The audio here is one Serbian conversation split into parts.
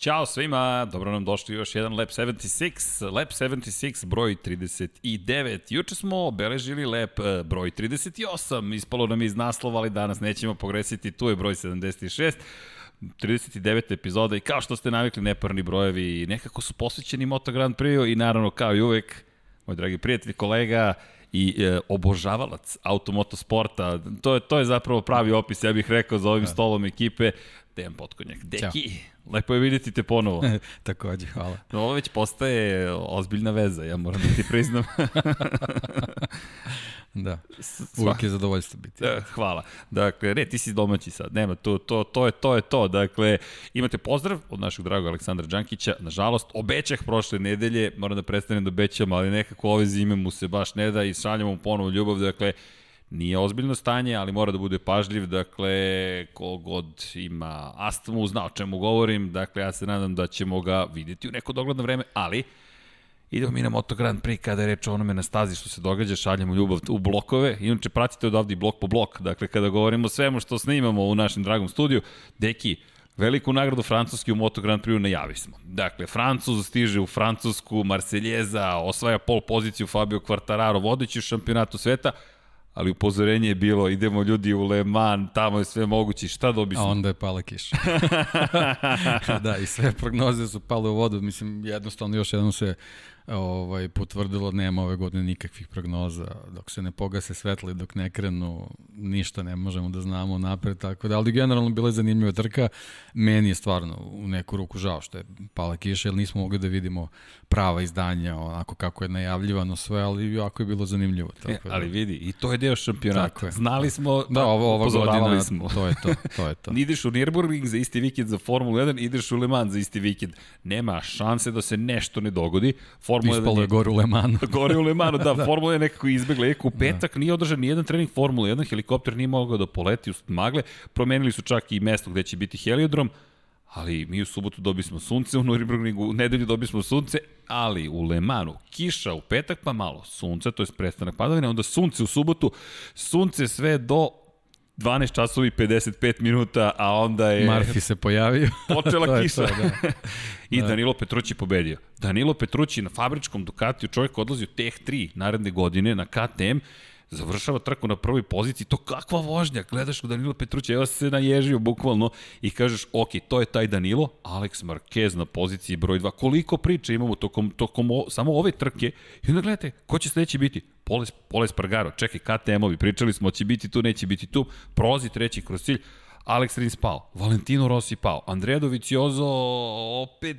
Ćao svima, dobro nam došli još jedan Lab 76, Lab 76 broj 39. Juče smo obeležili Lab eh, broj 38, ispalo nam iz naslova, ali danas nećemo pogresiti, tu je broj 76. 39. epizoda i kao što ste navikli neparni brojevi nekako su posvećeni Moto Grand Prix i naravno kao i uvek, moj dragi prijatelj, kolega, i e, obožavalac automotosporta. To je, to je zapravo pravi opis, ja bih rekao, za ovim da. stolom ekipe. Dejan Potkonjak. Deki, Ćao. lepo je vidjeti te ponovo. Takođe, hvala. No, ovo već postaje ozbiljna veza, ja moram da ti priznam. Da, uvijek je zadovoljstvo biti. Da, hvala. Dakle, ne, ti si domaći sad, nema, to, to, to, je, to je to. Dakle, imate pozdrav od našeg dragog Aleksandra Đankića. Nažalost, obećah prošle nedelje, moram da predstavim da obećam, ali nekako ove zime mu se baš ne da i šaljamo mu ponovo ljubav. Dakle, Nije ozbiljno stanje, ali mora da bude pažljiv, dakle, kogod ima astmu, zna o čemu govorim, dakle, ja se nadam da ćemo ga videti u neko dogledno vreme, ali idemo mi na Moto Grand Prix kada je reč o onome na stazi što se događa, šaljemo ljubav u blokove, inače pratite odavde i blok po blok, dakle, kada govorimo svemu što snimamo u našem dragom studiju, deki, Veliku nagradu Francuski u Moto Grand Prix najavi smo. Dakle, Francuz stiže u Francusku, Marseljeza, osvaja pol poziciju Fabio Quartararo, vodeći u šampionatu sveta, ali upozorenje je bilo, idemo ljudi u Le Mans, tamo je sve moguće, šta dobi A onda je pala kiša. da, i sve prognoze su pale u vodu, mislim, jednostavno još jednom se ovaj, potvrdilo nema ove godine nikakvih prognoza, dok se ne pogase svetli, dok ne krenu, ništa ne možemo da znamo napred, tako da, ali generalno bila je zanimljiva trka, meni je stvarno u neku ruku žao što je pala kiša, jer nismo mogli da vidimo prava izdanja, onako kako je najavljivano sve, ali jako je bilo zanimljivo. Tako e, da. ali vidi, i to je deo šampionata. Je. Znali smo, da, ovo, ova godina, smo. to je to, to je to. ideš u Nürburgring za isti vikend za Formulu 1, ideš u Le Mans za isti vikend. Nema šanse da se nešto ne dogodi. Formula Ispalo je gore u Le Manu. gore u Le Manu, da, da. Formula je nekako izbegla. Eko, u da. petak da. nije održan ni jedan trening Formula 1, helikopter nije mogao da poleti u magle, promenili su čak i mesto gde će biti heliodrom, ali mi u subotu dobismo sunce, u Nürburgringu u nedelju dobismo sunce, ali u Le Manu kiša u petak pa malo sunce, to je prestanak padavine, onda sunce u subotu, sunce sve do 12 časova i 55 minuta, a onda je... Marfi se pojavio. Počela kiša. To, da. I da. Danilo Petrući pobedio. Danilo Petrući na fabričkom Ducatiju, čovjek odlazi u Teh 3 naredne godine na KTM, završava trku na prvoj poziciji, to kakva vožnja, gledaš u Danilo Petruća, evo se naježio bukvalno i kažeš, ok, to je taj Danilo, Alex Marquez na poziciji broj 2, koliko priče imamo tokom, tokom o, samo ove trke, i onda gledajte, ko će sledeći biti? Poles, Poles Pargaro, čekaj, KTM-ovi, pričali smo, će biti tu, neće biti tu, prozi treći kroz cilj, Alex Rins pao, Valentino Rossi pao, Andrea Dovizioso opet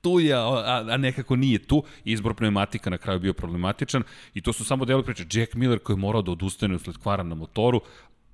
tu je, a, a nekako nije tu. Izbor pneumatika na kraju bio problematičan i to su samo delo priče. Jack Miller koji je morao da odustane usled kvara na motoru,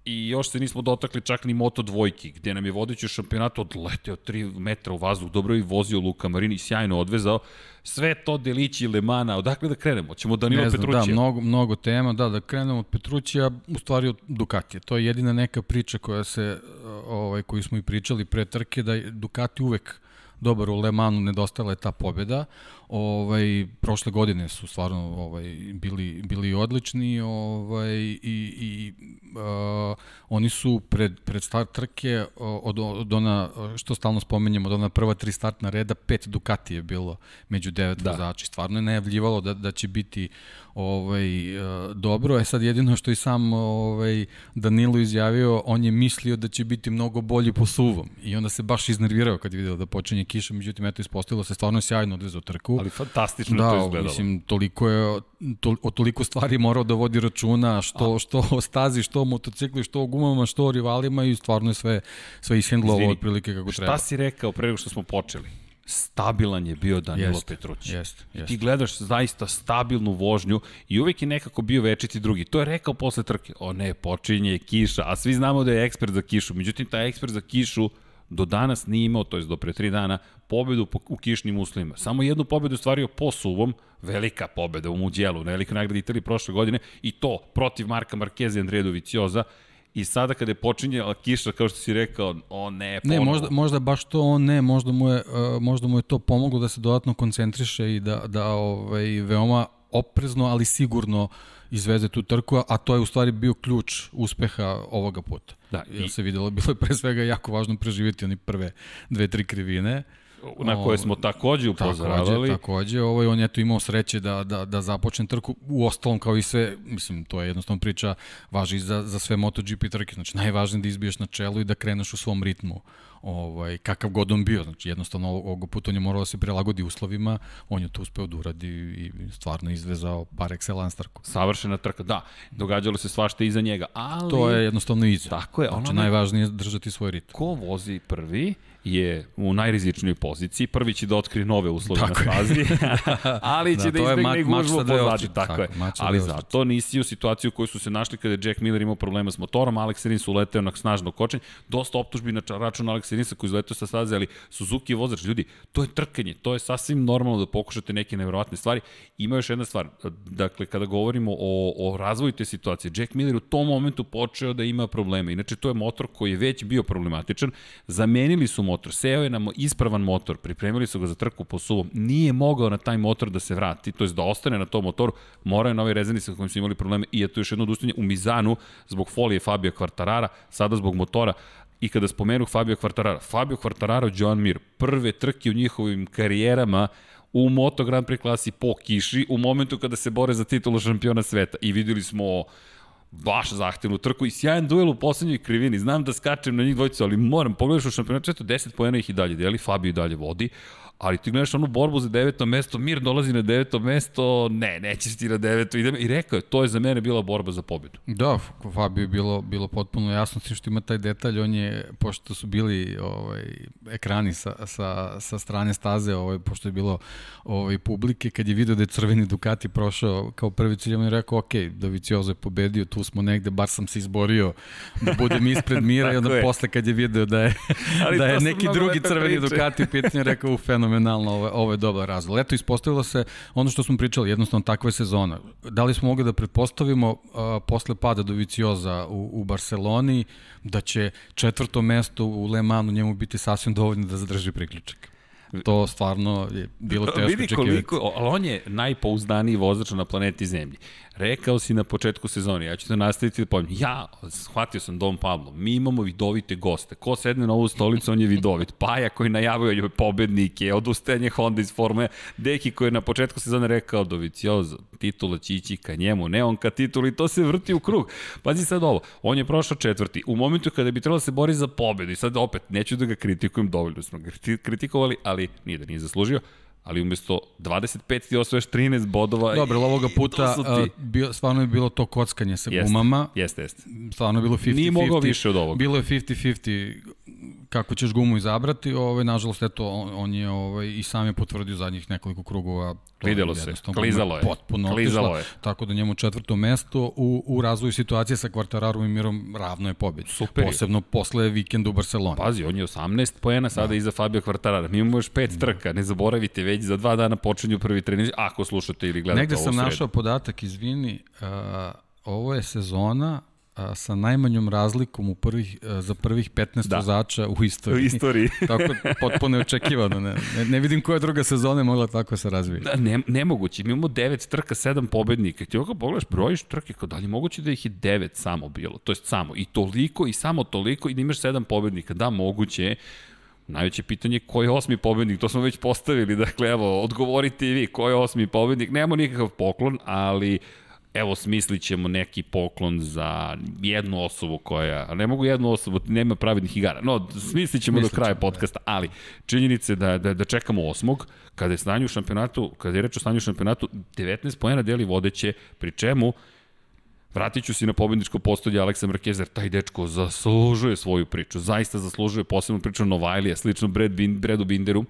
i još se nismo dotakli čak ni Moto dvojki, gde nam je vodeći u šampionatu odleteo 3 metra u vazduh, dobro je vozio Luka Marini, sjajno odvezao. Sve to delići Lemana, odakle da krenemo? Ćemo Danilo ne znam, da, Petrućija? Da, mnogo, mnogo tema, da, da krenemo od Petrućija, u stvari od Ducatija. To je jedina neka priča koja se, ovaj, koju smo i pričali pre trke, da je Ducati uvek dobar u Le Manu, nedostala je ta pobjeda. Ovaj, prošle godine su stvarno ovaj, bili, bili odlični ovaj, i, i uh, oni su pred, pred start trke od, od ona, što stalno spomenjamo, od ona prva tri startna reda, pet Ducati je bilo među devet da. vozači. Stvarno je najavljivalo da, da će biti ovaj, uh, dobro. E sad jedino što i sam ovaj, Danilo izjavio, on je mislio da će biti mnogo bolji po suvom. I onda se baš iznervirao kad je vidio da počinje kiša, međutim, eto, ispostavilo se stvarno sjajno odvezao trku Ali fantastično da, to izgledalo. Da, mislim, toliko je, to, o toliko stvari morao da vodi računa, što, A. što o stazi, što o motocikli, što o gumama, što o rivalima i stvarno je sve, sve ishendlovao otprilike kako šta treba. Šta si rekao pre nego što smo počeli? stabilan je bio Danilo jest, Petrući. Jest, jest. Ti gledaš zaista stabilnu vožnju i uvek je nekako bio večiti drugi. To je rekao posle trke. O ne, počinje kiša, a svi znamo da je ekspert za kišu. Međutim, taj ekspert za kišu do danas nije imao, to je do pre tri dana, pobedu u kišnim uslovima. Samo jednu pobedu stvario po suvom, velika pobeda u Muđelu, na velikoj nagradi Italije prošle godine, i to protiv Marka Markeza i Andreja Dovicioza, I sada kada je počinjala kiša, kao što si rekao, o ne, ponovo. Ne, možda, možda baš to on ne, možda mu, je, uh, možda mu je to pomoglo da se dodatno koncentriše i da, da ovaj, veoma oprezno, ali sigurno izveze tu trku, a to je u stvari bio ključ uspeha ovoga puta. Da, i... Jer se videlo, bilo je pre svega jako važno preživjeti oni prve dve, tri krivine, na koje smo takođe upozoravali. Takođe, takođe ovaj, on je to imao sreće da, da, da započne trku, u ostalom kao i sve, mislim, to je jednostavno priča, važi za, za sve MotoGP trke, znači najvažnije da izbiješ na čelu i da kreneš u svom ritmu ovaj, kakav god on bio, znači jednostavno ovog puta on je morao da se prilagodi uslovima, on je to uspeo da uradi i stvarno izvezao par excellence trku. Savršena trka, da, događalo se svašta iza njega, ali... To je jednostavno iza. Tako je. Znači, najvažnije je držati svoj ritam. Ko vozi prvi, je u najrizičnijoj poziciji. Prvi će da otkrije nove uslove tako na stazi, ali će da, da izbegne gužbu pozadi. Tako, tako je. Ali zato nisi u situaciju u kojoj su se našli kada je Jack Miller imao problema s motorom, Alex Rins uleteo na snažno kočenje, dosta optužbi na račun Alex Rinsa koji izleteo sa staze, ali Suzuki je vozač. Ljudi, to je trkanje, to je sasvim normalno da pokušate neke nevjerovatne stvari. Ima još jedna stvar, dakle, kada govorimo o, o razvoju te situacije, Jack Miller u tom momentu počeo da ima probleme. Inače, to je motor koji je već bio problematičan. Zamenili su motor motor, seo je na ispravan motor, pripremili su ga za trku po suvom, nije mogao na taj motor da se vrati, to je da ostane na tom motoru, morao je na ovaj rezervni sa kojim su imali probleme i je to još jedno odustanje u Mizanu zbog folije Fabio Quartarara, sada zbog motora, I kada spomenu Fabio Quartarara, Fabio Quartararo, John Mir, prve trke u njihovim karijerama u Moto Grand Prix klasi po kiši u momentu kada se bore za titulu šampiona sveta. I videli smo baš zahtevnu trku i sjajan duel u poslednjoj krivini. Znam da skačem na njih dvojicu, ali moram, pogledaš u šampionatu, 10 pojena ih i dalje deli, Fabio i dalje vodi, ali ti gledaš onu borbu za deveto mesto, Mir dolazi na deveto mesto, ne, nećeš ti na deveto, idem. I rekao je, to je za mene bila borba za pobedu. Da, Fabio je bilo, bilo potpuno jasno, sve što ima taj detalj, on je, pošto su bili ovaj, ekrani sa, sa, sa strane staze, ovaj, pošto je bilo ovaj, publike, kad je video da je crveni Ducati prošao kao prvi cilj, on je rekao, ok, Doviciozo je pobedio, tu smo negde, bar sam se izborio da budem ispred Mira i onda je. posle kad je video da je, da je neki drugi crveni priče. Ducati u pitanju, rekao, u fenomenalno, ovo, ovo je dobar razlog. Eto, ispostavilo se ono što smo pričali, jednostavno takva je sezona. Da li smo mogli da pretpostavimo uh, posle pada Dovicioza u, u Barceloni da će četvrto mesto u Le Manu njemu biti sasvim dovoljno da zadrži priključak? To stvarno je bilo teško Vidi koliko, ali on je najpouzdaniji vozač na planeti Zemlji. Rekao si na početku sezone, ja ću te nastaviti da povijem. Ja, shvatio sam Dom Pablo, mi imamo vidovite goste. Ko sedne na ovu stolicu, on je vidovit. Paja koji najavio je pobednike, odustajanje Honda iz Formule, Deki koji je na početku sezone rekao Doviciozo, titula će ići ka njemu, ne on ka tituli, to se vrti u krug. Pazi sad ovo, on je prošao četvrti. U momentu kada bi trebalo da se bori za pobedu, i sad opet, neću da ga kritikujem, dovoljno smo ga kritikovali, ali nije da nije zaslužio, ali umesto 25 ti osvojaš 13 bodova. Dobro, ovoga puta ti... bio, stvarno je bilo to kockanje sa jeste, gumama. Jeste, jeste. Stvarno je bilo 50-50. Nije mogao više od ovoga. Bilo je 50-50 kako ćeš gumu izabrati, ovaj, nažalost, eto, on, on je ovaj, i sam je potvrdio zadnjih nekoliko krugova. Videlo se, klizalo je. Potpuno klizalo otišla, je. Tako da njemu četvrto mesto u, u razvoju situacije sa Kvartararom i Mirom ravno je pobedi. Super. Posebno posle vikenda u Barceloni. Pazi, on je 18 poena sada da. iza Fabio Kvartarara. Mi imamo još pet da. trka, ne zaboravite, već za dva dana počinju prvi trening, ako slušate ili gledate Negde ovo sam našao podatak, izvini, uh, ovo je sezona a, sa najmanjom razlikom u prvih, a, za prvih 15 da. vozača u istoriji. U istoriji. tako potpuno neočekivano. Ne, ne, ne vidim koja druga sezona je mogla tako se razvije. Da, ne, nemoguće. Mi imamo 9 trka, 7 pobednika. Ti ovako pogledaš, brojiš trke, kao dalje moguće da ih je 9 samo bilo. To je samo. I toliko i samo toliko i da imaš 7 pobednika. Da, moguće je. Najveće pitanje je ko je osmi pobednik, to smo već postavili, dakle evo, odgovorite i vi ko je osmi pobednik, nemamo nikakav poklon, ali evo smislit ćemo neki poklon za jednu osobu koja, ne mogu jednu osobu, nema pravidnih igara, no smislit ćemo do kraja da. podcasta, ali činjenice da, da, da čekamo osmog, kada je stanje u šampionatu, kada je reč o stanju u šampionatu, 19 pojena deli vodeće, pri čemu Vratit ću se na pobedničko postolje Aleksa Markeza, jer taj dečko zaslužuje svoju priču, zaista zaslužuje posebnu priču Novajlija, slično Brad Bin, Bredu Binderu.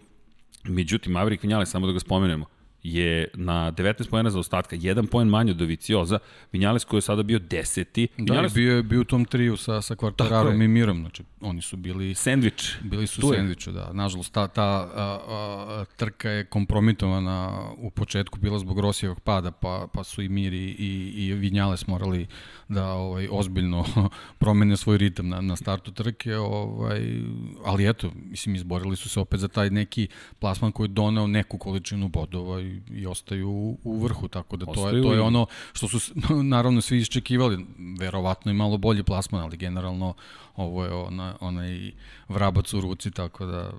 Međutim, Maverick Vinjale, samo da ga spomenemo, je na 19 pojena za ostatka, jedan poen manje od Dovicioza, Vinjales koji je sada bio deseti. Da, Vinjales... bio je bio u tom triju sa, sa Kvartararom i Mirom, znači oni su bili... Sandvič. Bili su sandviču, da. Nažalost, ta, ta a, a, trka je kompromitovana u početku, bila zbog Rosijevog pada, pa, pa su i Mir i, i, i Vinjales morali da ovaj, ozbiljno promene svoj ritam na, na startu trke, ovaj, ali eto, mislim, izborili su se opet za taj neki plasman koji je doneo neku količinu bodova i i, i ostaju u vrhu, tako da to je, to je ono što su naravno svi iščekivali, verovatno i malo bolji plasman, ali generalno ovo je ona, onaj vrabac u ruci, tako da...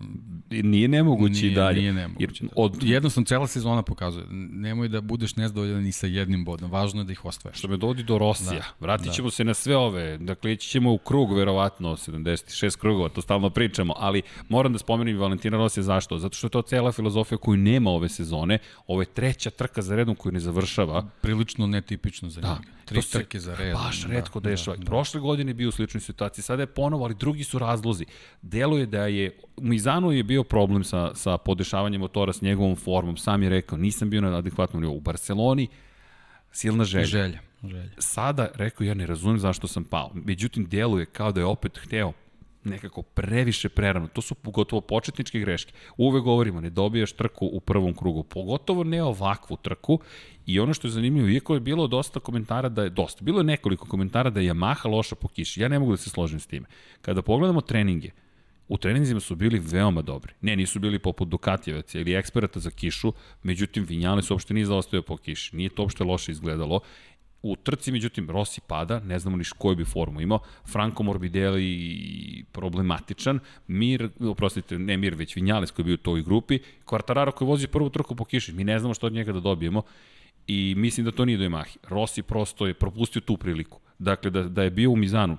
Nije nemoguće nije, i dalje. Nije nemoguće. Jer, od... Jednostavno, cela sezona pokazuje. Nemoj da budeš nezdovoljan ni sa jednim bodom. Važno je da ih ostvariš. Što me dovodi do Rosija. Da, Vratit da. ćemo da. se na sve ove. Dakle, ići ćemo u krug, verovatno, 76 krugova, to stalno pričamo, ali moram da spomenem Valentina Rosija zašto? Zato što je to cela filozofija koju nema ove sezone. Ovo je treća trka za redom koju ne završava. Prilično netipično za da. Tri se trke za redom. Baš da, redko da, dešava. Da, da. Prošle godine je bio u sličnoj situaciji, sada je ponovo, ali drugi su razlozi. Deluje da je, u Mizanu je bio problem sa, sa podešavanjem motora s njegovom formom, sam je rekao, nisam bio na adekvatnom nivou. U Barceloni, silna želja. Želja. želja. Sada, rekao, ja ne razumem zašto sam pao. Međutim, deluje kao da je opet hteo nekako previše prerano. To su pogotovo početničke greške. Uvek govorimo, ne dobijaš trku u prvom krugu, pogotovo ne ovakvu trku. I ono što je zanimljivo, iako je bilo dosta komentara da je, dosta, bilo je nekoliko komentara da je Yamaha loša po kiši. Ja ne mogu da se složim s time. Kada pogledamo treninge, u treninzima su bili veoma dobri. Ne, nisu bili poput Dukatijevaca ili eksperata za kišu, međutim Vinjale su uopšte nije zaostavio po kiši. Nije to uopšte loše izgledalo U trci, međutim, Rossi pada, ne znamo niš koju bi formu imao, Franco Morbidelli problematičan, Mir, oprostite, ne Mir, već Vinjales koji je bio u toj grupi, Quartararo koji vozi prvu trku po kiši, mi ne znamo što od njega da dobijemo i mislim da to nije do Yamahi. Rossi prosto je propustio tu priliku. Dakle, da, da je bio u Mizanu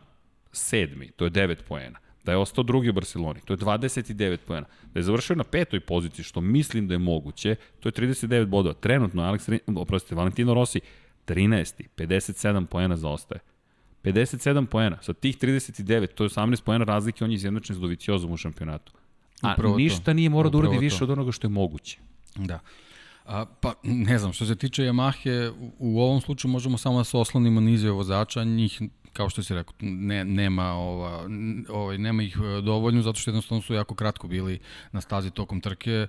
sedmi, to je 9 poena, da je ostao drugi u Barceloni, to je 29 poena, da je završio na petoj poziciji, što mislim da je moguće, to je 39 bodova. Trenutno, Alex, oprostite, Valentino Rossi 13. 57 poena zaostaje. 57 poena. Sa tih 39, to je 18 poena razlike, on je izjednačen s Doviciozom u šampionatu. A Upravo ništa to. nije morao da uradi više od onoga što je moguće. Da. A, pa, ne znam, što se tiče Yamahe, u, u ovom slučaju možemo samo da se oslonimo na izve vozača, njih kao što si rekao, ne, nema, ova, ovaj, nema ih e, dovoljno, zato što jednostavno su jako kratko bili na stazi tokom trke, e,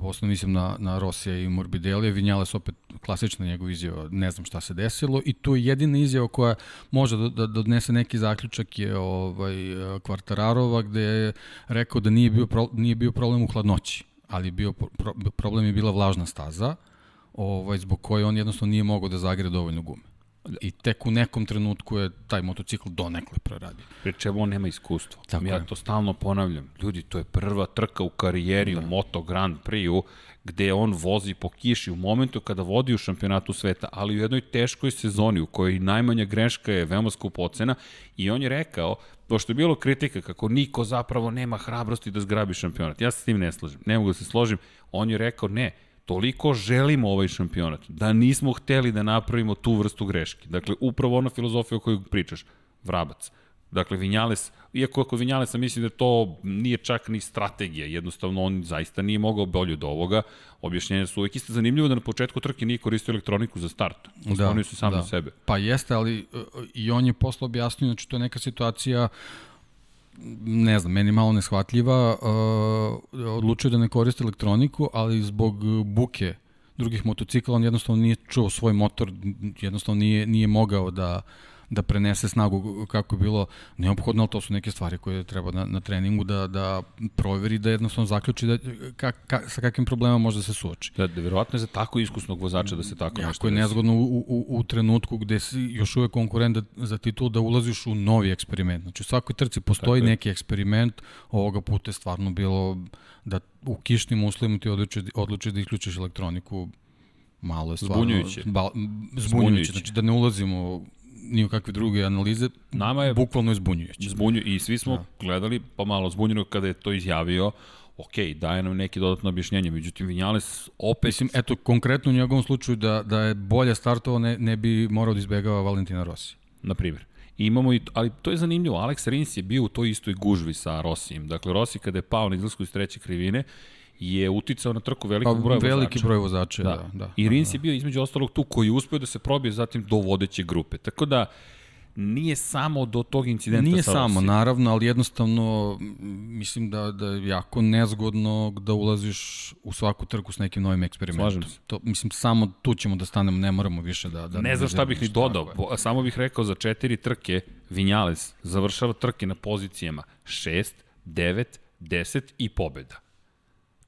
posle mislim na, na Rosija i Morbidelija, Vinjale su opet klasična njegov izjava, ne znam šta se desilo, i to je jedina izjava koja može da, da, da odnese neki zaključak je ovaj, Kvartararova, gde je rekao da nije bio, pro, nije bio problem u hladnoći, ali bio pro, problem je bila vlažna staza, ovaj, zbog koje on jednostavno nije mogao da zagre dovoljno gume. I tek u nekom trenutku je taj motocikl donekle proradio. Pri čemu on nema iskustva. Tako ja je. to stalno ponavljam. Ljudi, to je prva trka u karijeri da. u Moto Grand Prix-u gde on vozi po kiši u momentu kada vodi u šampionatu sveta, ali u jednoj teškoj sezoni u kojoj najmanja greška je veoma skupocena i on je rekao, pošto je bilo kritika kako niko zapravo nema hrabrosti da zgrabi šampionat. Ja se s tim ne slažem. Ne mogu da se složim. On je rekao, ne, toliko želimo ovaj šampionat, da nismo hteli da napravimo tu vrstu greške. Dakle, upravo ona filozofija o kojoj pričaš, vrabac. Dakle, Vinjales, iako ako Vinjalesa mislim da to nije čak ni strategija, jednostavno on zaista nije mogao bolje od ovoga, objašnjenja su uvek isto zanimljivo da na početku trke nije koristio elektroniku za start. Da, se sam da. sebe. Pa jeste, ali e, i on je posle objasnio, znači to je neka situacija uh, ne znam, meni malo neshvatljiva, uh, odlučio da ne koriste elektroniku, ali zbog buke drugih motocikla on jednostavno nije čuo svoj motor, jednostavno nije, nije mogao da, da prenese snagu kako je bilo neophodno, ali to su neke stvari koje treba na, na treningu da, da proveri, da jednostavno zaključi da, ka, ka, sa kakvim problemom može da se suoči. Da, da verovatno je za tako iskusnog vozača da se tako jako nešto je nezgodno u, u, u trenutku gde si još uvek konkurent da, za titul da ulaziš u novi eksperiment. Znači u svakoj trci postoji tako neki eksperiment, ovoga puta je stvarno bilo da u kišnim uslovima ti odlučiš, odlučiš da isključiš elektroniku malo je stvarno zbunjujuće. Ba, zbunjujuće. zbunjujuće. Znači da ne ulazimo ni u kakve druge analize, Nama je bukvalno je zbunjujuće. Zbunju, I svi smo da. gledali pa malo zbunjeno kada je to izjavio, ok, daje nam neki dodatno objašnjenje, međutim Vinjales opet... Mislim, eto, konkretno u njegovom slučaju da, da je bolje startovao, ne, ne bi morao da izbegava Valentina Rossi. Na primjer. I imamo i, ali to je zanimljivo, Alex Rins je bio u toj istoj gužvi sa Rossijem. Dakle, Rossi kada je pao na izlasku iz treće krivine, je uticao na trku velikog pa, broja vozača. Veliki broj vozača, da. da, da I Rins da. je bio između ostalog tu koji je uspeo da se probije zatim do vodeće grupe. Tako da, nije samo do tog incidenta Nije sa samo, naravno, ali jednostavno mislim da, da je jako nezgodno da ulaziš u svaku trku s nekim novim eksperimentom. To, mislim, samo tu ćemo da stanemo, ne moramo više da... da ne znam šta bih ni dodao, je. samo bih rekao za četiri trke Vinjales završava trke na pozicijama 6, 9, 10 i pobeda.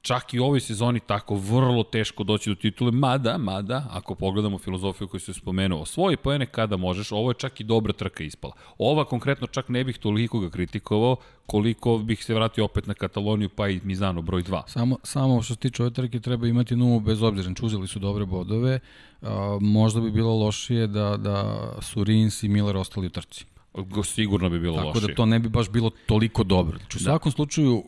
Čak i u ovoj sezoni tako vrlo teško doći do titule, mada, mada, ako pogledamo filozofiju koju se spomenuo, osvoji poene kada možeš, ovo je čak i dobra trka ispala. Ova konkretno čak ne bih toliko ga kritikovao, koliko bih se vratio opet na Kataloniju, pa i Mizano broj 2. Samo, samo što se tiče ove trke treba imati numu bez obzira, čuzeli su dobre bodove, a, možda bi bilo lošije da, da su Rins i Miller ostali u trci. Sigurno bi bilo Tako lošije. da to ne bi baš bilo toliko dobro. Znači, u da. svakom slučaju,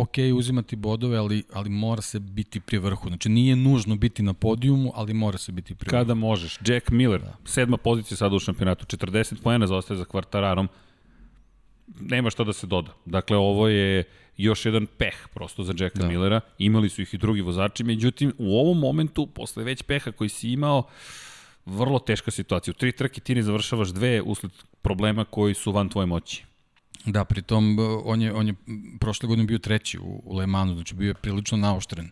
ok, uzimati bodove, ali, ali mora se biti pri vrhu. Znači, nije nužno biti na podijumu, ali mora se biti pri vrhu. Kada možeš. Jack Miller, da. sedma pozicija sada u šampionatu, 40 pojena zaostaje za kvartararom. Nema šta da se doda. Dakle, ovo je još jedan peh prosto za Jacka da. Millera. Imali su ih i drugi vozači, međutim, u ovom momentu, posle već peha koji si imao, vrlo teška situacija. U tri trke ti ne završavaš dve usled problema koji su van tvoje moći. Da, pritom on je, on je prošle godine bio treći u, u Le Mansu, znači bio je prilično naoštren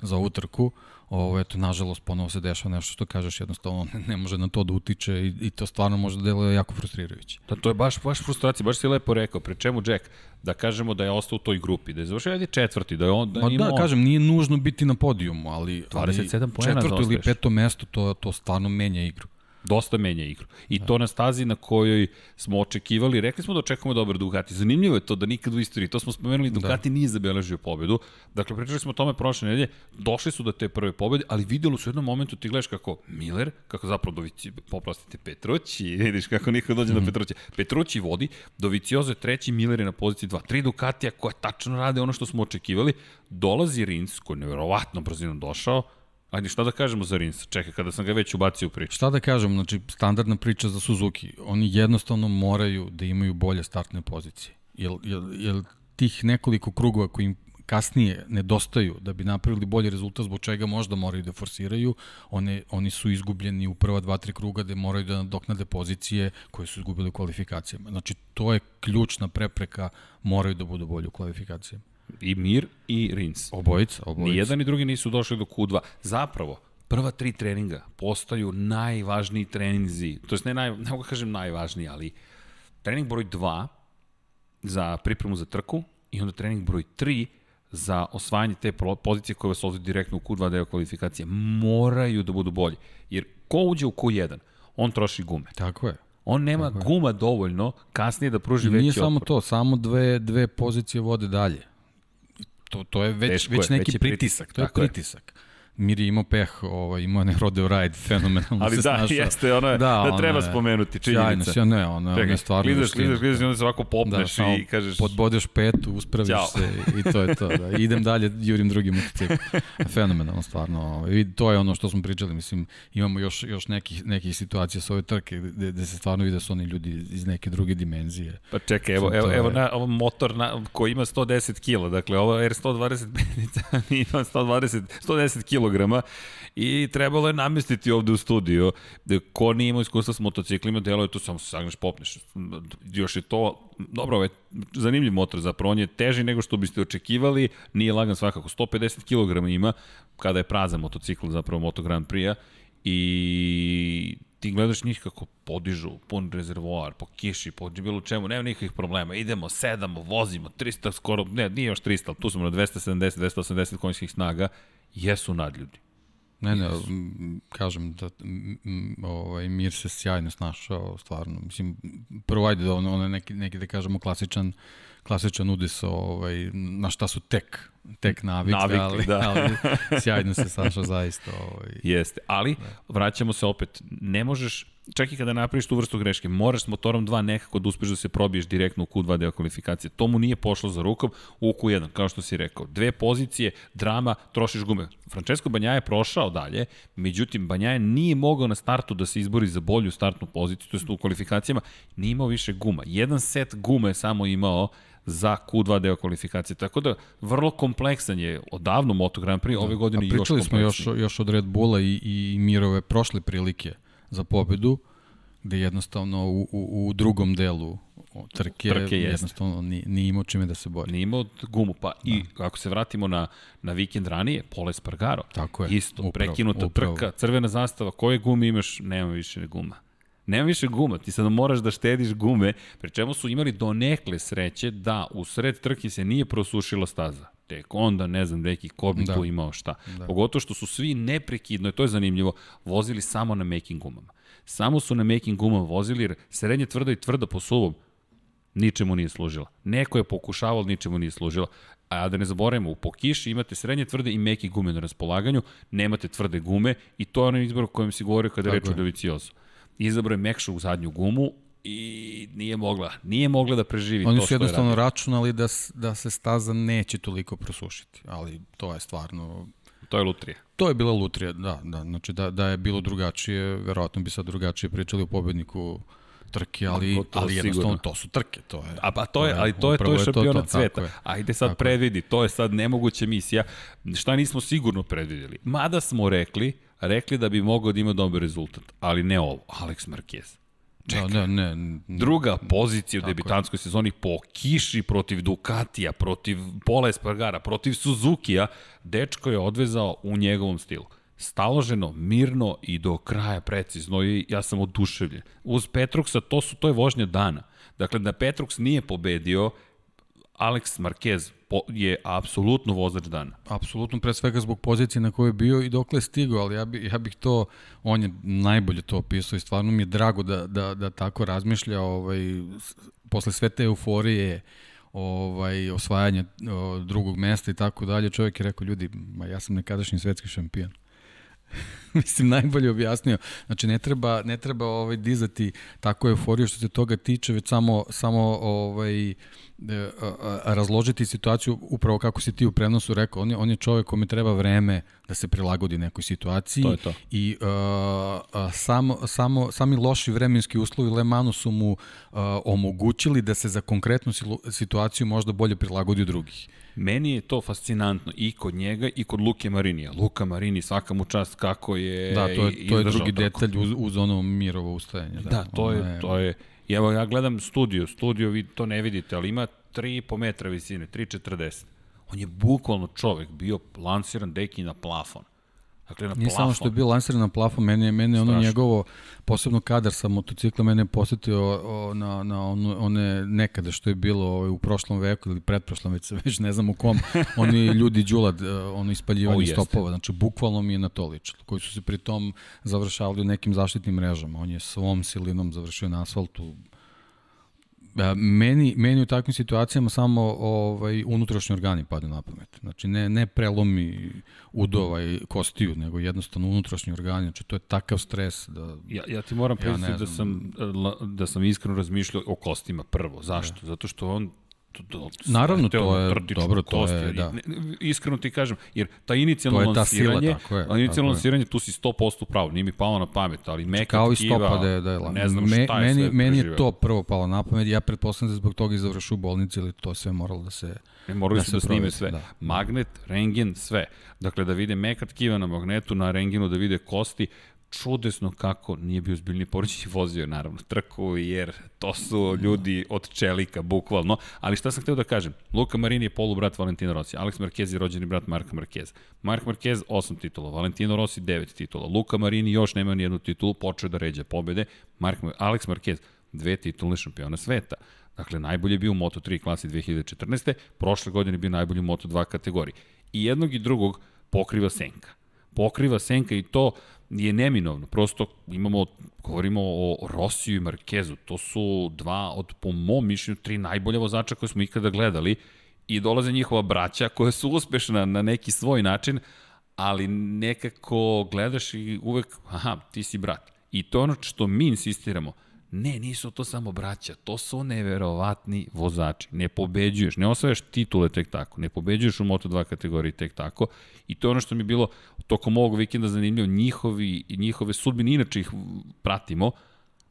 za utrku. Ovo, eto, nažalost, ponovo se dešava nešto što kažeš, jednostavno ne, ne može na to da utiče i, i to stvarno može da deluje jako frustrirajuće. Da, to je baš, baš frustracija, baš si lepo rekao. Pre čemu Jack, da kažemo da je ostao u toj grupi, da je završio ajde četvrti, da je on... Da, Ma da, on... kažem, nije nužno biti na podijumu, ali, 27 ali četvrto ili peto mesto, to, to stvarno menja igru dosta menja igru. I da. to na stazi na kojoj smo očekivali, rekli smo da očekujemo dobar Ducati. Zanimljivo je to da nikad u istoriji, to smo spomenuli, da. Ducati da. nije zabeležio pobedu. Dakle, pričali smo o tome prošle nedelje, došli su do te prve pobede, ali videlo su u jednom momentu, ti gledaš kako Miller, kako zapravo Dovici, poprostite, Petroći, vidiš kako niko dođe mm na Petroći. Petroći vodi, Doviciozo je treći, Miller je na poziciji 2. Tri Ducatija koja tačno rade ono što smo očekivali. Dolazi Rins, koji je nevjerovatno brzinom došao, Ajde, šta da kažemo za Rins? Čekaj, kada sam ga već ubacio u priču. Šta da kažem, znači, standardna priča za Suzuki. Oni jednostavno moraju da imaju bolje startne pozicije. Jel, jel, jel tih nekoliko krugova koji im kasnije nedostaju da bi napravili bolji rezultat zbog čega možda moraju da forsiraju, one, oni su izgubljeni u prva dva, tri kruga gde moraju da nadoknade pozicije koje su izgubili u kvalifikacijama. Znači, to je ključna prepreka, moraju da budu bolji u kvalifikacijama. I Mir i Rins. Obojica, obojica. Ni jedan ni drugi nisu došli do Q2. Zapravo, prva tri treninga postaju najvažniji treninzi, to jest ne, naj, ne mogu da kažem najvažniji, ali trening broj 2 za pripremu za trku i onda trening broj 3 za osvajanje te pozicije koje vas ovde direktno u Q2 deo kvalifikacije moraju da budu bolji. Jer ko uđe u Q1, on troši gume. Tako je. On nema Tako guma je. dovoljno kasnije da pruži veći Nije samo to, samo dve, dve pozicije vode dalje to, to je već, Teško već neki je, pritisak, to je pritisak. Je. Mir je imao peh, ovaj, imao ne rodeo ride, fenomenalno Ali se da, snašao. jeste, ono je, da, da treba je, spomenuti, činjenica. Sjajno, ne, ono, Čekaj, je stvarno... Klizaš, klizaš, klizaš i onda se ovako popneš da, i kažeš... Podbodeš petu, uspraviš Ćao. se i to je to. Da. Idem dalje, jurim drugi motocikl. Fenomenalno, stvarno. Ovaj, I to je ono što smo pričali, mislim, imamo još, još nekih, nekih situacija sa ove trke gde, gde se stvarno vide da su oni ljudi iz neke druge dimenzije. Pa čekaj, evo, evo, evo na, ovo motor na, koji ima 110 kg, dakle ovo R120 ima 120, 110 kg i trebalo je namestiti ovde u studiju. Ko nije imao iskustva s motociklima, delo je to samo se sagneš, popneš. Još je to, dobro, ovaj zanimljiv motor zapravo, on je teži nego što biste očekivali, nije lagan svakako, 150 kg ima, kada je prazan motocikl, zapravo Moto Grand Prix-a, i ti gledaš njih kako podižu pun rezervoar, po kiši, po bilo čemu, nema nikakvih problema, idemo, sedamo, vozimo, 300 skoro, ne, nije još 300, tu smo na 270, 280 konjskih snaga, jesu nadljudi. Ne, ne, kažem da ovaj, Mir se sjajno snašao, stvarno. Mislim, prvo ajde da ono, ono neki, neki da kažemo klasičan, klasičan udis ovaj, na šta su tek, tek navikli, navikli ali, da. ali sjajno se snašao zaista. Ovaj. Jeste, ali da. vraćamo se opet, ne možeš čak i kada napraviš tu vrstu greške, moraš s motorom 2 nekako da uspeš da se probiješ direktno u Q2 deo kvalifikacije. To mu nije pošlo za rukom u Q1, kao što si rekao. Dve pozicije, drama, trošiš gume. Francesco Banja je prošao dalje, međutim Banja nije mogao na startu da se izbori za bolju startnu poziciju, to je u kvalifikacijama, nije imao više guma. Jedan set gume je samo imao za Q2 deo kvalifikacije. Tako da vrlo kompleksan je odavno Moto Grand Prix, ove godine još kompleksniji. Pričali smo još, još od Red Bulla i, i Mirove prošle prilike za pobedu, gde jednostavno u, u, u drugom delu trke, trke jednostavno nije, nije imao čime da se bori. Nije imao gumu, pa da. i ako se vratimo na, na vikend ranije, Pole Spargaro, Tako je, isto, upravo, prekinuta upravo. trka, crvena zastava, koje gume imaš, nema više guma. Nema više guma, ti sada moraš da štediš gume, pri čemu su imali donekle sreće da u sred trke se nije prosušila staza. Tek onda ne znam neki ko bi da. tu imao šta. Da. Pogotovo što su svi neprekidno, i to je zanimljivo, vozili samo na making gumama. Samo su na making gumama vozili jer srednje tvrda i tvrda po suvom ničemu nije služila. Neko je pokušavao, ničemu nije služila. A da ne zaboravimo, po kiši imate srednje tvrde i meki gume na raspolaganju, nemate tvrde gume i to je onaj izbor o kojem si govorio kada je reč o Doviciozu. Izabrao je mekšu u zadnju gumu i nije mogla, nije mogla da preživi Oni to su jednostavno računali da, da se staza neće toliko prosušiti, ali to je stvarno... To je lutrija. To je bila lutrija, da, da. Znači da, da je bilo drugačije, verovatno bi sad drugačije pričali o pobedniku trke, ali, to, ali jednostavno sigurno. to su trke. To je, A pa to je, ali to je, to je šampionat sveta. Je. Ajde sad tako predvidi, to je sad nemoguća misija. Šta nismo sigurno predvideli? Mada smo rekli, rekli da bi mogao da ima dobar rezultat, ali ne ovo, Alex Marquez. Čekaj. Da, ne, ne, Druga pozicija u debitanskoj sezoni po kiši protiv Ducatija, protiv Pola Espargara, protiv Suzukija, dečko je odvezao u njegovom stilu staloženo, mirno i do kraja precizno i ja sam oduševljen. Uz Petruksa to su to je vožnja dana. Dakle da Petruks nije pobedio, Alex Marquez je apsolutno vozač dana. Apsolutno, pre svega zbog pozicije na kojoj je bio i dokle je stigao, ali ja, bi, ja bih to, on je najbolje to opisao i stvarno mi je drago da, da, da tako razmišlja ovaj, posle sve te euforije, ovaj, osvajanja drugog mesta i tako dalje, čovjek je rekao, ljudi, ma ja sam nekadašnji svetski šampion. mislim najbolje objasnio. Znači ne treba ne treba ovaj dizati tako euforiju što se toga tiče, već samo samo ovaj razložiti situaciju upravo kako si ti u prenosu rekao. On je on je čovjek kome treba vreme da se prilagodi nekoj situaciji to je to. i uh, samo samo sami loši vremenski uslovi Le Manu su mu uh, omogućili da se za konkretnu situaciju možda bolje prilagodi od drugih. Meni je to fascinantno i kod njega i kod Luke Marinija. Luka Marini, svaka mu čast kako je Da, to je, to je drugi tako. detalj uz, uz ono mirovo ustajanje. Da, da to, je, je, to je... Evo, ja gledam studio, studio vi to ne vidite, ali ima 3,5 metra visine, 3,40. On je bukvalno čovek bio lansiran deki na plafon. Dakle, na Nije samo što je bio lansiran na plafon, mene, mene ono njegovo, posebno kadar sa motocikla, mene je posetio o, na, na ono, one nekada što je bilo o, u prošlom veku ili pretprošlom, već, već ne znam u kom, oni ljudi džulad, e, ono ispaljivanje oh, stopova, znači bukvalno mi je na to ličilo, koji su se pritom završavali u nekim zaštitnim mrežama. On je svom silinom završio na asfaltu, Meni, meni u takvim situacijama samo ovaj, unutrašnji organi padaju na pamet. Znači, ne, ne prelomi udova i kostiju, nego jednostavno unutrašnji organi. Znači, to je takav stres da... Ja, ja ti moram ja da sam, da sam iskreno razmišljao o kostima prvo. Zašto? Da. Zato što on to, Naravno, to je, dobro, to kost, je, da. Iskreno ti kažem, jer ta inicijalno to je ta lansiranje, sila, tako je, inicijalno lansiranje, tu si 100% pravo, nije mi palo na pamet, ali meka Kao i stopa da je, da je ne znam Me, šta je meni, sve Meni je to prvo palo na pamet, ja pretpostavljam da zbog toga i završu u bolnici, ili to sve moralo da se... Ne, morali da su da snime sve. Da. Magnet, rengen, sve. Dakle, da vide mekat tkiva na magnetu, na rengenu da vide kosti, čudesno kako nije bio zbiljni poređenje vozio naravno trku jer to su ljudi od čelika bukvalno, ali šta sam hteo da kažem Luka Marini je polubrat Valentina Rossi Alex Marquez je rođeni brat Marka Marquez Mark Marquez 8 titula, Valentino Rossi 9 titula Luka Marini još nema ni jednu titulu počeo da ređe pobede Mark, Alex Marquez dve titulne šampiona sveta Dakle, najbolji je bio u Moto3 klasi 2014. Prošle godine je bio najbolji u Moto2 kategoriji. I jednog i drugog pokriva senka. Pokriva senka i to je neminovno. Prosto imamo, govorimo o Rosiju i Markezu. To su dva od, po mom mišljenju, tri najbolja vozača koje smo ikada gledali i dolaze njihova braća koja su uspešna na neki svoj način, ali nekako gledaš i uvek, aha, ti si brat. I to ono što mi insistiramo – Ne, nisu to samo braća, to su neverovatni vozači. Ne pobeđuješ, ne osvajaš titule tek tako, ne pobeđuješ u Moto2 kategoriji tek tako. I to je ono što mi je bilo tokom ovog vikenda zanimljivo, njihovi, njihove sudbine, inače ih pratimo,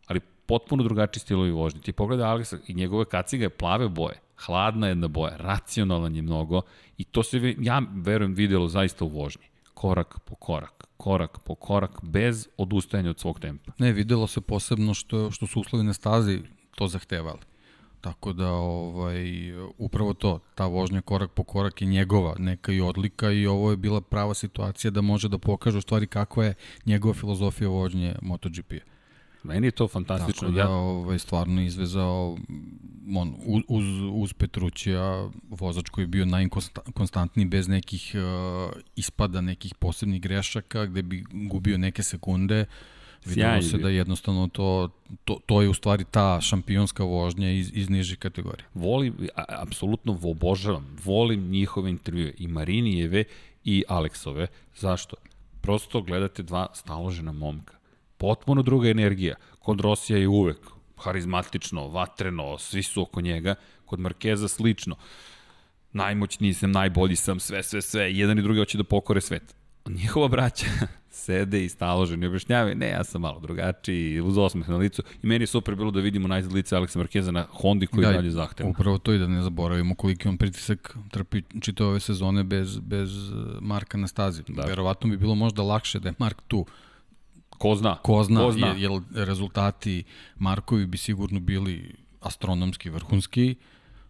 ali potpuno drugačiji stilovi vožnje. Ti pogleda Aleksa i njegove kaciga je plave boje, hladna jedna boja, racionalan je mnogo i to se, ja verujem, videlo zaista u vožnji korak po korak, korak po korak, bez odustajanja od svog tempa. Ne, videlo se posebno što, što su uslovi na stazi to zahtevali. Tako da, ovaj, upravo to, ta vožnja korak po korak je njegova neka i odlika i ovo je bila prava situacija da može da pokaže u stvari kakva je njegova filozofija vožnje MotoGP-a. Meni je to fantastično. Tako da, ja... ovaj, stvarno izvezao on, uz, uz Petrućija, vozač koji je bio najkonstantniji bez nekih uh, ispada, nekih posebnih grešaka, gde bi gubio neke sekunde, Videlo se da jednostavno to, to, to je u stvari ta šampionska vožnja iz, iz nižih kategorija. Volim, apsolutno obožavam, volim njihove intervjue i Marinijeve i Aleksove. Zašto? Prosto gledate dva staložena momka. Potpuno druga energija. Kod Rosija je uvek harizmatično, vatreno, svi su oko njega. Kod Markeza slično. Najmoćniji sam, najbolji sam, sve, sve, sve. Jedan i drugi hoće da pokore svet. Njihova braća sede i staloženi i objašnjavaju, ne, ja sam malo drugačiji, uz osmeh na licu. I meni je super bilo da vidimo najzad lice Aleksa Markeza na Hondi koji da, dalje zahtevno. Upravo to i da ne zaboravimo koliki on pritisak trpi čito ove sezone bez, bez uh, Marka na stazi. Da. Verovatno bi bilo možda lakše da je Mark tu. Ko zna? Ko zna, Ko zna. jer rezultati Markovi bi sigurno bili astronomski, vrhunski,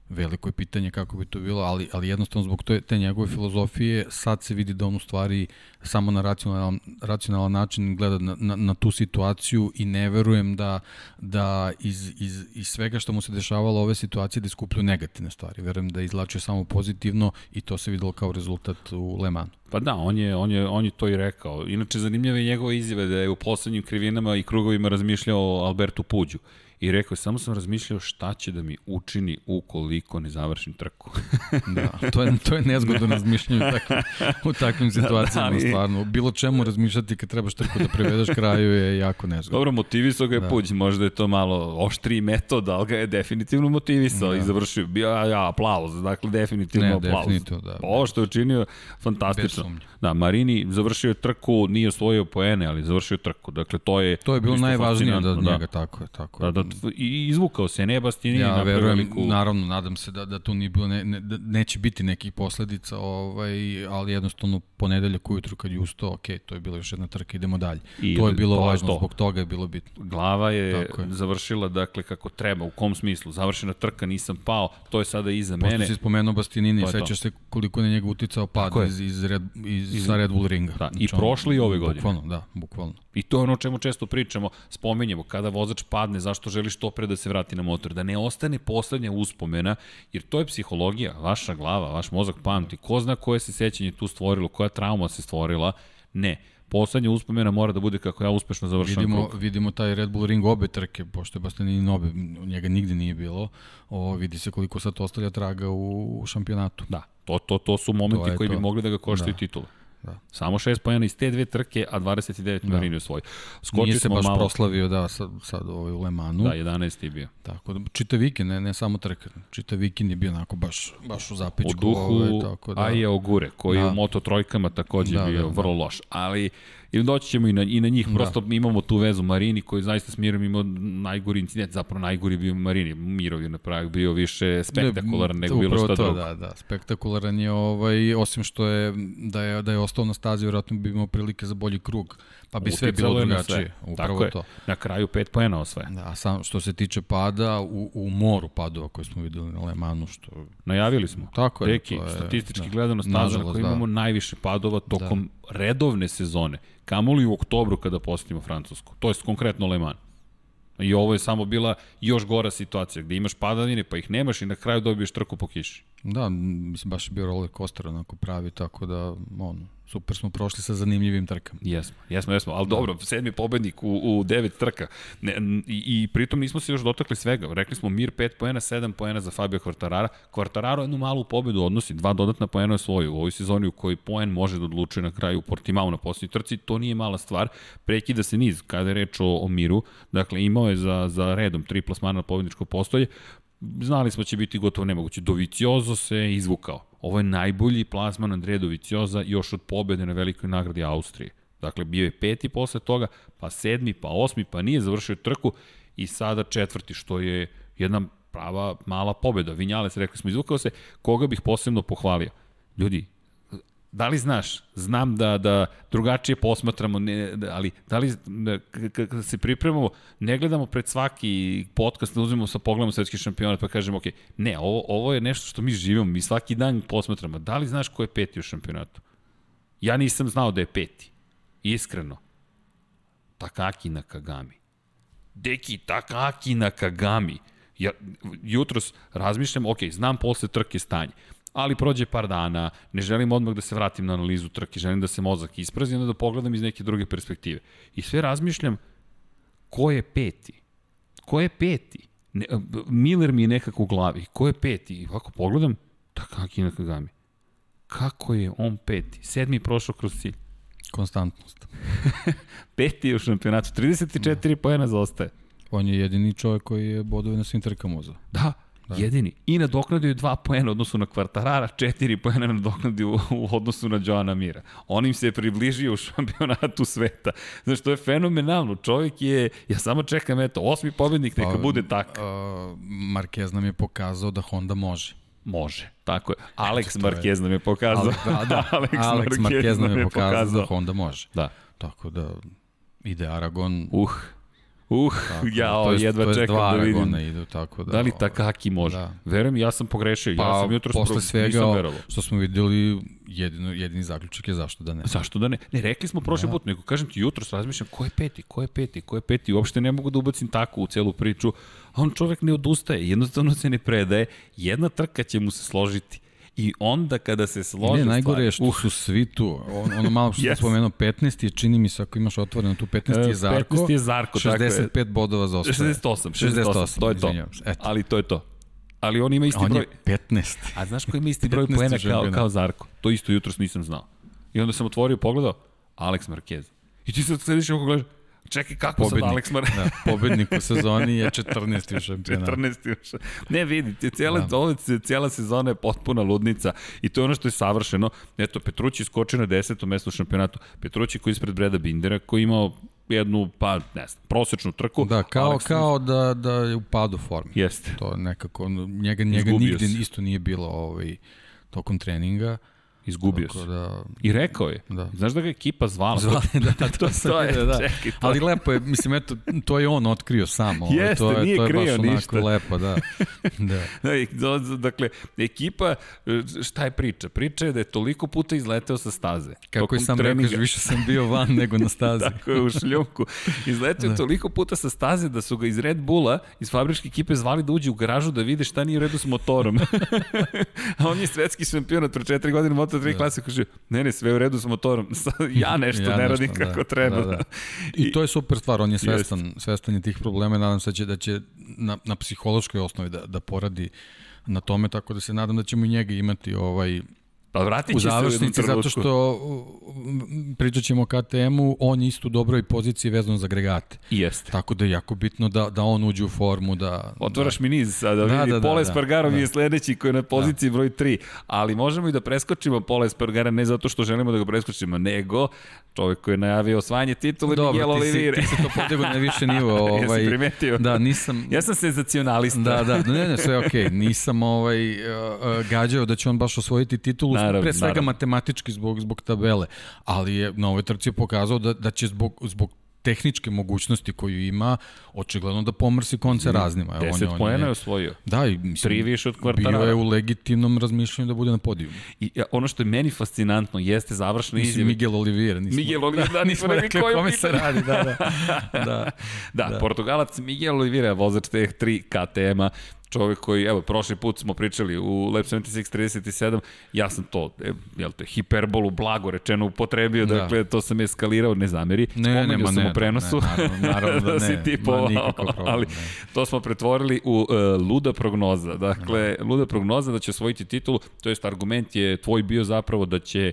veliko je pitanje kako bi to bilo, ali, ali jednostavno zbog te, te njegove filozofije sad se vidi da on u stvari samo na racionalan, racionalan način gleda na, na, na tu situaciju i ne verujem da, da iz, iz, iz svega što mu se dešavalo ove situacije da iskuplju negativne stvari. Verujem da izlačio samo pozitivno i to se videlo kao rezultat u Le Manu. Pa da, on je, on je, on je to i rekao. Inače, zanimljiva je njegova izjave da je u poslednjim krivinama i krugovima razmišljao o Albertu Puđu i rekao, samo sam razmišljao šta će da mi učini ukoliko ne završim trku. da, to je, to je nezgodno razmišljanje u takvim, u takvim situacijama, da, da, stvarno. Bilo čemu razmišljati kad trebaš trku da prevedeš kraju je jako nezgodno. Dobro, motivisao ga je da. Puđ, možda je to malo oštri metod, ali ga je definitivno motivisao da. i završio. Bio ja, aplauz, dakle definitivno ne, aplauz. Definitivno, da. Ovo što je učinio, fantastično. Da, Marini završio trku, nije osvojio poene, ali završio trku. Dakle, to je... To je bilo najvažnije da, da njega, tako je. Tako je. Da, da, i izvukao se, ne Bastini ja, verujem, veliku... naravno, nadam se da, da tu nije bilo, ne, ne, da neće biti nekih posledica, ovaj, ali jednostavno ponedeljak ujutru kad je ustao, ok, to je bila još jedna trka, idemo dalje. I to je bilo to važno, to. zbog toga je bilo bitno. Glava je, je završila, dakle, kako treba, u kom smislu, završena trka, nisam pao, to je sada iza Pošto mene. Pošto si spomenuo Bastinini, sećaš se koliko je njega uticao pad iz, iz, Red, iz, iz, sa Red Bull ringa. Da, I znači, prošli i ove godine. Bukvalno, da, bukvalno. I to je ono o čemu često pričamo, spomenjemo, kada vozač padne, zašto želi što pre da se vrati na motor, da ne ostane poslednja uspomena, jer to je psihologija, vaša glava, vaš mozak pamti, ko zna koje se sećanje tu stvorilo, koja trauma se stvorila, ne poslednja uspomena mora da bude kako ja uspešno završam vidimo, krug. Vidimo taj Red Bull Ring obe trke, pošto je Bastianini obe, njega nigde nije bilo, o, vidi se koliko sad ostavlja traga u, u šampionatu. Da, to, to, to su momenti to koji to. bi mogli da ga koštaju da. titulu. Da. Samo šest pojena iz te dve trke, a 29 da. Marini osvoji. Skoči Nije se baš malo... proslavio, da, sad, sad ovaj u Lemanu. Da, 11 je bio. Tako da, čita vikend, ne, ne samo trka. Čita vikend je bio onako baš, baš u zapečku. U duhu ovaj, tako da. Aija Ogure, koji da. u Moto trojkama takođe da, bio da, da. vrlo loš. Ali Ili doći ćemo i na, i na njih, da. prosto imamo tu vezu Marini koji zaista s Mirom imao najgori incident, zapravo najgori bio Marini, Mirov je na pravi bio više spektakularan nego bilo šta drugo. Da, da, spektakularan je ovaj, osim što je da je, da je ostao na stazi, vjerojatno bi imao prilike za bolji krug, pa bi sve bilo drugačije. Upravo Tako to. Je. Na kraju pet poena osvaja. Da, sam, što se tiče pada, u, u moru padova koje smo videli na Lemanu, što... Najavili smo. Tako je. Deki, statistički da. gledano staza na kojoj da. imamo najviše padova tokom da. redovne sezone kamoli u oktobru kada posetimo Francusku. To je konkretno Le Mans. I ovo je samo bila još gora situacija, gde imaš padavine, pa ih nemaš i na kraju dobiješ trku po kiši. Da, mislim, baš je bio roller coaster onako pravi, tako da, ono, super smo prošli sa zanimljivim trkama. Jesmo, jesmo, jesmo, ali dobro, sedmi pobednik u, u devet trka. Ne, i, I pritom nismo se još dotakli svega. Rekli smo Mir 5 poena, 7 poena za Fabio Quartarara. Quartararo jednu malu pobedu odnosi, dva dodatna poena je svoju u ovoj sezoni u kojoj poen može da odlučuje na kraju u Portimao na posljednji trci. To nije mala stvar. Prekida se niz kada je reč o, o Miru. Dakle, imao je za, za redom tri plasmana na pobedničko postolje znali smo da će biti gotovo nemoguće. Doviciozo se izvukao. Ovo je najbolji plasman Andreja Dovicioza još od pobede na velikoj nagradi Austrije. Dakle, bio je peti posle toga, pa sedmi, pa osmi, pa nije završio trku i sada četvrti, što je jedna prava mala pobeda. Vinjales, rekli smo, izvukao se. Koga bih posebno pohvalio? Ljudi, Da li znaš, znam da, da drugačije posmatramo, ne, ali da li da, kada se pripremamo, ne gledamo pred svaki podcast, da uzmemo sa pogledom svetski šampionat pa kažemo, ok, ne, ovo, ovo je nešto što mi živimo, mi svaki dan posmatramo. Da li znaš ko je peti u šampionatu? Ja nisam znao da je peti. Iskreno. Takaki na Kagami. Deki, Takaki Nakagami. Ja, jutros razmišljam, ok, znam posle trke stanje, ali prođe par dana, ne želim odmah da se vratim na analizu trke, želim da se mozak isprazi, onda da pogledam iz neke druge perspektive. I sve razmišljam, ko je peti? Ko je peti? Ne, Miller mi je nekako u glavi. Ko je peti? I ovako pogledam, Takaki Nakagami. Kako je on peti? Sedmi prošao kroz cilj. Konstantnost. peti je u šampionatu. 34 da. pojena zaostaje. On je jedini čovjek koji je bodove na svim trkama uzao. Da, Da. Jedini. I nadoknadio je 2 poena u odnosu na Kvartarara, 4 poena nadoknadio u, u odnosu na Joana Mira. On im se je približio u šampionatu sveta. Znaš, to je fenomenalno. Čovjek je, ja samo čekam, eto, osmi pobednik, neka pa, bude tako. Uh, Marquez nam je pokazao da Honda može. Može, tako je. Alex Marquez nam je pokazao. Ale, da, da. Alex, Alex Marquez, Marquez nam je pokazao, pokazao da Honda može. Da. Tako da ide Aragon. Uh, Uh, tako, ja o, jedva čekam da vidim. idu, tako da... Da li Takaki može? Da. Verujem, ja sam pogrešio. Pa, ja sam jutro posle svega što smo videli, jedino, jedini zaključak je zašto da ne. Zašto da ne? Ne, rekli smo prošli da. put, nego kažem ti jutro razmišljam ko je peti, ko je peti, ko je peti. Uopšte ne mogu da ubacim tako u celu priču. A on čovek ne odustaje, jednostavno se ne predaje. Jedna trka će mu se složiti. I onda kada se slože Ne, najgore je što uh. su svi tu. On, ono malo što yes. spomenuo, 15 je, čini mi se, ako imaš otvoreno tu, 15 je e, Zarko. 15 je Zarko, 65 tako je. bodova za ostaje. 68, 68, 68 to je to. Eto. Ali to je to. Ali on ima isti on broj. On je 15. A znaš ko ima isti broj poena kao, kao Zarko? To isto jutros nisam znao. I onda sam otvorio, pogledao, Alex Marquez. I ti sad sediš i oko gledaš, Čekaj, kako pobednik, sad Alex Mar... da, pobednik u sezoni je 14. u šampionatu. 14. u šampionatu. Ne, vidi, cijela, da. ovo, cijela sezona je potpuna ludnica i to je ono što je savršeno. Eto, Petrući skoči na 10. mesto u šampionatu. Petrući koji je ispred Breda Bindera, koji je imao jednu, pa ne znam, prosečnu trku. Da, kao, Alex... kao da, da je u padu formi. Jeste. To nekako, njega, njega nigde se. isto nije bilo ovaj, tokom treninga. Izgubio se. Da... I rekao je. Da. Znaš da ga ekipa zvala? Zvala, da, da, to, to je, da. Čekaj, to... Ali lepo je, mislim, eto, to je on otkrio samo. Jeste, to je, nije to je krio baš ništa. lepo, da. da. dakle, ekipa, šta je priča? Priča je da je toliko puta izleteo sa staze. Kako je sam treninga. rekao, više sam bio van nego na stazi. Tako je, u šljunku. Izleteo da. toliko puta sa staze da su ga iz Red Bulla, iz fabričke ekipe zvali da uđe u garažu da vide šta nije u redu s motorom. A on je svetski šampionat pre četiri godine Moto3 da. klase, kaže, ne, ne, sve u redu s motorom, ja nešto ja ne radim nešto, kako da, treba. Da, da. I, I to je super stvar, on je svestan, jest. svestan je tih problema, nadam se da će, da će na, na psihološkoj osnovi da, da poradi na tome, tako da se nadam da ćemo i njega imati ovaj Pa vratit će u završnici se u zato što pričat ćemo o KTM-u, on je isto u dobroj poziciji vezano za agregate. Jeste. Tako da je jako bitno da, da on uđe u formu. Da, Otvaraš da, mi niz sada, da, vidi, da, da, Pola Espargarov da, da. je sledeći koji je na poziciji da. broj 3, ali možemo i da preskočimo Pola Espargara ne zato što želimo da ga preskočimo, nego čovjek koji je najavio osvajanje titule Dobro, Miguel Olivire. Ti si to podigao na više nivo. Ovaj, Jesi primetio? Da, nisam... Ja sam senzacionalista. Da, da, ne, ne, sve okej. Okay. Nisam ovaj, uh, gađao da će on baš osvojiti titulu naravno, pre svega naravno. matematički zbog, zbog tabele, ali je na ovoj trci pokazao da, da će zbog, zbog tehničke mogućnosti koju ima, očigledno da pomrsi konce mm, raznima. 10 on, poena je osvojio. Da, i mislim, Tri više od kvartara. Bio je u legitimnom razmišljanju da bude na podiju. I ono što je meni fascinantno jeste završna izjava. Miguel Oliveira. Nismo, Miguel Oliveira, da, nismo rekli o kome se radi. Da, da. da, da, da. Portugalac Miguel Oliveira, vozač teh 3 KTM-a, čovjek koji, evo, prošli put smo pričali u Lab 7637, ja sam to, e, jel te, hiperbolu blago rečeno upotrebio, da. dakle, to sam eskalirao, ne zameri, ne, nema, sam ne, u prenosu, ne, naravno, naravno da, da ne, tipo, problem, ali ne. to smo pretvorili u uh, luda prognoza, dakle, da. luda prognoza da će osvojiti titulu, to jest argument je tvoj bio zapravo da će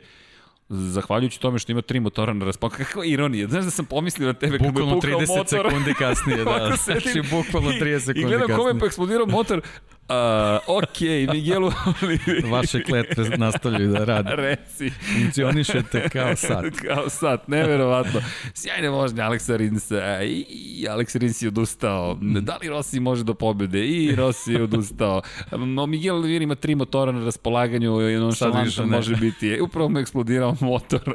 zahvaljujući tome što ima tri motora na raspolaganju. Kakva ironija. Znaš da sam pomislio na tebe kako je pukao motor. Bukvalno 30 sekundi kasnije, da. znači, bukvalno 30 sekundi kasnije. I gledam kome je pa eksplodirao motor, Uh, ok, Miguelu Vaše kletve nastavljaju da rade. Reci. Funkcionišete kao sat. kao sat, neverovatno. Sjajne vožnje Aleksa Rinsa i Aleksa Rins je odustao. Da li Rossi može do pobede? I Rossi je odustao. No, Miguel Oliveira ima tri motora na raspolaganju i on šalantan može biti. Upravo mu eksplodirao motor.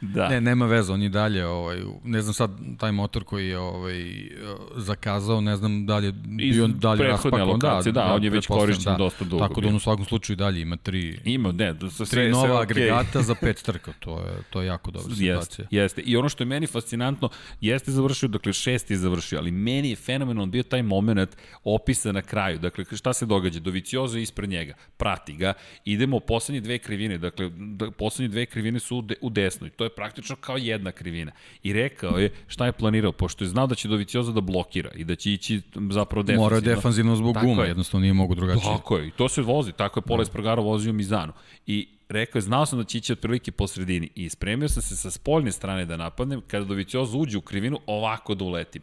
da. Ne, nema veze, on je dalje, ovaj, ne znam sad, taj motor koji je ovaj, zakazao, ne znam da li je bio dalje raspakovan. Da, da, da, on je već korišćen da. dosta dugo. Tako da on u svakom slučaju dalje ima tri, ima, ne, da, sve, tri nova sve okay. agregata za pet trka, to je, to je jako dobra situacija. Jeste, jeste. I ono što je meni fascinantno, jeste završio, dakle šest je završio, ali meni je fenomenalno bio taj moment opisa na kraju. Dakle, šta se događa? Doviciozo je ispred njega, prati ga, idemo u poslednje dve krivine, dakle, da, poslednje dve krivine su u, de, u desnoj, to je praktično kao jedna krivina. I rekao je šta je planirao, pošto je znao da će Doviciozo da blokira i da će ići zapravo defanzivno. Mora defanzivno zbog guma, jednostavno nije mogu drugačije. Tako je, i to se vozi, tako je Pola da. Espargaro vozio Mizanu. I rekao je, znao sam da će ići otprilike po sredini i spremio sam se sa spoljne strane da napadnem, kada Doviciozo uđe u krivinu, ovako da uletim.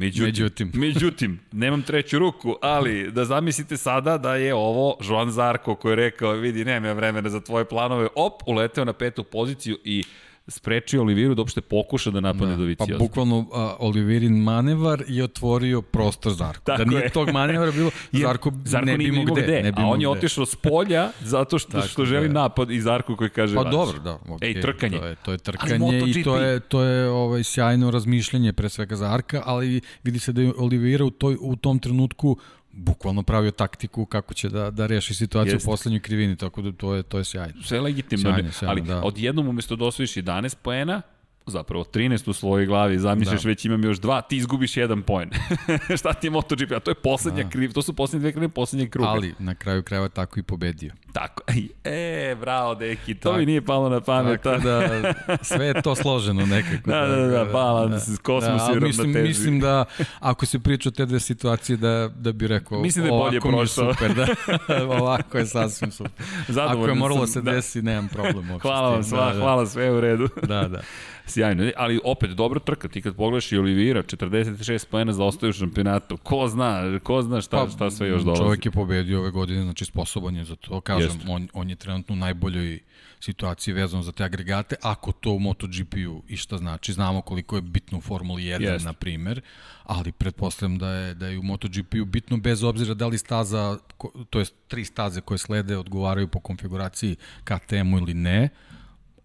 Međutim, međutim. međutim, nemam treću ruku, ali da zamislite sada da je ovo Joan Zarko koji je rekao, vidi, nema vremena za tvoje planove, op, uleteo na petu poziciju i sprečio Oliviru da uopšte pokuša da napadne da, Dovicioza. Pa bukvalno uh, Olivirin manevar je otvorio prostor Zarko. Tako da nije je. tog manevra bilo, Zarko, Zarko ne bi gde. gde. Ne bi a on je otišao s polja zato što, što želi da. napad i Zarko koji kaže Pa dobro, da. Okay, Ej, trkanje. To je, to je trkanje i to je, to je ovaj, sjajno razmišljanje pre svega Zarka, ali vidi se da je Olivira u, toj, u tom trenutku bukvalno pravio taktiku kako će da, da reši situaciju Jeste. u poslednjoj krivini, tako da to je, to je sjajno. Sve legitimno, sjajno, sjajno, ali da. odjednom umesto da osvojiš 11 poena, zapravo 13 u svojoj glavi, zamisliš da. već imam još dva, ti izgubiš jedan poen. Šta ti je MotoGP? A to je poslednja da. kriv, to su poslednje dve krive, poslednje kruga. Ali na kraju krajeva tako i pobedio. Tako, e, bravo deki, to mi nije palo na pamet. Tako da, sve je to složeno nekako. da, da, da, da balans, da, kosmos da, i mislim, mislim da, ako se priča o te dve situacije, da, da bi rekao, mislim da je bolje prošao. super, da, ovako je sasvim super. Zadovoljno ako je moralo sam, se da. desi, nemam problem. Hvala vam, sva, da, da. hvala, sve u redu. da, da. Sjajno, ali opet dobro trka, ti kad pogledaš i Olivira, 46 poena za ostaju u šampionatu, ko zna, ko zna šta, pa, šta sve još dolazi. Čovjek je pobedio ove godine, znači sposoban je za to, kažem, on, on je trenutno u najboljoj situaciji vezano za te agregate, ako to u MotoGP-u i šta znači, znamo koliko je bitno u Formuli 1, Jest. na primer, ali pretpostavljam da je, da je u MotoGP-u bitno bez obzira da li staza, to jest tri staze koje slede odgovaraju po konfiguraciji KTM-u ili ne,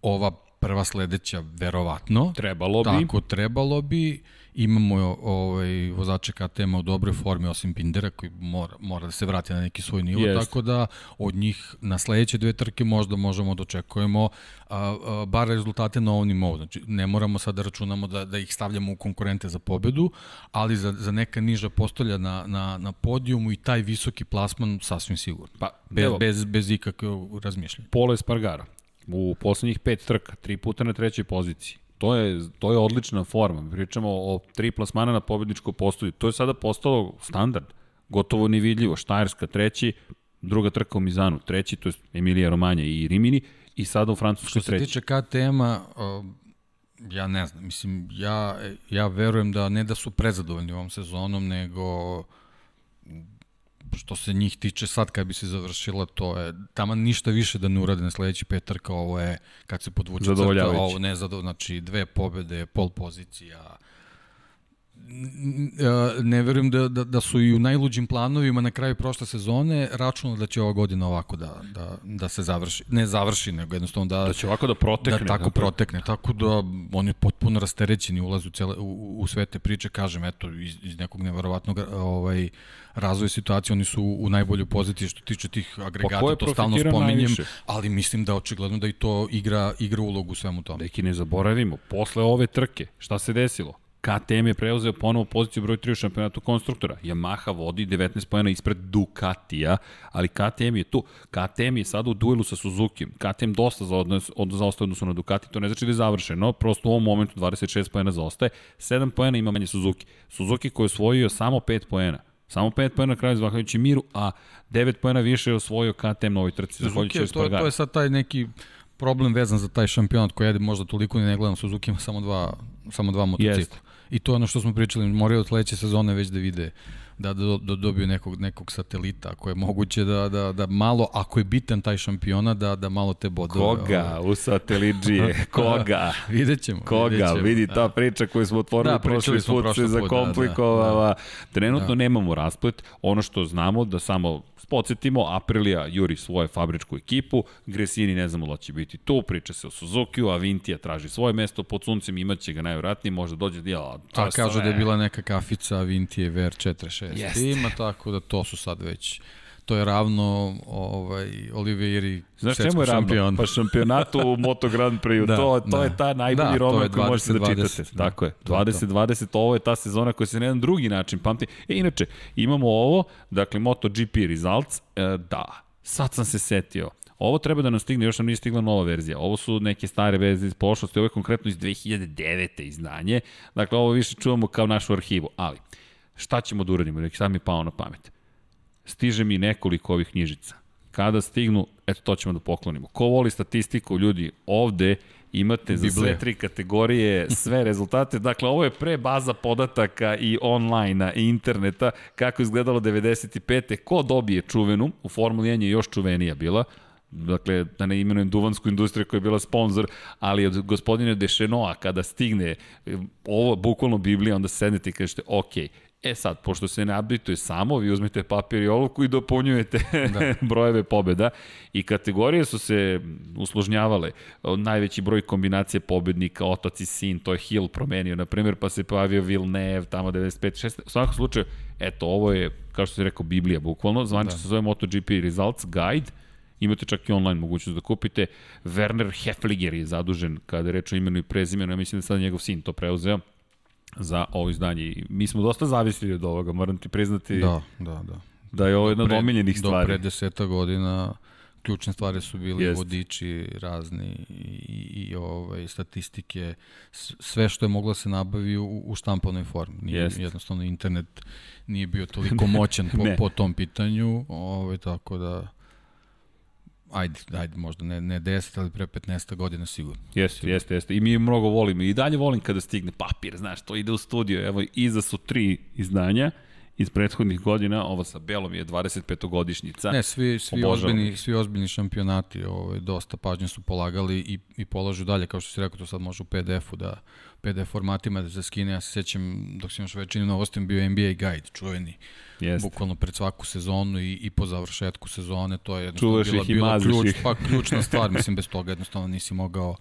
ova prva sledeća verovatno. Trebalo bi. Tako, trebalo bi. Imamo ovaj, vozače KTM u dobroj formi, osim Pindera, koji mora, mora da se vrati na neki svoj nivo, yes. tako da od njih na sledeće dve trke možda možemo da očekujemo a, a, bar rezultate na ovom nivou. Znači, ne moramo sad da računamo da, da ih stavljamo u konkurente za pobedu, ali za, za neka niža postolja na, na, na podijumu i taj visoki plasman sasvim sigurno. Pa, bez, bez, bez ikakvog razmišljanja. Pole Espargaro u poslednjih pet trka, tri puta na trećoj poziciji. To je, to je odlična forma. Pričamo o tri plasmana na pobedničko postolju. To je sada postalo standard. Gotovo nevidljivo. Štajerska treći, druga trka u Mizanu treći, to je Emilija Romanja i Rimini i sada u Francuskoj treći. Što se tiče KTM-a, ja ne znam, mislim, ja, ja verujem da ne da su prezadovoljni ovom sezonom, nego što se njih tiče sad kad bi se završila, to je tamo ništa više da ne urade na sledeći petar kao ovo je kad se podvuče crta, ovo ne zadovoljavajuće, znači dve pobede, pol pozicija, ne verujem da, da, da su i u najluđim planovima na kraju prošle sezone računali da će ova godina ovako da, da, da se završi. Ne završi, nego jednostavno da... Da će ovako da protekne. Da tako da protekne. Tako da on je potpuno rasterećen i ulazi u, cele, u, u sve te priče. Kažem, eto, iz, iz nekog neverovatnog ovaj, razvoja situacije, oni su u najboljoj poziciji što tiče tih agregata, pa to stalno spominjem, najviše? ali mislim da očigledno da i to igra, igra ulogu u svemu tome. Neki ne zaboravimo, posle ove trke, šta se desilo? KTM je preuzeo ponovo poziciju broj 3 u šampionatu konstruktora. Yamaha vodi 19 pojena ispred Ducatija, ali KTM je tu. KTM je sada u duelu sa Suzuki. KTM dosta za odnos, od, zaostaje odnosu na Ducati, to ne znači da je završeno, prosto u ovom momentu 26 pojena zaostaje, 7 pojena ima manje Suzuki. Suzuki koji je osvojio samo 5 pojena. Samo 5 pojena na kraju zahvaljujući Miru, a 9 pojena više je osvojio KTM na ovoj trci. Suzuki, to, to je sad taj neki problem vezan za taj šampionat koji je možda toliko ne gledam Suzuki ima samo dva, samo dva motocikla. Jest. I to je ono što smo pričali, moraju od sledeće sezone već da vide da, da, da dobiju nekog, nekog satelita, ako je moguće da, da, da malo, ako je bitan taj šampiona, da, da malo te bodove. Koga ovaj. u satelidžije? Koga? vidjet ćemo. Koga? Vidjet ćemo, Vidi da. ta priča koju smo otvorili da, prošli put se zakomplikovala. Da, da, da. Trenutno da. nemamo rasplet. Ono što znamo da samo podsjetimo, Aprilia juri svoju fabričku ekipu, Gresini ne znamo da će biti tu, priča se o Suzuki-u, Avintija traži svoje mesto pod suncem, imaće ga najvratnije, možda dođe ja, A kažu da je bila neka kafica Avintije VR46 Jeste. ima, tako da to su sad već to je ravno ovaj, Oliveiri Znaš čemu je ravno? Pa šampionatu u Moto Grand Prix. da, to, to da. je ta najbolji da, roman koji možete da čitate. Da, Tako je. 20-20, ovo je ta sezona koja se na jedan drugi način pamti. E, inače, imamo ovo, dakle, MotoGP Results, e, da, sad sam se setio. Ovo treba da nam stigne, još nam nije stigla nova verzija. Ovo su neke stare verzije iz prošlosti, ovo je konkretno iz 2009. izdanje. Dakle, ovo više čuvamo kao našu arhivu. Ali, šta ćemo da uradimo? Sad mi je pao na pamet stiže mi nekoliko ovih knjižica. Kada stignu, eto to ćemo da poklonimo. Ko voli statistiku, ljudi, ovde imate za sve tri kategorije sve rezultate. Dakle, ovo je pre baza podataka i online i interneta, kako izgledalo 95. Ko dobije čuvenu, u Formuli 1 je još čuvenija bila, dakle, da ne imenujem duvansku industriju koja je bila sponsor, ali od gospodine Dešenoa, kada stigne ovo, bukvalno Biblija, onda sednete i kažete, okej, okay, E sad, pošto se ne updateuje samo, vi uzmete papir i olovku i dopunjujete da. brojeve pobeda i kategorije su se usložnjavale. Najveći broj kombinacije pobednika, otac i sin, to je Hill promenio, na primjer, pa se pojavio Villeneuve, tamo 95, 6. U svakom slučaju, eto, ovo je, kao što se rekao, Biblija, bukvalno. Zvanče da. se zove MotoGP Results Guide. Imate čak i online mogućnost da kupite. Werner Hefliger je zadužen kada je reč o imenu i prezimenu, ja mislim da je sad njegov sin to preuzeo za ovo izdanje. Mi smo dosta zavisili od ovoga, moram ti priznati. Da, da, da. Da je ovo jedna od omiljenih stvari. Do pre deseta godina ključne stvari su bili Jest. vodiči razni i, i ovaj, statistike, sve što je moglo da se nabavi u, u štampanoj formi. Nije, Jest. jednostavno internet nije bio toliko moćan po, po tom pitanju, ovaj, tako da ajde, ajde, možda ne, ne 10, ali pre 15 godina sigurno. Jeste, jeste, jeste. I mi mnogo volimo. I dalje volim kada stigne papir, znaš, to ide u studio. Evo, iza su tri izdanja iz prethodnih godina, ovo sa Belom je 25-godišnjica. Ne, svi, svi, ozbiljni, svi ozbiljni šampionati ovaj, dosta pažnje su polagali i, i polažu dalje, kao što si rekao, to sad može u PDF-u da PDF formatima da se skine. Ja se sećam, dok sam još većinim novostim, bio NBA Guide, čuveni. Jest. Bukvalno pred svaku sezonu i, i po završetku sezone, to je jednostavno Čuvaš bila, bila ključ, pa, ključna stvar. Mislim, bez toga jednostavno nisi mogao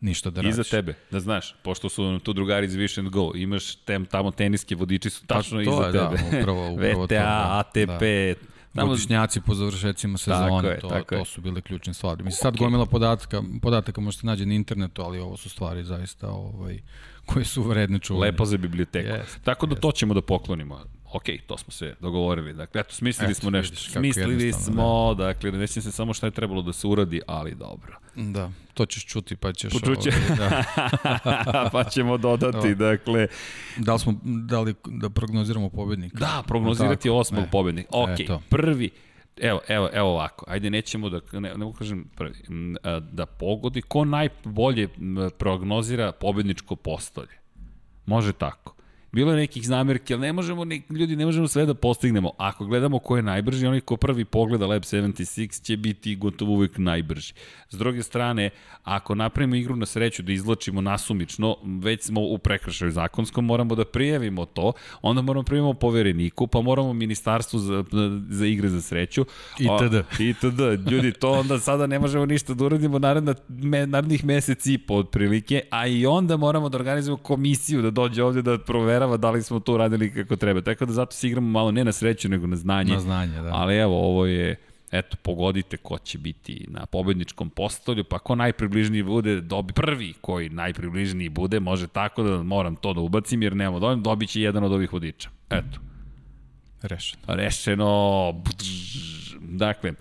ništa da radiš. I za tebe, da znaš, pošto su tu drugari iz Vision Go, imaš tem, tamo teniske vodiči su pa tačno pa, iza je, da, tebe. Da, upravo, upravo VTA, to, da, ATP, da. Tamo... Godišnjaci po završecima sezone, tako je, to, tako to su bile ključne stvari. Mislim, sad okay. gomila podataka, podataka možete nađe na internetu, ali ovo su stvari zaista ovaj, koje su vredne čuvanja. Lepo za biblioteku. Yes, tako da yes. to ćemo da poklonimo ok, to smo se dogovorili. Dakle, eto, smislili eto, smo nešto. Smislili smo, da. dakle, ne se samo šta je trebalo da se uradi, ali dobro. Da, to ćeš čuti pa ćeš... Počuće. Ovdje, da. pa ćemo dodati, da. dakle... Da li, smo, da li da prognoziramo pobednika? Da, prognozirati osmog e. pobednika. Ok, Eto. prvi, Evo, evo, evo ovako, ajde nećemo da, ne, ne kažem prvi, da pogodi ko najbolje prognozira pobedničko postolje. Može tako. Bilo je nekih zamerki, ali ne možemo, ne, ljudi, ne možemo sve da postignemo. Ako gledamo ko je najbrži, onaj ko prvi pogleda Lab 76 će biti gotovo uvijek najbrži. S druge strane, ako napravimo igru na sreću da izlačimo nasumično, već smo u prekršaju zakonskom, moramo da prijavimo to, onda moramo da prijavimo povereniku, pa moramo ministarstvu za, za igre za sreću. Itd. Itd. Ljudi, to onda sada ne možemo ništa da uradimo naredna, me, narednih meseci i po otprilike, a i onda moramo da organizujemo komisiju da dođe ovde da provera proverava da li smo to uradili kako treba. Tako da zato se igramo malo ne na sreću, nego na znanje. Na znanje, da. Ali evo, ovo je, eto, pogodite ko će biti na pobedničkom postolju, pa ko najpribližniji bude, dobi prvi koji najpribližniji bude, može tako da moram to da ubacim, jer nemamo dovoljno, dobit će jedan od ovih vodiča. Eto. Rešeno. Rešeno. Dakle,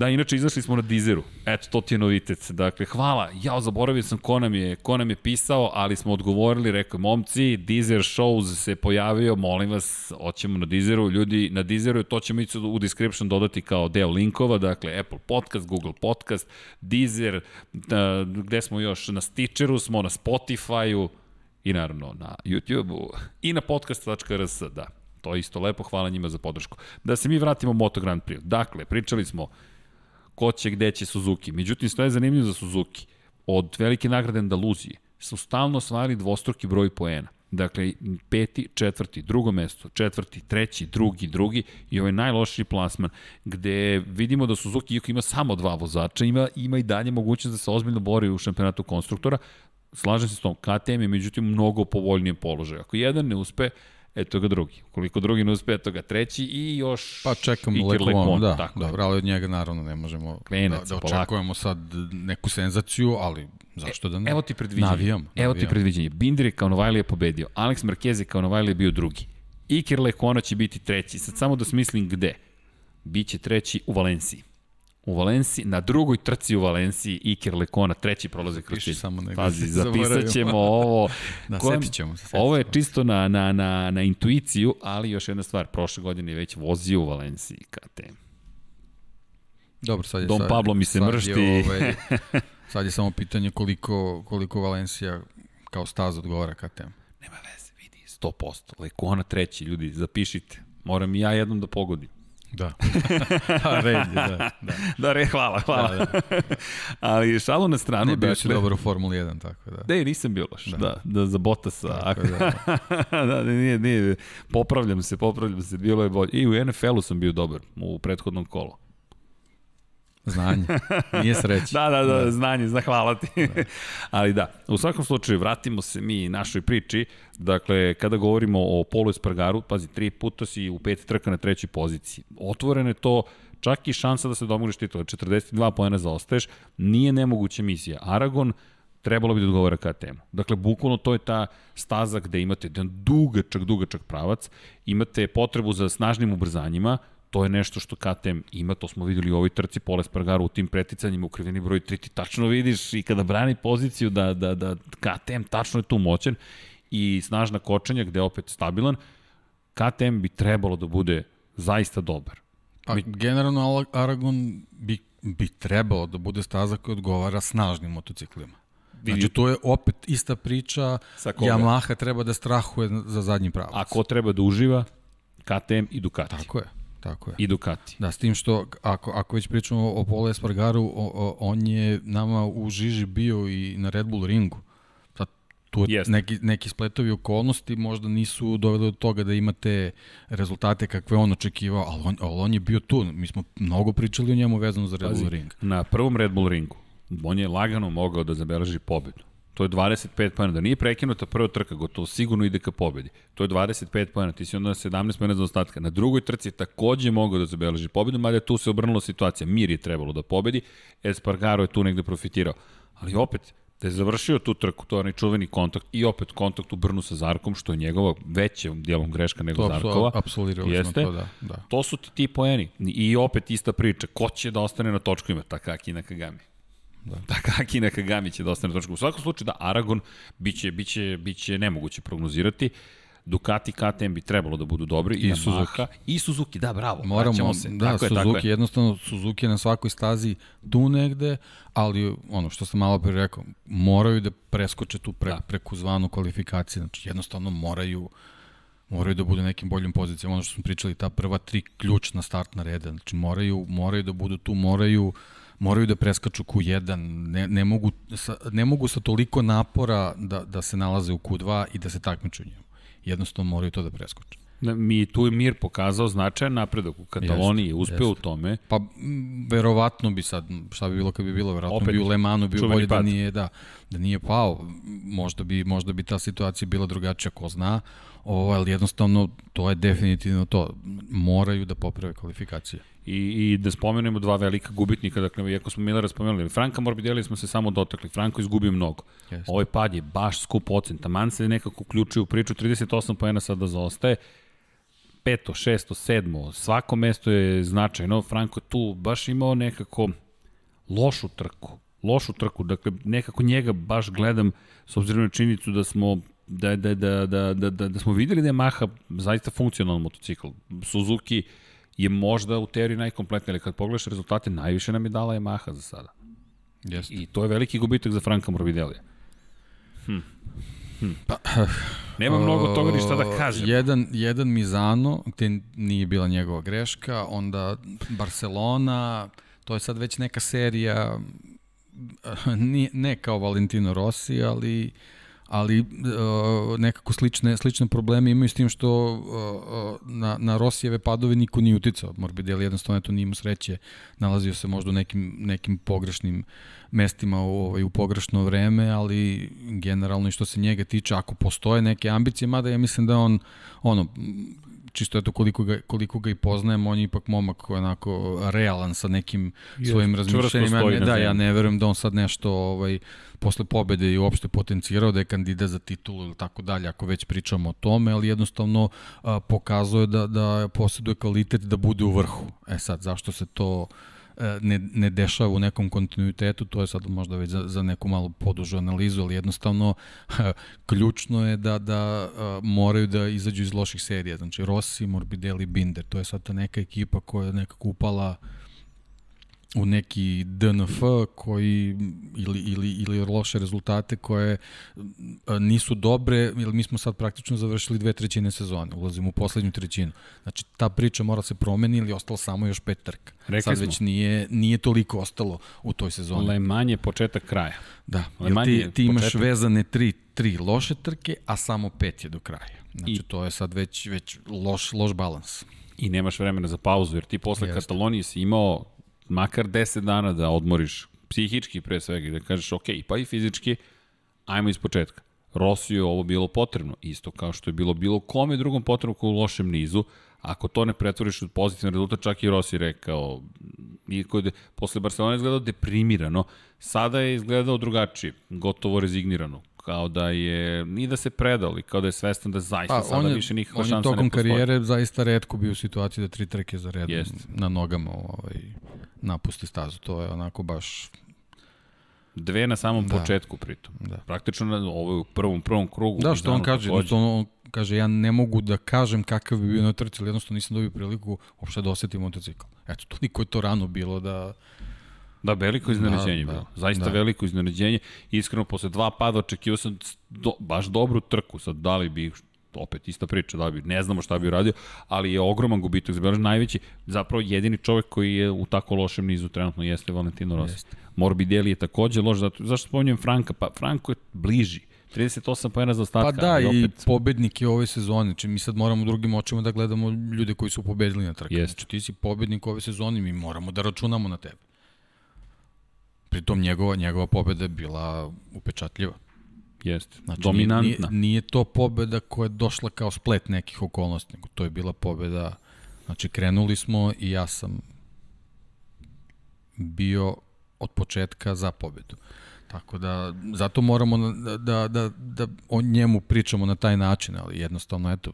Da, inače izašli smo na Dizeru. Eto, to ti je novitet. Dakle, hvala. Ja zaboravio sam ko nam je, ko nam je pisao, ali smo odgovorili, rekao, momci, Dizer Shows se pojavio, molim vas, hoćemo na Dizeru. Ljudi, na Dizeru, to ćemo ići u description dodati kao deo linkova, dakle, Apple Podcast, Google Podcast, Deezer, da, gde smo još, na Stitcheru smo, na Spotify-u, i naravno na YouTube-u i na podcast.rs, da. To je isto lepo, hvala njima za podršku. Da se mi vratimo Moto Grand Prix. Dakle, pričali smo ko će gde će Suzuki. Međutim, što je zanimljivo za Suzuki, od velike nagrade Andaluzije su stalno osvajali dvostruki broj poena. Dakle, peti, četvrti, drugo mesto, četvrti, treći, drugi, drugi i ovaj najlošiji plasman, gde vidimo da Suzuki iako ima samo dva vozača, ima, ima i dalje mogućnost da se ozbiljno bori u šampionatu konstruktora. Slažem se s tom, KTM je međutim mnogo povoljnije položaj. Ako jedan ne uspe, eto ga drugi. Koliko drugi ne uspe, eto ga treći i još Pa čekam Lekon, da, tako dobro, ali od njega naravno ne možemo Klenac, da, da očekujemo polako. sad neku senzaciju, ali zašto da ne? Evo ti predviđenje. Navijam, navijam. Evo ti predviđenje. Binder je kao Novajli je pobedio, Alex Marquez je kao Novajli je bio drugi. Iker Lekona će biti treći. Sad samo da smislim gde. Biće treći u Valenciji u Valenciji, na drugoj trci u Valenciji Iker Lekona, treći prolaze kroz cilj. Samo Pazi, zapisat ćemo ovo. da, kojem, ćemo se. Ovo je čisto na, na, na, na intuiciju, ali još jedna stvar, prošle godine je već vozio u Valenciji KTM. Dobro, sad je... Dom sad, Pablo mi se sad mršti. Je, ovaj, sad je samo pitanje koliko, koliko Valencija kao staz odgovara KTM. Nema veze, vidi, 100%. Lekona treći, ljudi, zapišite. Moram i ja jednom da pogodim. Da. Red je, da. Da, da re, hvala, hvala. Da, da. Ali šalu na stranu. Ne, bio si dakle, dobro u Formuli 1, tako da. Ne, nisam bio loš, da, da, da za Bottasa. Tako, da. da, nije, nije, popravljam se, popravljam se, bilo je bolje. I u NFL-u sam bio dobar, u prethodnom kolu. Znanje, nije sreće. da, da, da, da, znanje, zna, hvala ti. Da. Ali da, u svakom slučaju, vratimo se mi našoj priči. Dakle, kada govorimo o Polu Espargaru, pazi, tri puta si u pet trka na trećoj poziciji. Otvoreno je to čak i šansa da se domogliš titula. 42 pojena zaostaješ, nije nemoguća misija. Aragon, trebalo bi da odgovara ka temu. Dakle, bukvalno to je ta staza gde imate jedan dugačak, dugačak pravac, imate potrebu za snažnim ubrzanjima, to je nešto što KTM ima, to smo videli u ovoj trci Poles Spargaru u tim preticanjima u krivini broj 3, ti tačno vidiš i kada brani poziciju da, da, da KTM tačno je tu moćan i snažna kočenja gde je opet stabilan, KTM bi trebalo da bude zaista dobar. Pa, generalno Aragon bi, bi trebalo da bude staza koja odgovara snažnim motociklima. Znači, to je opet ista priča, Yamaha treba da strahuje za zadnji pravac. A ko treba da uživa? KTM i Ducati. Tako je. Tako je. I Ducati. Da, s tim što, ako, ako već pričamo o Pole Espargaru, o, o, on je nama u žiži bio i na Red Bull ringu. Sad, tu je neki, neki spletovi okolnosti možda nisu doveli do toga da imate rezultate kakve on očekivao, ali on, ali on je bio tu. Mi smo mnogo pričali o njemu vezano za Red Pazi, Bull ring. Na prvom Red Bull ringu on je lagano mogao da zabeleži pobedu. To je 25 pojena. Da nije prekinuta prva trka, gotovo sigurno ide ka pobedi. To je 25 pojena. Ti si onda 17 pojena za ostatka. Na drugoj trci je takođe mogao da zabeleži pobedu, mada tu se obrnula situacija. Mir je trebalo da pobedi, Espargaro je tu negde profitirao. Ali opet, da je završio tu trku, to je onaj čuveni kontakt i opet kontakt u Brnu sa Zarkom, što je njegova većem dijelom greška nego to, Zarkova. To apsolirali Jeste. smo to, da, da. To su ti, ti poeni. I opet ista priča, ko će da ostane na točku ima Takaki na Kagami. Da. Takaki Nakagami će da ostane točku. U svakom slučaju da Aragon biće, biće, biće nemoguće prognozirati. Ducati KTM bi trebalo da budu dobri i, i Suzuki. I Suzuki, da, bravo. Moramo, se. da, tako Suzuki, je, tako jednostavno Suzuki je na svakoj stazi tu negde, ali ono što sam malo pre rekao, moraju da preskoče tu pre, da. preku zvanu kvalifikaciju, znači jednostavno moraju moraju da budu nekim boljim pozicijama, ono što smo pričali, ta prva tri ključna startna reda, znači moraju, moraju da budu tu, moraju uh, moraju da preskaču Q1, ne, ne, mogu, sa, ne mogu sa toliko napora da, da se nalaze u Q2 i da se takmiču njemu. Jednostavno moraju to da preskoče. Mi tu je Mir pokazao značajan napredak u Kataloniji, je uspeo u tome. Pa verovatno bi sad, šta bi bilo kad bi bilo, verovatno Opet, bi u Lemanu bio bolje da pad. da nije, da, da nije pao. Možda bi, možda bi ta situacija bila drugačija, ko zna. Ovo, ali jednostavno, to je definitivno to. Moraju da poprave kvalifikacije. I, I da spomenemo dva velika gubitnika, dakle, iako smo Millera spomenuli, Franka Morbidelli smo se samo dotakli, Franko izgubio mnogo. Jeste. Ovaj pad je baš skup ocen, taman se nekako uključio u priču, 38 pojena sada zaostaje, peto, šesto, sedmo, svako mesto je značajno, Franko tu baš imao nekako lošu trku, lošu trku, dakle nekako njega baš gledam s obzirom na činjenicu da smo da, da, da, da, da, da, da smo videli da je Maha zaista funkcionalan motocikl. Suzuki je možda u teoriji najkompletniji, ali kad pogledaš rezultate, najviše nam je dala Yamaha za sada. Jeste. I to je veliki gubitak za Franka Morbidelija. Hm. Hm. Pa, Nema uh, mnogo toga ni šta da kažem. Jedan, jedan Mizano, gde nije bila njegova greška, onda Barcelona, to je sad već neka serija, ne, ne kao Valentino Rossi, ali ali uh, nekako slične, slične probleme imaju s tim što uh, na, na Rosijeve padove niko nije uticao. Morbidelli jednostavno to nije imao sreće, nalazio se možda u nekim, nekim pogrešnim mestima u, ovaj, u pogrešno vreme, ali generalno i što se njega tiče, ako postoje neke ambicije, mada ja mislim da on ono, čisto eto koliko ga, koliko ga i poznajem, on je ipak momak koji je onako realan sa nekim svojim razmišljenjima. Ne, da, ja ne verujem da on sad nešto ovaj, posle pobede i uopšte potencirao da je kandidat za titulu ili tako dalje, ako već pričamo o tome, ali jednostavno a, pokazuje da, da posjeduje kvalitet da bude u vrhu. E sad, zašto se to ne, ne dešava u nekom kontinuitetu, to je sad možda već za, za neku malu podužu analizu, ali jednostavno ključno je da, da moraju da izađu iz loših serija. Znači Rossi, Morbidelli, Binder, to je sad ta neka ekipa koja je nekako upala u neki DNF koji ili, ili, ili loše rezultate koje nisu dobre, jer mi smo sad praktično završili dve trećine sezone, ulazimo u poslednju trećinu. Znači, ta priča mora se promeni ili ostalo samo još pet trka. Rekli sad smo. već nije, nije toliko ostalo u toj sezoni. Le Mans je početak kraja. Da, jer ti, ti imaš početak... vezane tri, tri loše trke, a samo pet je do kraja. Znači, I... to je sad već, već loš, loš balans. I nemaš vremena za pauzu, jer ti posle Jeste. Katalonije si imao makar 10 dana da odmoriš psihički pre svega i da kažeš ok, pa i fizički, ajmo iz početka. Rosiju je ovo bilo potrebno, isto kao što je bilo bilo kome drugom potrebno u lošem nizu, ako to ne pretvoriš u pozitivan rezultat, čak i Rossi rekao, i kod je posle Barcelona izgledao deprimirano, sada je izgledao drugačije, gotovo rezignirano, kao da je, ni da se predali, kao da je svestan da zaista pa, sada je, više nikakva šansa ne postoji. On je tokom karijere zaista redko bio u situaciji da tri trke za redom Jest. na nogama ovaj, napusti stazu. To je onako baš Dve na samom da. početku pritom. Da. Praktično na ovoj prvom prvom krugu. Da, što on kaže, da on kaže ja ne mogu da kažem kakav bi bio na trci, ali jednostavno nisam dobio priliku uopšte da osetim motocikl. Eto, toliko je to rano bilo da Da, veliko iznenađenje da, bilo. Da, Zaista da. veliko iznenađenje. Iskreno, posle dva pada očekivao sam do, baš dobru trku. Sad, da li bi opet ista priča, da bi, ne znamo šta bi uradio, ali je ogroman gubitak za najveći, zapravo jedini čovek koji je u tako lošem nizu trenutno jeste Valentino Rossi. Jeste. Morbidelli je takođe loš, zato, zašto spominjem Franka? Pa Franko je bliži, 38 pojena za ostatka. Pa da, opet... i pobednik je ove sezone. Znači, mi sad moramo drugim očima da gledamo ljude koji su pobedili na trku. Znači, ti si pobednik ove sezone, mi moramo da računamo na tebe. Pritom njegova, njegova pobeda je bila upečatljiva. Jeste, znači, dominantna. Nije, nije to pobeda koja je došla kao splet nekih okolnosti, nego to je bila pobeda, znači krenuli smo i ja sam bio od početka za pobedu. Tako da, zato moramo da, da, da, da o njemu pričamo na taj način, ali jednostavno, eto,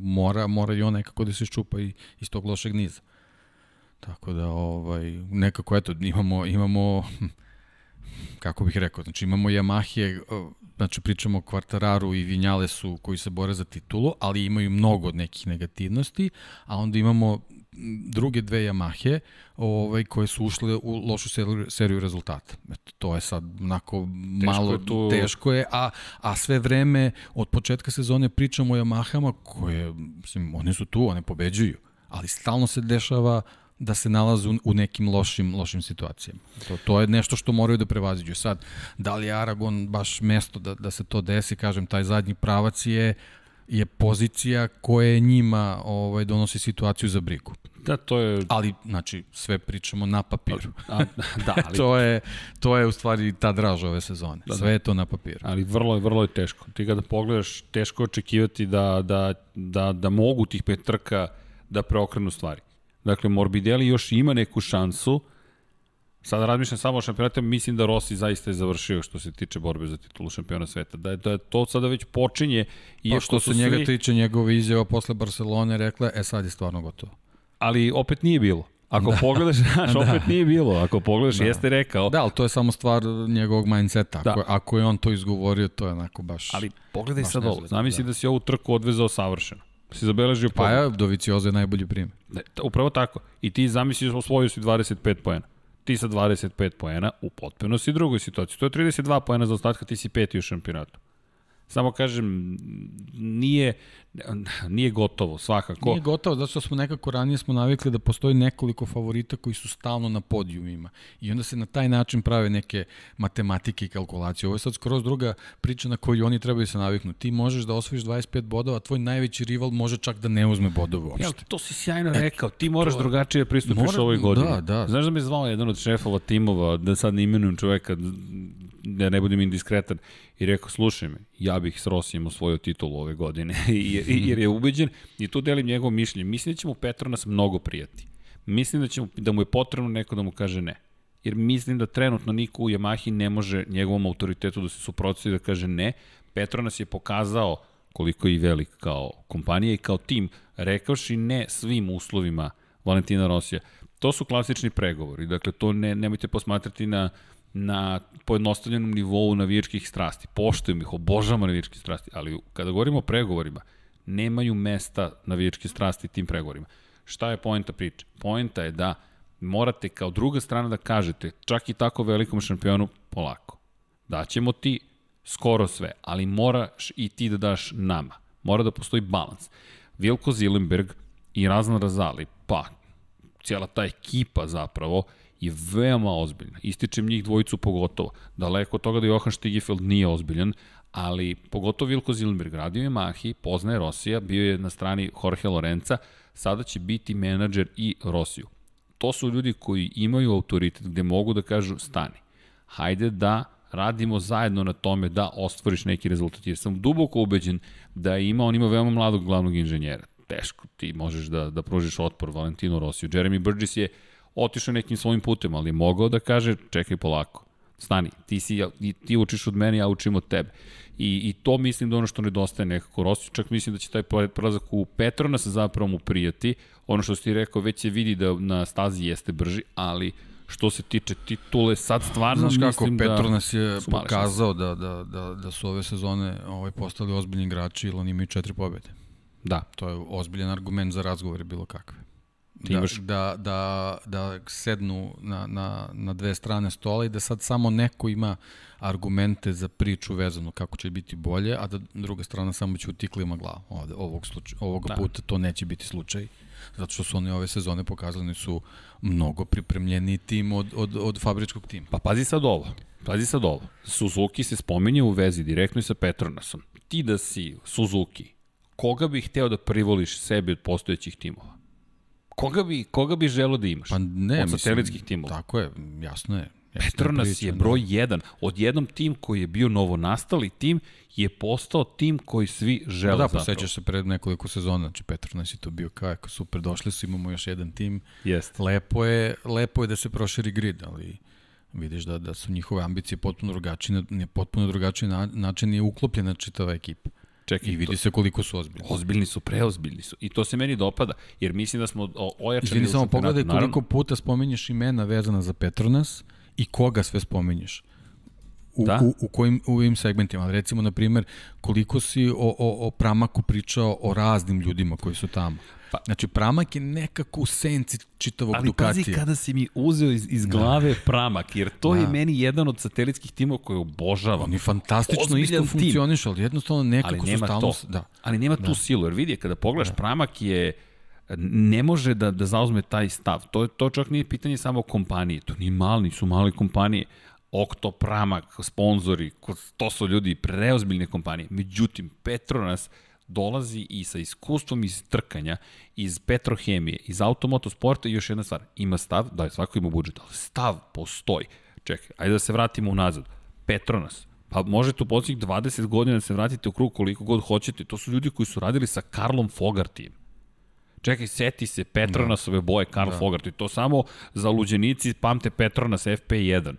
mora, mora i on nekako da se ščupa i iz tog lošeg niza. Tako da, ovaj, nekako, eto, imamo, imamo kako bih rekao, znači imamo Yamahe, znači pričamo o Kvartararu i Vinjalesu koji se bore za titulu, ali imaju mnogo od nekih negativnosti, a onda imamo druge dve Yamahe ovaj, koje su ušle u lošu seriju, seriju rezultata. Eto, to je sad onako malo teško je, to... teško je a, a sve vreme od početka sezone pričamo o Yamahama koje, mislim, one su tu, one pobeđuju, ali stalno se dešava da se nalaze u, nekim lošim, lošim situacijama. To, to je nešto što moraju da prevaziđu. Sad, da li je Aragon baš mesto da, da se to desi, kažem, taj zadnji pravac je je pozicija koja njima ovaj donosi situaciju za brigu. Da, to je... Ali, znači, sve pričamo na papiru. A, da, ali... to, je, to je u stvari ta draž ove sezone. Da, da. sve je to na papiru. Ali vrlo je, vrlo je teško. Ti kada pogledaš, teško očekivati da, da, da, da mogu tih pet trka da preokrenu stvari. Dakle, Morbidelli još ima neku šansu. Sada razmišljam samo o šampionatu, mislim da Rossi zaista je završio što se tiče borbe za titulu šampiona sveta. Da je, da je to sada već počinje. I pa što se svi... njega tiče njegove izjava posle Barcelone rekla, e sad je stvarno gotovo. Ali opet nije bilo. Ako da. pogledaš, znaš, da. opet nije bilo. Ako pogledaš, da. jeste rekao. Da, ali to je samo stvar njegovog mindseta. Da. Ako, ako je on to izgovorio, to je onako baš... Ali pogledaj sad ovo. Zamisli da. da si ovu trku odvezao savršeno si zabeležio Pa ja, Dovicioza je najbolji primjer. Ne, upravo tako. I ti zamisliš osvojio si 25 poena. Ti sa 25 poena u potpuno si drugoj situaciji. To je 32 poena za ostatka, ti si peti u šampionatu. Samo kažem, nije, nije gotovo, svakako. Nije gotovo, zato što smo nekako ranije smo navikli da postoji nekoliko favorita koji su stalno na podijumima. I onda se na taj način prave neke matematike i kalkulacije. Ovo je sad skroz druga priča na koju oni trebaju se naviknu. Ti možeš da osvojiš 25 bodova, a tvoj najveći rival može čak da ne uzme bodove uopšte. Ja, to si sjajno e, rekao. Ti moraš to, drugačije da pristupiš mora, ovoj godini. Da, da. Znaš da me zvao jedan od šefova timova, da sad ne imenujem čoveka, da ne budem indiskretan, i rekao, slušaj me, ja bih s Rosijem osvojio titulu ove godine, jer je ubeđen i tu delim njegovo mišljenje. Mislim da će mu Petronas mnogo prijati. Mislim da, će mu, da mu je potrebno neko da mu kaže ne. Jer mislim da trenutno niko u Yamahi ne može njegovom autoritetu da se suprotstavi da kaže ne. Petronas je pokazao koliko je i velik kao kompanija i kao tim, rekavši ne svim uslovima Valentina Rosija. To su klasični pregovori, dakle to ne, nemojte posmatrati na na pojednostavljenom nivou navijačkih strasti. Poštujem ih, obožavam navijačke strasti, ali kada govorimo o pregovorima, nemaju mesta navijačke strasti tim pregovorima. Šta je poenta priče? Poenta je da morate kao druga strana da kažete, čak i tako velikom šampionu, polako. Daćemo ti skoro sve, ali moraš i ti da daš nama. Mora da postoji balans. Vilko Zilenberg i Razan Razali, pa cijela ta ekipa zapravo, je veoma ozbiljna. Ističem njih dvojicu pogotovo. Daleko od toga da Johan Stigifeld nije ozbiljan, ali pogotovo Vilko Zillenberg radio je Mahi, poznaje Rosija, bio je na strani Jorge Lorenza, sada će biti menadžer i Rosiju. To su ljudi koji imaju autoritet gde mogu da kažu stani. Hajde da radimo zajedno na tome da ostvoriš neki rezultat. Jer sam duboko ubeđen da ima, on ima veoma mladog glavnog inženjera. Teško ti možeš da, da pružiš otpor Valentino Rosiju. Jeremy Burgess je otišao nekim svojim putem, ali je mogao da kaže čekaj polako, stani, ti, si, ti učiš od mene, ja učim od tebe. I, I to mislim da ono što nedostaje nekako Rossi, čak mislim da će taj prelazak u Petronas zapravo mu prijati. Ono što si ti rekao, već se vidi da na stazi jeste brži, ali što se tiče titule, sad stvarno Znaš kako, mislim da Petronas je pokazao da, da, da, da su ove sezone ovaj, postali ozbiljni igrači, ili oni imaju četiri pobjede. Da. To je ozbiljan argument za razgovore bilo kakve. Ti da, imaš... da, da, da sednu na, na, na dve strane stola i da sad samo neko ima argumente za priču vezano kako će biti bolje, a da druga strana samo će utiklima glavu. Ovde, ovog, slučaj, ovog da. puta to neće biti slučaj, zato što su oni ove sezone pokazali su mnogo pripremljeni tim od, od, od fabričkog tima. Pa pazi sad ovo, pazi sad ovo. Suzuki se spominje u vezi direktno i sa Petronasom. Ti da si Suzuki, koga bi hteo da privoliš sebi od postojećih timova? Koga bi, koga bi želo da imaš? Pa ne, od satelitskih timova. Tako je, jasno je. Petronas je da. broj 1. Od jednom tim koji je bio novonastali tim je postao tim koji svi žele pa da. Da, posećaš se pred nekoliko sezona, znači Petronas je to bio kako super, došli su, imamo još jedan tim. Jest. Lepo je, lepo je da se proširi grid, ali vidiš da, da su njihove ambicije potpuno drugačije, na potpuno drugačiji način je uklopljena čitava ekipa. Čekaj, I vidi to, se koliko su ozbiljni. Ozbiljni su, preozbiljni su. I to se meni dopada, jer mislim da smo ojačali Izvini, samo pogledaj koliko naravno... puta spominješ imena vezana za Petronas i koga sve spominješ. U, da? u, u kojim u ovim segmentima. Recimo, na primer, koliko si o, o, o Pramaku pričao o raznim ljudima koji su tamo. Pa, znači, Pramak je nekako u senci čitavog ali Ducatija. Ali pazi kada si mi uzeo iz, iz glave da. Pramak, jer to da. je meni jedan od satelitskih timova koje obožavam. Oni fantastično Ozbiljan isto funkcioniš, ali jednostavno nekako ali nema su stalno... To. Da. Ali nema da. tu silu, jer vidi, kada pogledaš, da. Pramak je ne može da, da zauzme taj stav. To, to čak nije pitanje samo kompanije. To nije mali, su male kompanije. Okto, Pramak, sponzori, to su ljudi preozbiljne kompanije. Međutim, Petronas dolazi i sa iskustvom iz trkanja, iz petrohemije, iz automotosporta i još jedna stvar, ima stav, da je svako ima budžet, ali stav postoji. Čekaj, ajde da se vratimo unazad. Petronas, pa možete u posljednjih 20 godina da se vratite u krug koliko god hoćete, to su ljudi koji su radili sa Karlom Fogartijem. Čekaj, seti se Petronasove boje Karl da. Fogarty, to samo za luđenici pamte Petronas FP1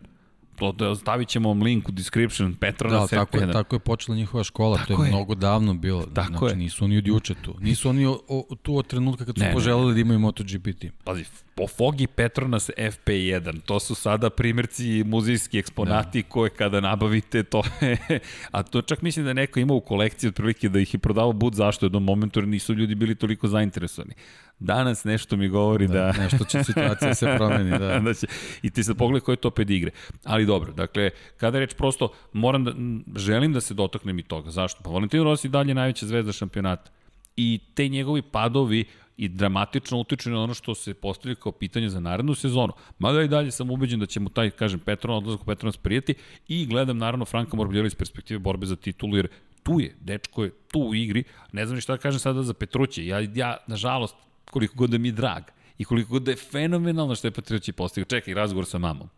to, stavit ćemo vam link u description Petrona da, tako, je, tako je počela njihova škola, tako to je, je, mnogo davno bilo. Tako znači, je. nisu oni od juče tu. Nisu oni o, o, tu od trenutka kad su ne, poželeli ne. da imaju MotoGP tim. Pazi, po Fogi Petronas FP1, to su sada primjerci muzejski eksponati da. koje kada nabavite, to je, a to čak mislim da neko ima u kolekciji otprilike da ih je prodavao bud zašto u jednom momentu jer nisu ljudi bili toliko zainteresovani. Danas nešto mi govori da... da nešto će situacija se promeni, da. da će, I ti sad pogledaj koje je to pedigre. Ali dobro, dakle, kada reč prosto, moram da, želim da se dotaknem i toga. Zašto? Pa Valentino Rossi dalje najveća zvezda šampionata. I te njegovi padovi i dramatično utiču na ono što se postavlja kao pitanje za narednu sezonu. Mada i dalje sam ubeđen da će mu taj, kažem, Petron, odlazak u Petronas prijeti i gledam naravno Franka Morbidelli iz perspektive borbe za titulu, jer tu je, dečko je tu u igri, ne znam ni šta da kažem sada za Petruće, ja, ja nažalost, koliko god da mi je drag i koliko god da je fenomenalno što je Petruće postigao, čekaj, razgovor sa mamom,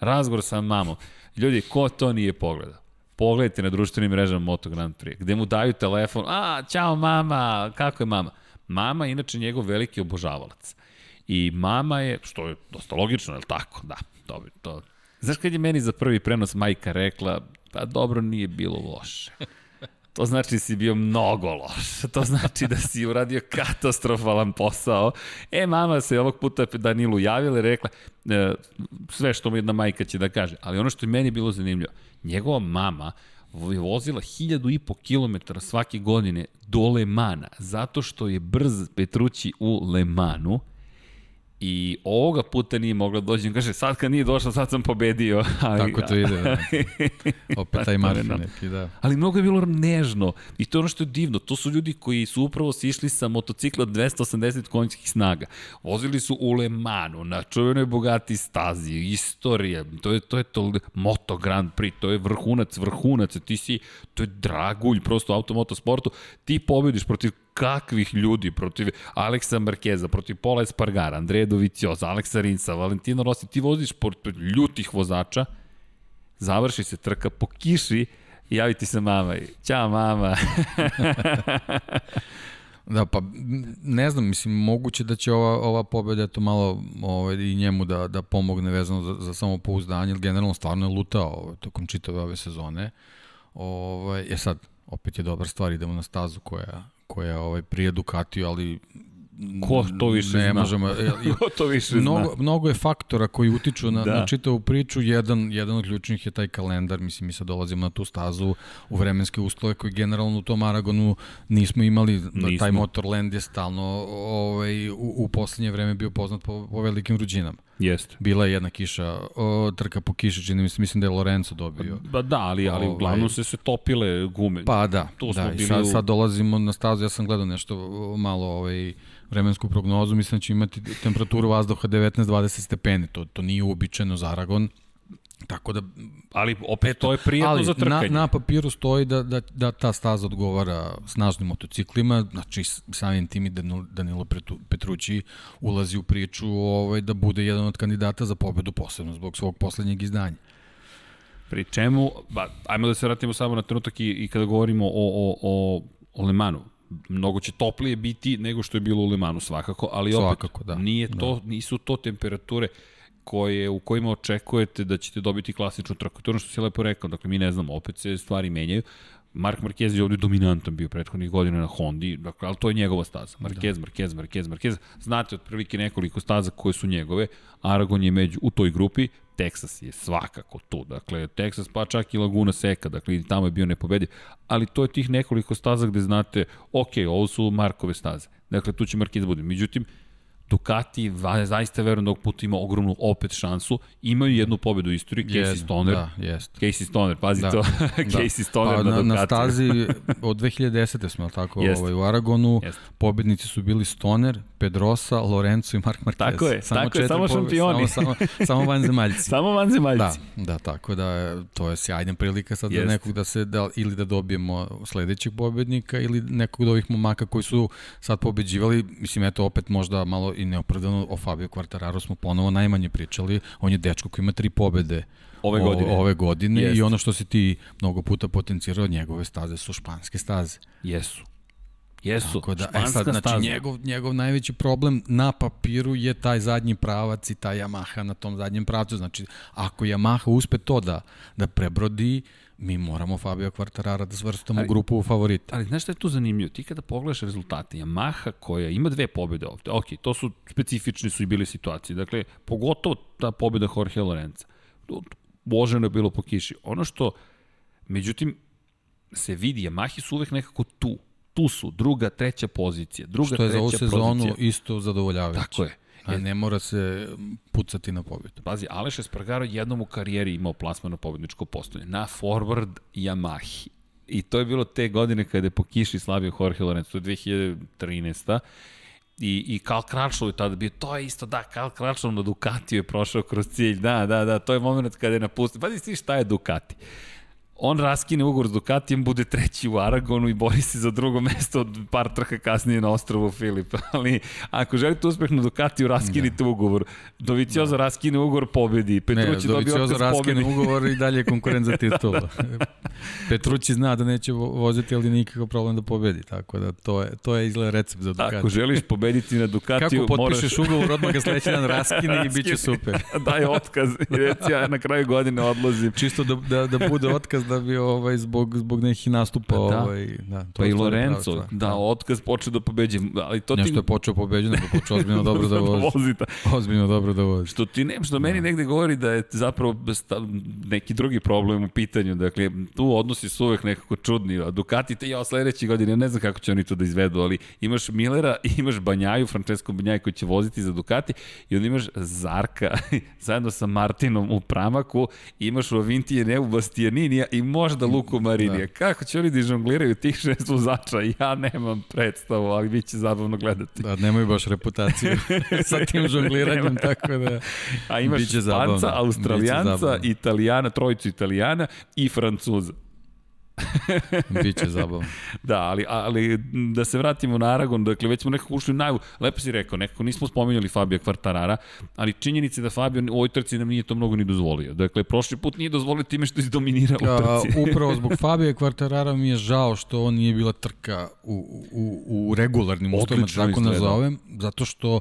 razgovor sa mamom, ljudi, ko to nije pogledao? Pogledajte na društvenim mrežama Moto Grand Prix, gde mu daju telefon, a, čao mama, kako je mama? Mama je inače njegov veliki obožavalac. I mama je, što je dosta logično, je li tako? Da, dobro, to. Znaš kad je meni za prvi prenos majka rekla, pa dobro, nije bilo loše. To znači da si bio mnogo loš. To znači da si uradio katastrofalan posao. E, mama se ovog puta Danilu javila i rekla e, sve što mu jedna majka će da kaže. Ali ono što je meni bilo zanimljivo, njegova mama je vozila hiljadu i po kilometara svake godine do Lemana, zato što je brz Petrući u Lemanu, I ovoga puta nije mogla da dođe. Kaže, sad kad nije došla, sad sam pobedio. Ali, Tako to ide. Da. Opet taj marfi neki, da. Ali mnogo je bilo nežno. I to je ono što je divno. To su ljudi koji su upravo sišli sa motocikla 280 konjskih snaga. Vozili su u Le Manu, na čuvenoj bogati stazi, istorija. To je, to je to Moto Grand Prix, to je vrhunac, vrhunac. Ti si, to je dragulj prosto automotosportu. Ti pobediš protiv kakvih ljudi protiv Aleksa Markeza, protiv Pola Espargara, Andreja Dovicioza, Aleksa Rinsa, Valentino Rossi, ti voziš protiv ljutih vozača, završi se trka po kiši javi ti se mama i ćao mama. Da, pa ne znam, mislim, moguće da će ova, ova pobeda to malo ovaj, i njemu da, da pomogne vezano za, za samopouzdanje, jer generalno stvarno je lutao ovaj, tokom čitave ove sezone. Ovaj, je sad, opet je dobra stvar, idemo na stazu koja, koja ovaj, prije Ducatiju, ali Ko to više ne zna? Možemo, Ko to više mnogo, zna? Mnogo je faktora koji utiču na, da. na čitavu priču. Jedan, jedan od ključnih je taj kalendar. Mislim, mi sad dolazimo na tu stazu u vremenske uslove koji generalno u tom Aragonu nismo imali. Nismo. Taj Motorland je stalno ovaj, u, u poslednje vreme bio poznat po, po velikim ruđinama. Jeste. Bila je jedna kiša, o, trka po kiši, čini mi se, mislim da je Lorenzo dobio. Ba da, ali, ali ovaj, uglavnom se se topile gume. Pa da, tu da, i sad, sad dolazimo na stazu, ja sam gledao nešto malo ovaj, vremensku prognozu, mislim da će imati temperaturu vazduha 19-20 stepeni, to, to nije uobičajeno za Aragon, Tako da, ali opet to je prijatno ali, za trkanje. Na, na papiru stoji da, da, da ta staza odgovara snažnim motociklima, znači samim tim i Danilo Petrući ulazi u priču ovaj, da bude jedan od kandidata za pobedu, posebno zbog svog poslednjeg izdanja. Pri čemu, ba, ajmo da se vratimo samo na trenutak i, i kada govorimo o, o, o, o Lemanu mnogo će toplije biti nego što je bilo u Lemanu svakako, ali opet svakako, da. nije to, da. nisu to temperature koje, u kojima očekujete da ćete dobiti klasičnu trku. To je ono što si lepo rekao, dakle mi ne znamo, opet se stvari menjaju. Mark Marquez je ovde dominantan bio prethodnih godina na Hondi, dakle, ali to je njegova staza. Marquez, da. Marquez, Marquez, Marquez. Znate otprilike nekoliko staza koje su njegove. Aragon je među, u toj grupi, Texas je svakako tu. Dakle, Texas pa čak i Laguna Seca, dakle, tamo je bio nepobediv. Ali to je tih nekoliko staza gde znate, ok, ovo su Markove staze. Dakle, tu će Marquez da bude. Međutim, Ducati zaista verujem da ovog puta ima ogromnu opet šansu. Imaju jednu pobedu u istoriji, Casey Stoner. Da, jest. Casey Stoner, pazi da, to. da. Casey Stoner pa, na, na, na stazi od 2010. smo, tako, jest. ovaj, u Aragonu. Jest. Pobednici su bili Stoner, Pedrosa, Lorenzo i Mark Marquez. Tako je, samo tako je, samo šampioni. Samo, samo, samo vanzemaljci. samo vanzemaljci. Da, da, tako da to je sjajna prilika sad Jest. da nekog da se, da, ili da dobijemo sledećeg pobednika ili nekog od ovih momaka koji su sad pobeđivali. Mislim, eto, opet možda malo i neopravdano o Fabio Quartararo smo ponovo najmanje pričali. On je dečko koji ima tri pobede ove godine, o, ove godine Jest. i ono što si ti mnogo puta potencirao, njegove staze su španske staze. Jesu. Jesu, Tako da, e sad, znači, njegov, njegov najveći problem na papiru je taj zadnji pravac i ta Yamaha na tom zadnjem pravcu. Znači, ako Yamaha uspe to da, da prebrodi, mi moramo Fabio Quartarara da svrstamo ali, u grupu favorita. Ali znaš šta je tu zanimljivo? Ti kada pogledaš rezultate, Yamaha koja ima dve pobede ovde, ok, to su specifične su i bile situacije, dakle, pogotovo ta pobeda Jorge Lorenza. Boženo je bilo po kiši. Ono što, međutim, se vidi, Yamahi su uvek nekako tu Tu su, druga, treća pozicija. Druga, Što je treća za ovu sezonu pozicija. isto zadovoljavajuće. Tako je. A ne mora se pucati na pobjedu. Pazi, Aleš Espargaro jednom u karijeri imao plasman na pobedničko postoje. Na forward Yamahi. I to je bilo te godine kada je po kiši slavio Jorge Lorenzo. To je 2013 i, i Karl Kračlov je tada bio, to je isto, da, Karl Kračlov na Ducatiju je prošao kroz cilj, da, da, da, to je moment kada je napustio. Pazi ti šta je Ducati on raskine ugovor s Ducatijem, bude treći u Aragonu i bori se za drugo mesto od par trka kasnije na ostrovu Filip. Ali ako želite uspeh na Ducatiju, raskinite da. ugovor. Dovicioza da. raskine ugovor, pobedi. Petrući ne, dobio otkaz raskine ugovor i dalje je konkurent za titulu. Petrući zna da neće voziti, ali nikakav problem da pobedi. Tako da to je, to je izgleda recept za Ducati. Ako želiš pobediti na Ducatiju, Kako potpišeš moraš... ugovor, odmah ga sledeći dan raskine i bit će super. Daj otkaz reci ja na kraju godine odlazim. Čisto da, da, da bude otkaz da bi ovaj, zbog, zbog nekih nastupa. Pa da. Ovaj, da, to pa i Lorenzo, da, da, otkaz počeo da pobeđe. Ali to Nešto ti... je počeo pobeđe, nego počeo ozbiljno dobro da vozi. vozi da. Ozbiljno dobro da vozi. Što ti nem, što meni da. negde govori da je zapravo neki drugi problem u pitanju. Dakle, tu odnosi su uvek nekako čudni. A Ducati te ja sledeće godine, ne znam kako će oni to da izvedu, ali imaš Millera, imaš Banjaju, Francesco Banjaju koji će voziti za Ducati i onda imaš Zarka zajedno sa Martinom u pramaku, imaš u Avintije Nebu Bastianinija i možda Luku Marinija. Da. Kako će oni da žongliraju tih šest vozača? Ja nemam predstavu, ali bit će zabavno gledati. Da, nemaju baš reputaciju sa tim žongliranjem, tako da A imaš Španca, Australijanca, Italijana, trojicu Italijana i Francuza. Biće zabavno. da, ali, ali da se vratimo na Aragon, dakle već smo nekako ušli u najavu, lepo si rekao, nekako nismo spominjali Fabio Kvartarara, ali činjenice da Fabio u ovoj trci nam nije to mnogo ni dozvolio. Dakle, prošli put nije dozvolio time što izdominira u trci. A, upravo zbog Fabio Kvartarara mi je žao što on nije bila trka u, u, u regularnim uslovima, tako nazovem, zato što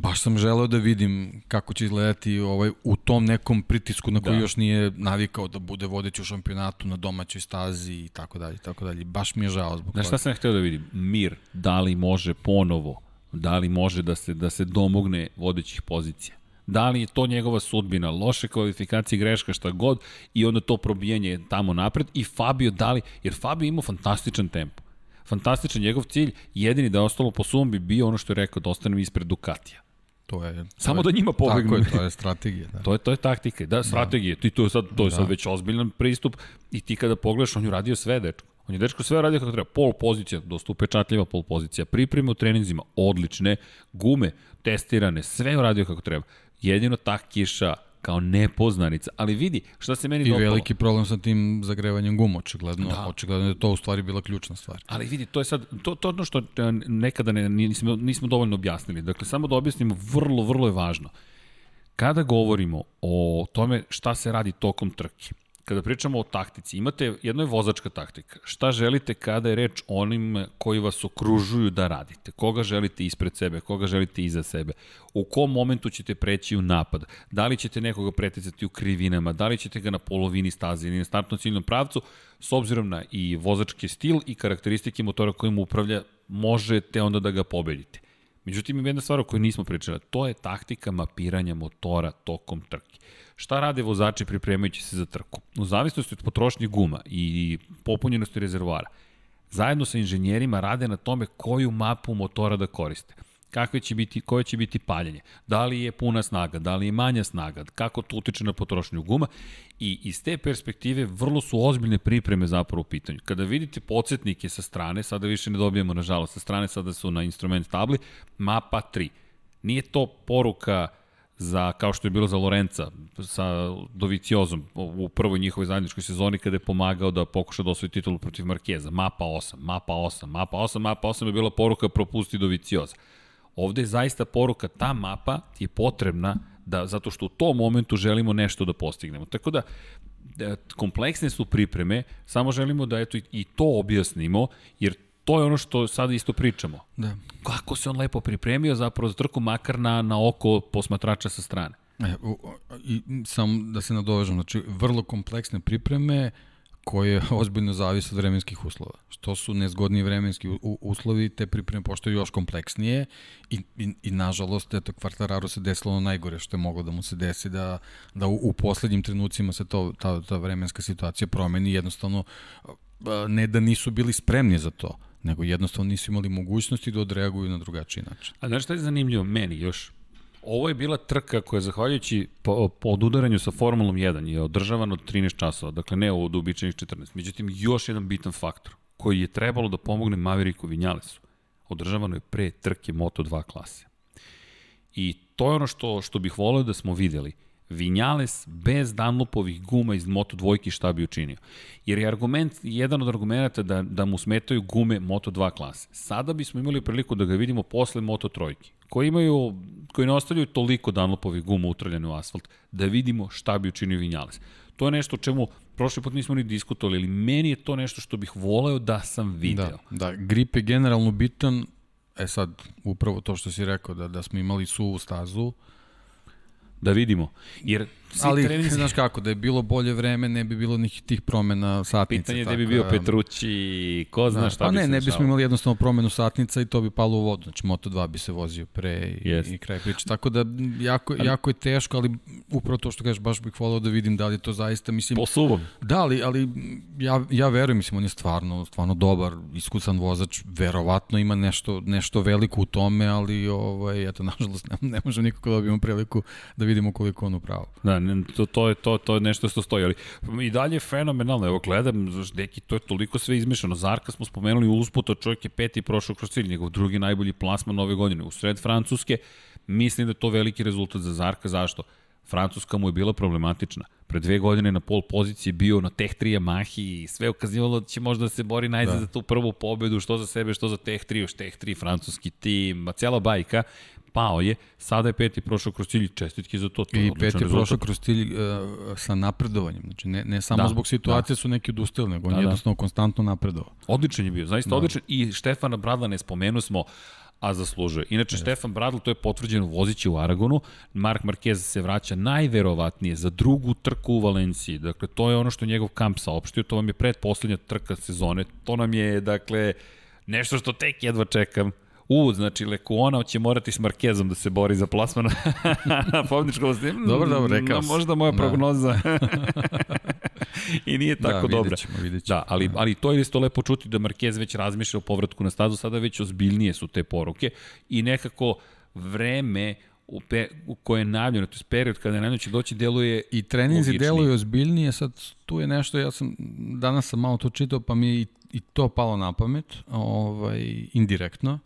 baš sam želeo da vidim kako će izgledati ovaj, u tom nekom pritisku na koji da. još nije navikao da bude vodeći u šampionatu na domaćoj stazi i tako dalje, tako dalje. Baš mi je žao zbog toga. Znaš šta sam hteo da vidim? Mir, da li može ponovo, da li može da se, da se domogne vodećih pozicija? Da li je to njegova sudbina, loše kvalifikacije, greška, šta god, i onda to probijanje tamo napred, i Fabio da li, jer Fabio ima fantastičan tempo. Fantastičan njegov cilj, jedini da je ostalo po sumom bi bio ono što je rekao, da ostanem ispred Ducatija. To je, Samo da njima pobegnu. Tako je, to je strategija. Da. to je to je taktika, da, strategija. Da. Ti to je sad to je da. sad već ozbiljan pristup i ti kada pogledaš, on je radio sve, dečko. On je dečko sve radio kako treba. Pol pozicija, dosta upečatljiva pol pozicija. Pripreme u treninzima odlične, gume testirane, sve je radio kako treba. Jedino ta kiša kao nepoznanica, ali vidi šta se meni I dopalo. I veliki problem sa tim zagrevanjem guma, očigledno, da. očigledno da je to u stvari bila ključna stvar. Ali vidi, to je sad, to, to ono što e, nekada ne, nismo, nismo dovoljno objasnili. Dakle, samo da objasnimo, vrlo, vrlo je važno. Kada govorimo o tome šta se radi tokom trke, kada pričamo o taktici, imate, jedno je vozačka taktika. Šta želite kada je reč onim koji vas okružuju da radite? Koga želite ispred sebe, koga želite iza sebe? U kom momentu ćete preći u napad? Da li ćete nekoga preticati u krivinama? Da li ćete ga na polovini staze ili na startno ciljnom pravcu? S obzirom na i vozački stil i karakteristike motora kojim upravlja, možete onda da ga pobedite. Međutim, ima jedna stvar o kojoj nismo pričali, to je taktika mapiranja motora tokom trke. Šta rade vozači pripremajući se za trku? U zavisnosti od potrošnje guma i popunjenosti rezervoara, zajedno sa inženjerima rade na tome koju mapu motora da koriste kakve će biti, koje će biti paljenje, da li je puna snaga, da li je manja snaga, kako to utiče na potrošnju guma i iz te perspektive vrlo su ozbiljne pripreme zapravo u pitanju. Kada vidite podsjetnike sa strane, sada više ne dobijemo nažalost sa strane, sada su na instrument tabli, mapa 3. Nije to poruka za, kao što je bilo za Lorenca sa Doviciozom u prvoj njihovoj zajedničkoj sezoni kada je pomagao da pokuša da osvoji titulu protiv Markeza. Mapa 8, mapa 8, mapa 8, mapa 8 je bila poruka propusti Dovicioza. Ovde je zaista poruka, ta mapa je potrebna da, zato što u tom momentu želimo nešto da postignemo. Tako da, da kompleksne su pripreme, samo želimo da eto i to objasnimo, jer to je ono što sada isto pričamo. Da. Kako se on lepo pripremio zapravo za trku, makar na, na oko posmatrača sa strane. E, u, i, sam da se nadovežem, znači vrlo kompleksne pripreme, koje ozbiljno zavise od vremenskih uslova. Što su nezgodni vremenski uslovi, te pripreme pošto još kompleksnije i, i, i nažalost, eto, Kvartararo se desilo ono najgore što je moglo da mu se desi, da, da u, u poslednjim trenucima se to, ta, ta vremenska situacija promeni, jednostavno ne da nisu bili spremni za to, nego jednostavno nisu imali mogućnosti da odreaguju na drugačiji način. A znaš šta je zanimljivo meni još? Ovo je bila trka koja, zahvaljujući po, po odudaranju sa Formulom 1, je održavana od 13 časova, dakle ne od uobičajenih 14. Međutim, još jedan bitan faktor koji je trebalo da pomogne Maveriku Vinjalesu. Održavano je pre trke Moto2 klase. I to je ono što, što bih volio da smo videli. Vinjales bez Dunlopovih guma iz Moto dvojki šta bi učinio. Jer je argument, jedan od argumenta da, da mu smetaju gume Moto 2 klase. Sada bismo imali priliku da ga vidimo posle Moto trojki, koji imaju, koji ne ostavljaju toliko Dunlopovih guma utrljene u asfalt, da vidimo šta bi učinio Vinjales. To je nešto o čemu prošli put nismo ni diskutovali, ali meni je to nešto što bih voleo da sam video. Da, da grip je generalno bitan, e sad, upravo to što si rekao, da, da smo imali suvu stazu, da vidimo. Jer Ali, treninzi... znaš kako, da je bilo bolje vreme, ne bi bilo nikih tih promena satnice. Pitanje je da bi bio Petrući, ko zna da, šta pa bi ne, se ne bismo imali jednostavno promenu satnica i to bi palo u vodu. Znači, Moto2 bi se vozio pre i, yes. i kraj priče. Tako da, jako, ali, jako je teško, ali upravo to što kažeš, baš bih volao da vidim da li to zaista, mislim... Po suvom. Da, ali, ali ja, ja verujem, mislim, on je stvarno, stvarno dobar, iskusan vozač, verovatno ima nešto, nešto veliko u tome, ali, ovaj, eto, nažalost, ne, ne možemo nikako da dobijemo priliku da vidimo koliko on upravo. Da, ne, to, to je to, to je nešto što stoji, ali i dalje je fenomenalno. Evo gledam, deki, to je toliko sve izmešano. Zarka smo spomenuli usputa, čovjek je peti prošao kroz cilj, njegov drugi najbolji plasman ove godine. U sred Francuske, mislim da je to veliki rezultat za Zarka. Zašto? Francuska mu je bila problematična. Pre dve godine na pol poziciji bio na Teh 3 Yamahi i sve ukazivalo da će možda da se bori najzad da. za tu prvu pobedu, što za sebe, što za Teh 3, još Teh 3, francuski tim, cijela bajka pao je, sada je peti prošao kroz cilj, čestitke za to. to I peti je prošao kroz cilj uh, sa napredovanjem, znači ne, ne samo da, zbog situacije da. su neki odustali, nego da, on je da. jednostavno konstantno napredovao. Odličan je bio, zaista da. odličan i Štefana Bradla ne spomenu smo, a zaslužuje. Inače, yes. Stefan Bradl, to je potvrđeno vozići u Aragonu, Mark Marquez se vraća najverovatnije za drugu trku u Valenciji. Dakle, to je ono što njegov kamp saopštio, to vam je predposlednja trka sezone, to nam je, dakle, nešto što tek jedva čekam U, znači Lekuona će morati s Markezom da se bori za plasman na pobjedičkom mm, Dobro, dobro, rekao no, Možda moja da. prognoza. I nije da, tako da, dobra. Ćemo, vidjet ćemo. Da, ali, ali to je isto lepo čuti da Marquez već razmišlja o povratku na stazu, sada već ozbiljnije su te poruke i nekako vreme u, pe, u koje je najavljeno, to je period kada je najavljeno će doći, deluje I treninzi deluju ozbiljnije, sad tu je nešto, ja sam, danas sam malo to čitao, pa mi je i, i to palo na pamet, ovaj, indirektno.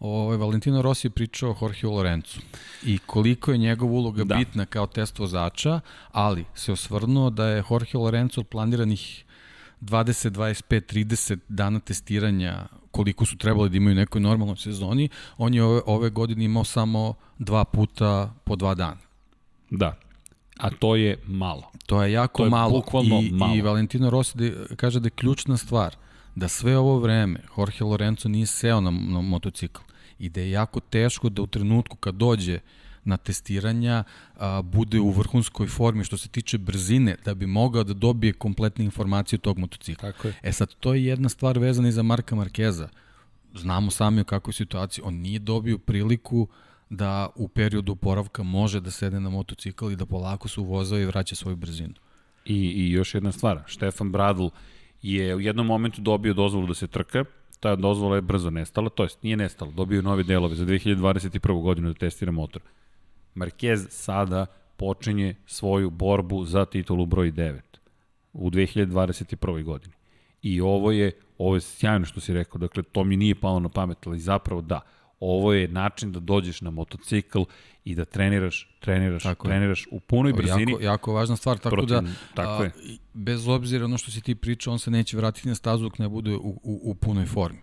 Ovaj, Valentino Rossi je pričao o Jorge Lorenzu i koliko je njegova uloga da. bitna kao test vozača, ali se osvrnuo da je Jorge Lorenzo od planiranih 20, 25, 30 dana testiranja koliko su trebali da imaju u nekoj normalnoj sezoni, on je ove, ove godine imao samo dva puta po dva dana. Da, a to je malo. To je jako to je malo. I, malo. I Valentino Rossi de, kaže da je ključna stvar da sve ovo vreme Jorge Lorenzo nije seo na, na motocikl i da je jako teško da u trenutku kad dođe na testiranja a, bude u vrhunskoj formi što se tiče brzine da bi mogao da dobije kompletne informacije tog motocikla. Tako je. E sad, to je jedna stvar vezana i za Marka Markeza. Znamo sami o kakvoj situaciji. On nije dobio priliku da u periodu oporavka može da sede na motocikl i da polako se uvozao i vraća svoju brzinu. I, I još jedna stvar, Štefan Bradl je u jednom momentu dobio dozvolu da se trka, ta dozvola je brzo nestala, to jest nije nestala, dobio nove delove za 2021. godinu da testira motor. Marquez sada počinje svoju borbu za titulu broj 9 u 2021. godini. I ovo je, ovo je sjajno što si rekao, dakle to mi nije palo na pamet, ali zapravo da, ovo je način da dođeš na motocikl i da treniraš, treniraš, tako treniraš je. u punoj brzini. Jako, jako važna stvar, tako protiv, da tako a, je. bez obzira ono što si ti pričao, on se neće vratiti na stazu dok ne bude u, u, u punoj formi.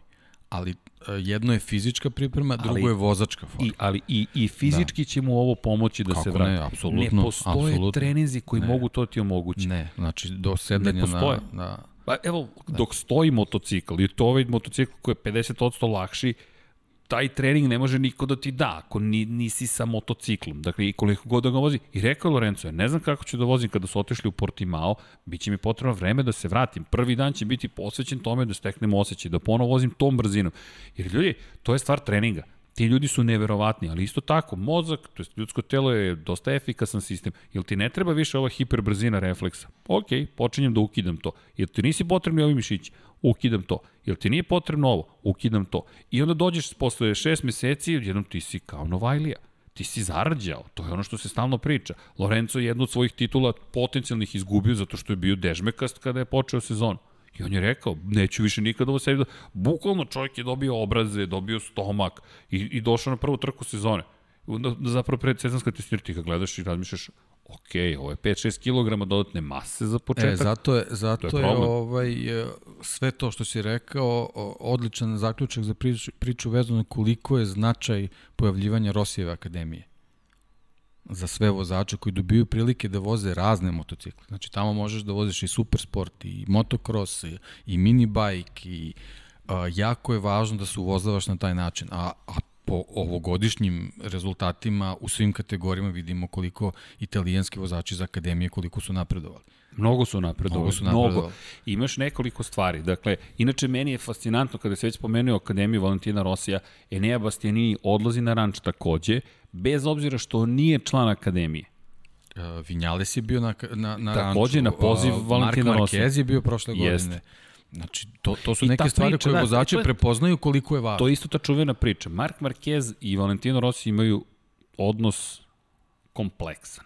Ali jedno je fizička priprema, drugo ali, je vozačka forma. I, ali i, i fizički da. će mu ovo pomoći da Kako se vrati. ne, apsolutno. Ne postoje apsolutno. treninzi koji ne. mogu to ti omogući. Ne, znači do sedanja na, na... Pa evo, da. dok stoji motocikl i to ovaj motocikl koji je 50% lakši, taj trening ne može niko da ti da ako ni, nisi sa motociklom. Dakle, i koliko god da ga vozi. I rekao Lorenzo, ne znam kako ću da vozim kada su otišli u Portimao, bit će mi potrebno vreme da se vratim. Prvi dan će biti posvećen tome da steknem osjećaj, da ponovo vozim tom brzinom. Jer ljudi, to je stvar treninga. Ti ljudi su neverovatni, ali isto tako, mozak, to je ljudsko telo je dosta efikasan sistem. Jel ti ne treba više ova hiperbrzina refleksa? Ok, počinjem da ukidam to. Jel ti nisi potrebni ovi mišići? Ukidam to. Jel ti nije potrebno ovo? Ukidam to. I onda dođeš posle šest meseci i jednom ti si kao Novajlija ti si zarađao, to je ono što se stalno priča. Lorenzo je jednu od svojih titula potencijalnih izgubio zato što je bio dežmekast kada je počeo sezon. I on je rekao, neću više nikada ovo sebi da... Bukvalno čovjek je dobio obraze, dobio stomak i, i došao na prvu trku sezone. Da, zapravo pred sezonska testiranja ti ga gledaš i razmišljaš, ok, ovo je 5-6 kg dodatne mase za početak. E, zato je, zato to je, je ovaj, sve to što si rekao, odličan zaključak za priču, priču vezano koliko je značaj pojavljivanja Rosijeve akademije za sve vozače koji dobiju prilike da voze razne motocikle. Znači tamo možeš da voziš i supersport, i motocross, i, i minibajk, i a, jako je važno da se uvozavaš na taj način. A, a po ovogodišnjim rezultatima u svim kategorijama vidimo koliko italijanski vozači iz akademije koliko su napredovali. Mnogo su napredovali. Mnogo su napredovali. Mnogo. Imaš nekoliko stvari. Dakle, inače meni je fascinantno kada se već spomenuo Akademiju Valentina Rosija, Enea Bastianini odlazi na ranč takođe, bez obzira što nije član Akademije. Uh, Vinjales je bio na, na, na Takođe, ranču. na poziv Valentina Rosija. Mark Marquez je bio prošle godine. Jest. Znači, to, to su I neke stvari priča, koje da, vozači prepoznaju koliko je važno. To je isto ta čuvena priča. Mark Marquez i Valentino Rossi imaju odnos kompleksan.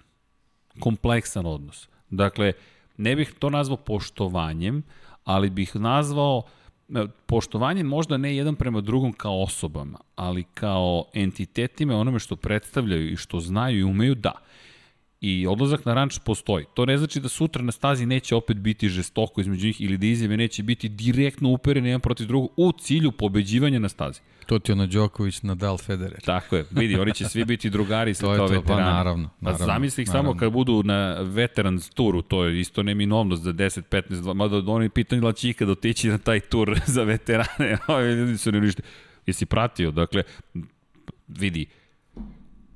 Kompleksan odnos. Dakle, ne bih to nazvao poštovanjem, ali bih nazvao e, poštovanjem možda ne jedan prema drugom kao osobama, ali kao entitetima onome što predstavljaju i što znaju i umeju da i odlazak na ranč postoji. To ne znači da sutra na stazi neće opet biti žestoko između njih ili da izjave neće biti direktno uperene jedan protiv drugog u cilju pobeđivanja na stazi. To ti ono Đoković, Nadal, Federer. Tako je, vidi, oni će svi biti drugari sa kao veterani. Pa naravno, naravno. A zamisli ih samo kad budu na veterans turu, to je isto neminovnost za 10, 15, 2, mada oni pitanje da će ikada otići na taj tur za veterane, ovi ljudi su ne ništa. Jesi pratio, dakle, vidi,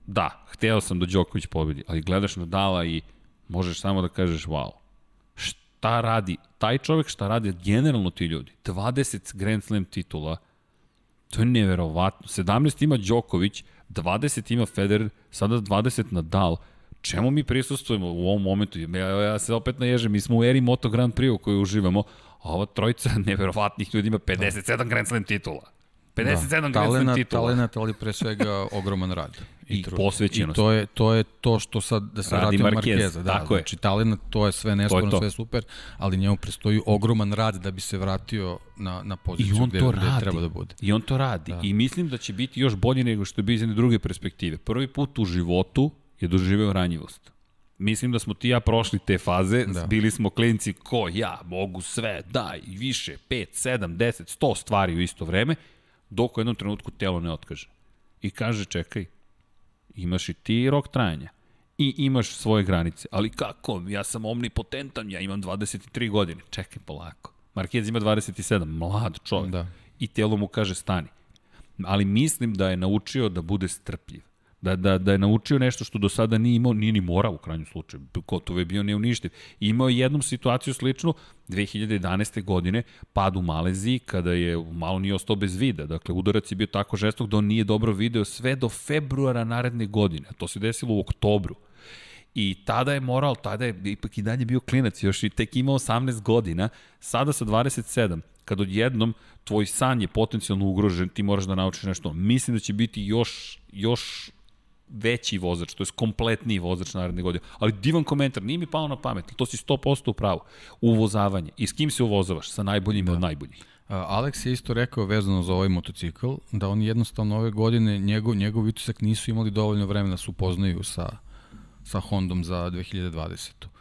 da, hteo sam da Đoković pobedi, ali gledaš Nadala i možeš samo da kažeš wow. Šta radi taj čovek, šta radi generalno ti ljudi? 20 Grand Slam titula, to je neverovatno. 17 ima Đoković, 20 ima Federer, sada 20 Nadal. Čemu mi prisustujemo u ovom momentu? Ja, ja se opet naježem, mi smo u eri Moto Grand Prix u kojoj uživamo, a ova trojica neverovatnih ljudi ima 57 Grand Slam titula. 57 da. Grand Slam titula. Talenat, ali pre svega ogroman rad. I, I posvećenost. I to je, to je to što sad, da se radi Markeza. Da, tako znači, je. talenat, to je sve nesporno, to je to. sve super, ali njemu prestoji ogroman rad da bi se vratio na, na poziciju I on gde, to gde treba da bude. I on to radi. Da. I mislim da će biti još bolje nego što je bio iz jedne druge perspektive. Prvi put u životu je doživeo ranjivost. Mislim da smo ti ja prošli te faze, da. bili smo klinci ko ja, mogu sve, daj, više, 5, 7, 10, 100 stvari u isto vreme, dok u jednom trenutku telo ne otkaže. I kaže, čekaj, imaš i ti rok trajanja i imaš svoje granice. Ali kako? Ja sam omnipotentan, ja imam 23 godine. Čekaj polako. Marquez ima 27, mlad čovjek. Da. I telo mu kaže stani. Ali mislim da je naučio da bude strpljiv. Da, da, da je naučio nešto što do sada nije imao, nije ni morao u krajnjem slučaju. Kotov je bio neuništiv. Imao je jednom situaciju sličnu 2011. godine, pad u Maleziji, kada je malo nije ostao bez vida. Dakle, udarac je bio tako žestok da on nije dobro video sve do februara naredne godine. To se desilo u oktobru. I tada je moral, tada je ipak i dalje bio klinac, još i tek imao 18 godina, sada sa 27, kad odjednom tvoj san je potencijalno ugrožen, ti moraš da naučiš nešto. Mislim da će biti još, još veći vozač, to je kompletniji vozač naredne godine. Ali divan komentar, nije mi palo na pamet, to si 100% u pravu. Uvozavanje. I s kim se uvozavaš? Sa najboljim da. od najboljih. Alex je isto rekao vezano za ovaj motocikl, da oni jednostavno ove godine njegov, njegov utisak nisu imali dovoljno vremena da se upoznaju sa, sa Hondom za 2020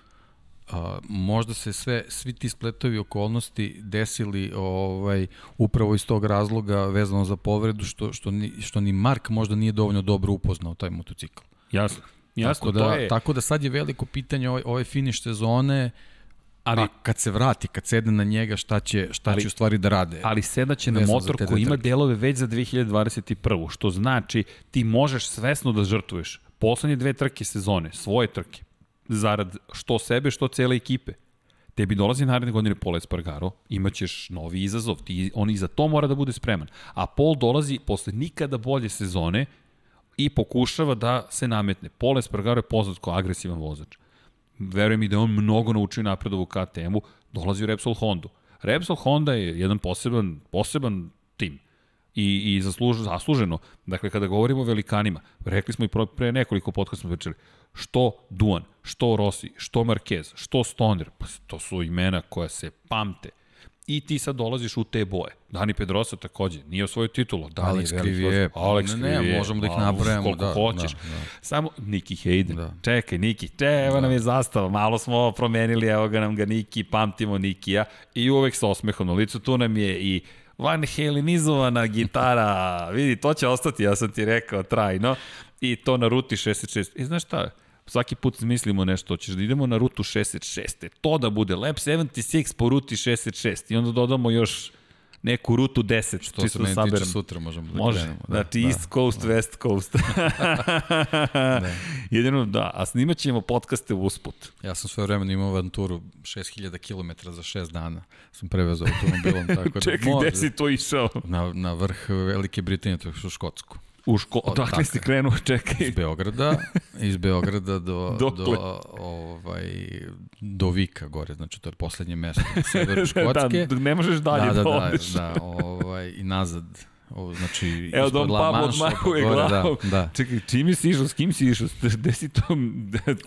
a, možda se sve svi ti spletovi okolnosti desili ovaj upravo iz tog razloga vezano za povredu što što ni što ni Mark možda nije dovoljno dobro upoznao taj motocikl. Jasno. Jasno, tako da, to je... Tako da sad je veliko pitanje ove, ove finiš sezone, ali a kad se vrati, kad sedne na njega, šta će, šta ali, će u stvari da rade? Ali sedaće na motor koji ima delove već za 2021. Što znači ti možeš svesno da žrtvuješ poslednje dve trke sezone, svoje trke, zarad što sebe, što cele ekipe. Tebi dolazi naredne godine Paul Espargaro, imaćeš novi izazov, ti, on i za to mora da bude spreman. A Paul dolazi posle nikada bolje sezone i pokušava da se nametne. Paul Espargaro je poznat kao agresivan vozač. Verujem mi da on mnogo naučio napredovu KTM-u, dolazi u Repsol Honda. Repsol Honda je jedan poseban, poseban tim i, i zasluž, zasluženo. Dakle, kada govorimo o velikanima, rekli smo i pre nekoliko podcasta smo pričali, što Duan, što Rossi, što Marquez, što Stoner, pa to su imena koja se pamte. I ti sad dolaziš u te boje. Dani Pedrosa takođe, nije osvojio titulu. Dani Alex Krivije. Alex ne, ne, možemo da ih napravimo. Koliko da, hoćeš. Da, da. Samo Niki Hayden. Da. Čekaj, Niki, te, evo da. nam je zastava. Malo smo promenili, evo ga nam ga Niki, pamtimo Nikija. I uvek sa osmehom na licu. Tu nam je i Van Helenizovana gitara, vidi, to će ostati, ja sam ti rekao, trajno. I to na ruti 66. I znaš šta, svaki put mislimo nešto, hoćeš da idemo na rutu 66. To da bude Lab 76 po ruti 66. I onda dodamo još neku rutu 10. Što se meni tiče sutra možemo da Može. krenemo. Da, znači da, East Coast, da. West Coast. da. Jedino, da, a snimat ćemo podcaste usput. Ja sam sve vremena imao avanturu 6000 km za 6 dana. Sam prevezao automobilom. Tako da Čekaj, gde si to išao? Na, na vrh Velike Britanije, to je u Škotsku. U ško... Odakle si krenuo, čekaj. Iz Beograda, iz Beograda do, do, ovaj, do Vika gore, znači to je poslednje mesto na severu Škotske. da, ne možeš dalje da, da, da. Da, da, ovaj, i nazad O, znači, Evo, Don Pablo odmahuje da, glavom. Da, da. Čekaj, čime si išao, s kim si išao, gde si to...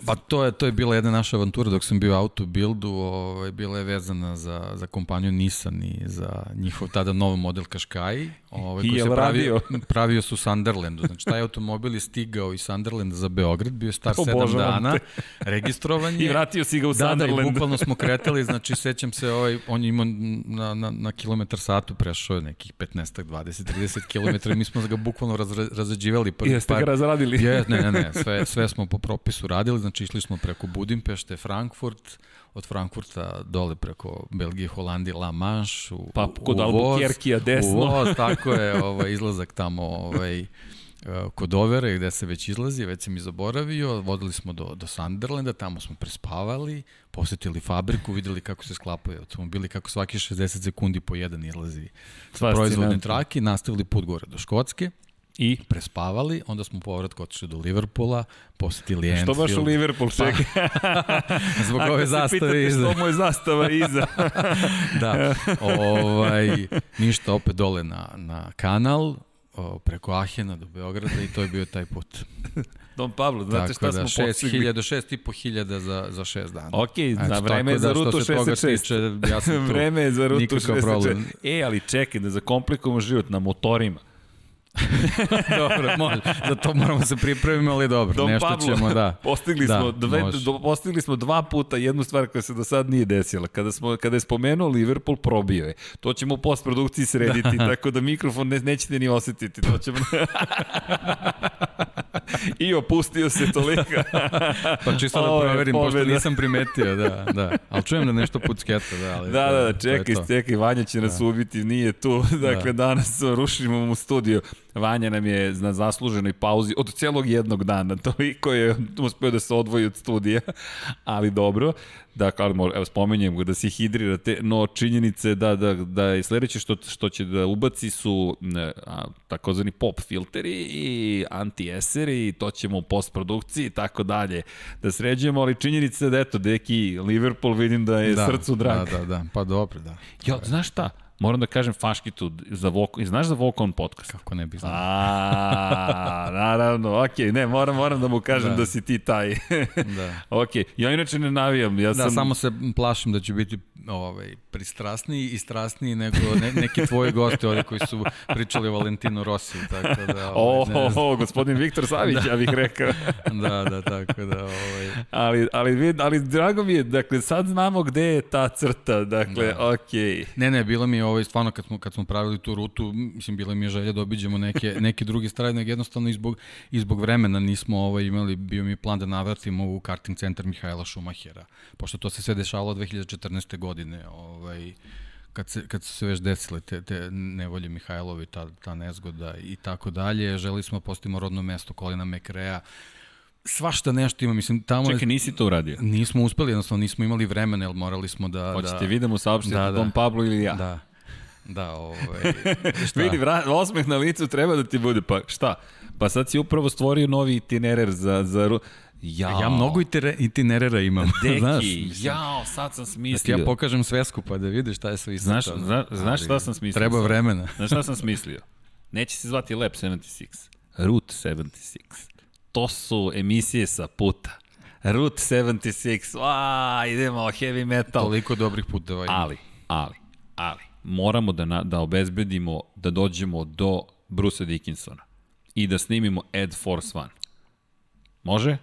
pa to je, to je bila jedna naša avantura dok sam bio u autobuildu, ovaj, bila je vezana za, za kompaniju Nissan i za njihov tada nov model Qashqai. Ovaj, I koji se pravio? pravio su Sunderlandu. Znači, taj automobil je stigao iz Sunderlanda za Beograd, bio je star 7 dana, registrovan je. I vratio si ga u da, Sunderland. Da, da, bukvalno smo kretali, znači, sećam se, ovaj, on je imao na, na, na kilometar satu prešao je nekih 15 20 30 km, mi smo ga bukvalno razra, razrađivali. Prvi Jeste par... ga razradili? Je, ne, ne, ne, sve, sve smo po propisu radili, znači išli smo preko Budimpešte, Frankfurt, od Frankfurta dole preko Belgije, Holandije, La Manche, u, pa kod Albuquerque-a desno. U voz, tako je, ovaj, izlazak tamo ovaj, kod Overe gde se već izlazi, već sam i zaboravio, vodili smo do, do Sunderlanda, tamo smo prespavali, posetili fabriku, videli kako se sklapaju automobili, kako svaki 60 sekundi po jedan izlazi sa proizvodne trake, nastavili put gore do Škotske, I prespavali, onda smo povratko otišli do Liverpoola, posetili Anfield. Što baš u Liverpool, pa, čekaj? zbog ove zastave iza. Što mu je zastava iza. da, ovaj, ništa, opet dole na, na kanal, o, preko Ahena do Beograda i to je bio taj put. Don Pablo, znate šta da, smo postigli? do 6.500 za, za 6 dana. Ok, na vreme je za da, rutu 66. Tiče, ja sam vreme je za rutu 66. Problem. E, ali čekaj, da zakomplikujemo život na motorima. dobro, može. Za to moramo se pripremiti, ali dobro. Don nešto Pablo, ćemo, da. Postigli, da, smo dve, do, postigli smo dva puta jednu stvar koja se do sad nije desila. Kada, smo, kada je spomenuo Liverpool, probio je. To ćemo u postprodukciji srediti, da. tako da mikrofon ne, nećete ni osetiti. To ćemo... I opustio se toliko. pa čisto da proverim, pošto nisam primetio, da, da. Ali čujem da nešto pucketa, da. Ali da, da, da, čekaj, čekaj, Vanja će nas da. ubiti, nije tu. Dakle, da. danas rušimo mu studiju. Vanja nam je na zasluženoj pauzi od celog jednog dana, to i ko je uspeo da se odvoji od studija, ali dobro. Dakle, evo spomenjem da se hidrirate, no činjenice da, da, da je sledeće što, što će da ubaci su a, takozvani pop filteri i anti-eseri to ćemo u postprodukciji i tako dalje da sređujemo, ali činjenice da eto, deki Liverpool vidim da je da, srcu drag. Da, da, da, pa dobro, da. Jo, znaš šta? Moram da kažem Faškitu za Vokon, znaš za Vokon podcast? Kako ne bih znao. A, naravno, okej, okay, ne, moram, moram da mu kažem da, da si ti taj. da. okej, okay. ja inače ne navijam, ja da, sam... Da, samo se plašim da će biti ovaj, pristrasniji i strasniji nego ne, neki tvoji gosti ovde koji su pričali o Valentinu Rosiju, tako da... Ovaj, o, o, gospodin Viktor Savić, da. ja bih rekao. da, da, tako da... Ovaj... Ali, ali, ali drago mi je, dakle, sad znamo gde je ta crta, dakle, da. okej. Okay. Ne, ne, bilo mi je ovaj, stvarno kad smo, kad smo pravili tu rutu, mislim, bila mi je želja da obiđemo neke, neke druge strane, nego jednostavno izbog, izbog vremena nismo ovaj, imali, bio mi plan da navratimo u karting centar Mihajla Šumahera, pošto to se sve dešavalo 2014. godine, ovaj, kad, se, kad su se već desile te, te nevolje Mihajlovi, ta, ta nezgoda i tako dalje, želi smo da postavimo rodno mesto Kolina Mekreja, svašta nešto ima, mislim, tamo Čekaj, nisi to uradio? Nismo uspeli, jednostavno nismo imali vremena, jer morali smo da... Hoćete da, vidimo saopštiti da, da, Don Pablo ili ja? Da, da, ovaj... šta? Vidi, vra, osmeh na licu treba da ti bude, pa šta? Pa sad si upravo stvorio novi itinerer za, za, Jao. Ja mnogo itinerera imam. Deki, znaš, jao, sad sam smislio. Da ti ja pokažem svesku pa da vidiš šta je sve istakao. Znaš, zna, znaš šta sam smislio? Treba vremena. Znaš šta sam smislio? Neće se zvati Lab 76, Route 76. To su emisije sa puta. Route 76, a, idemo heavy metal. Toliko dobrih puteva ima. Ali, ali, ali, moramo da, na, da obezbedimo da dođemo do Brusa Dickinsona i da snimimo Ed Force One. Može?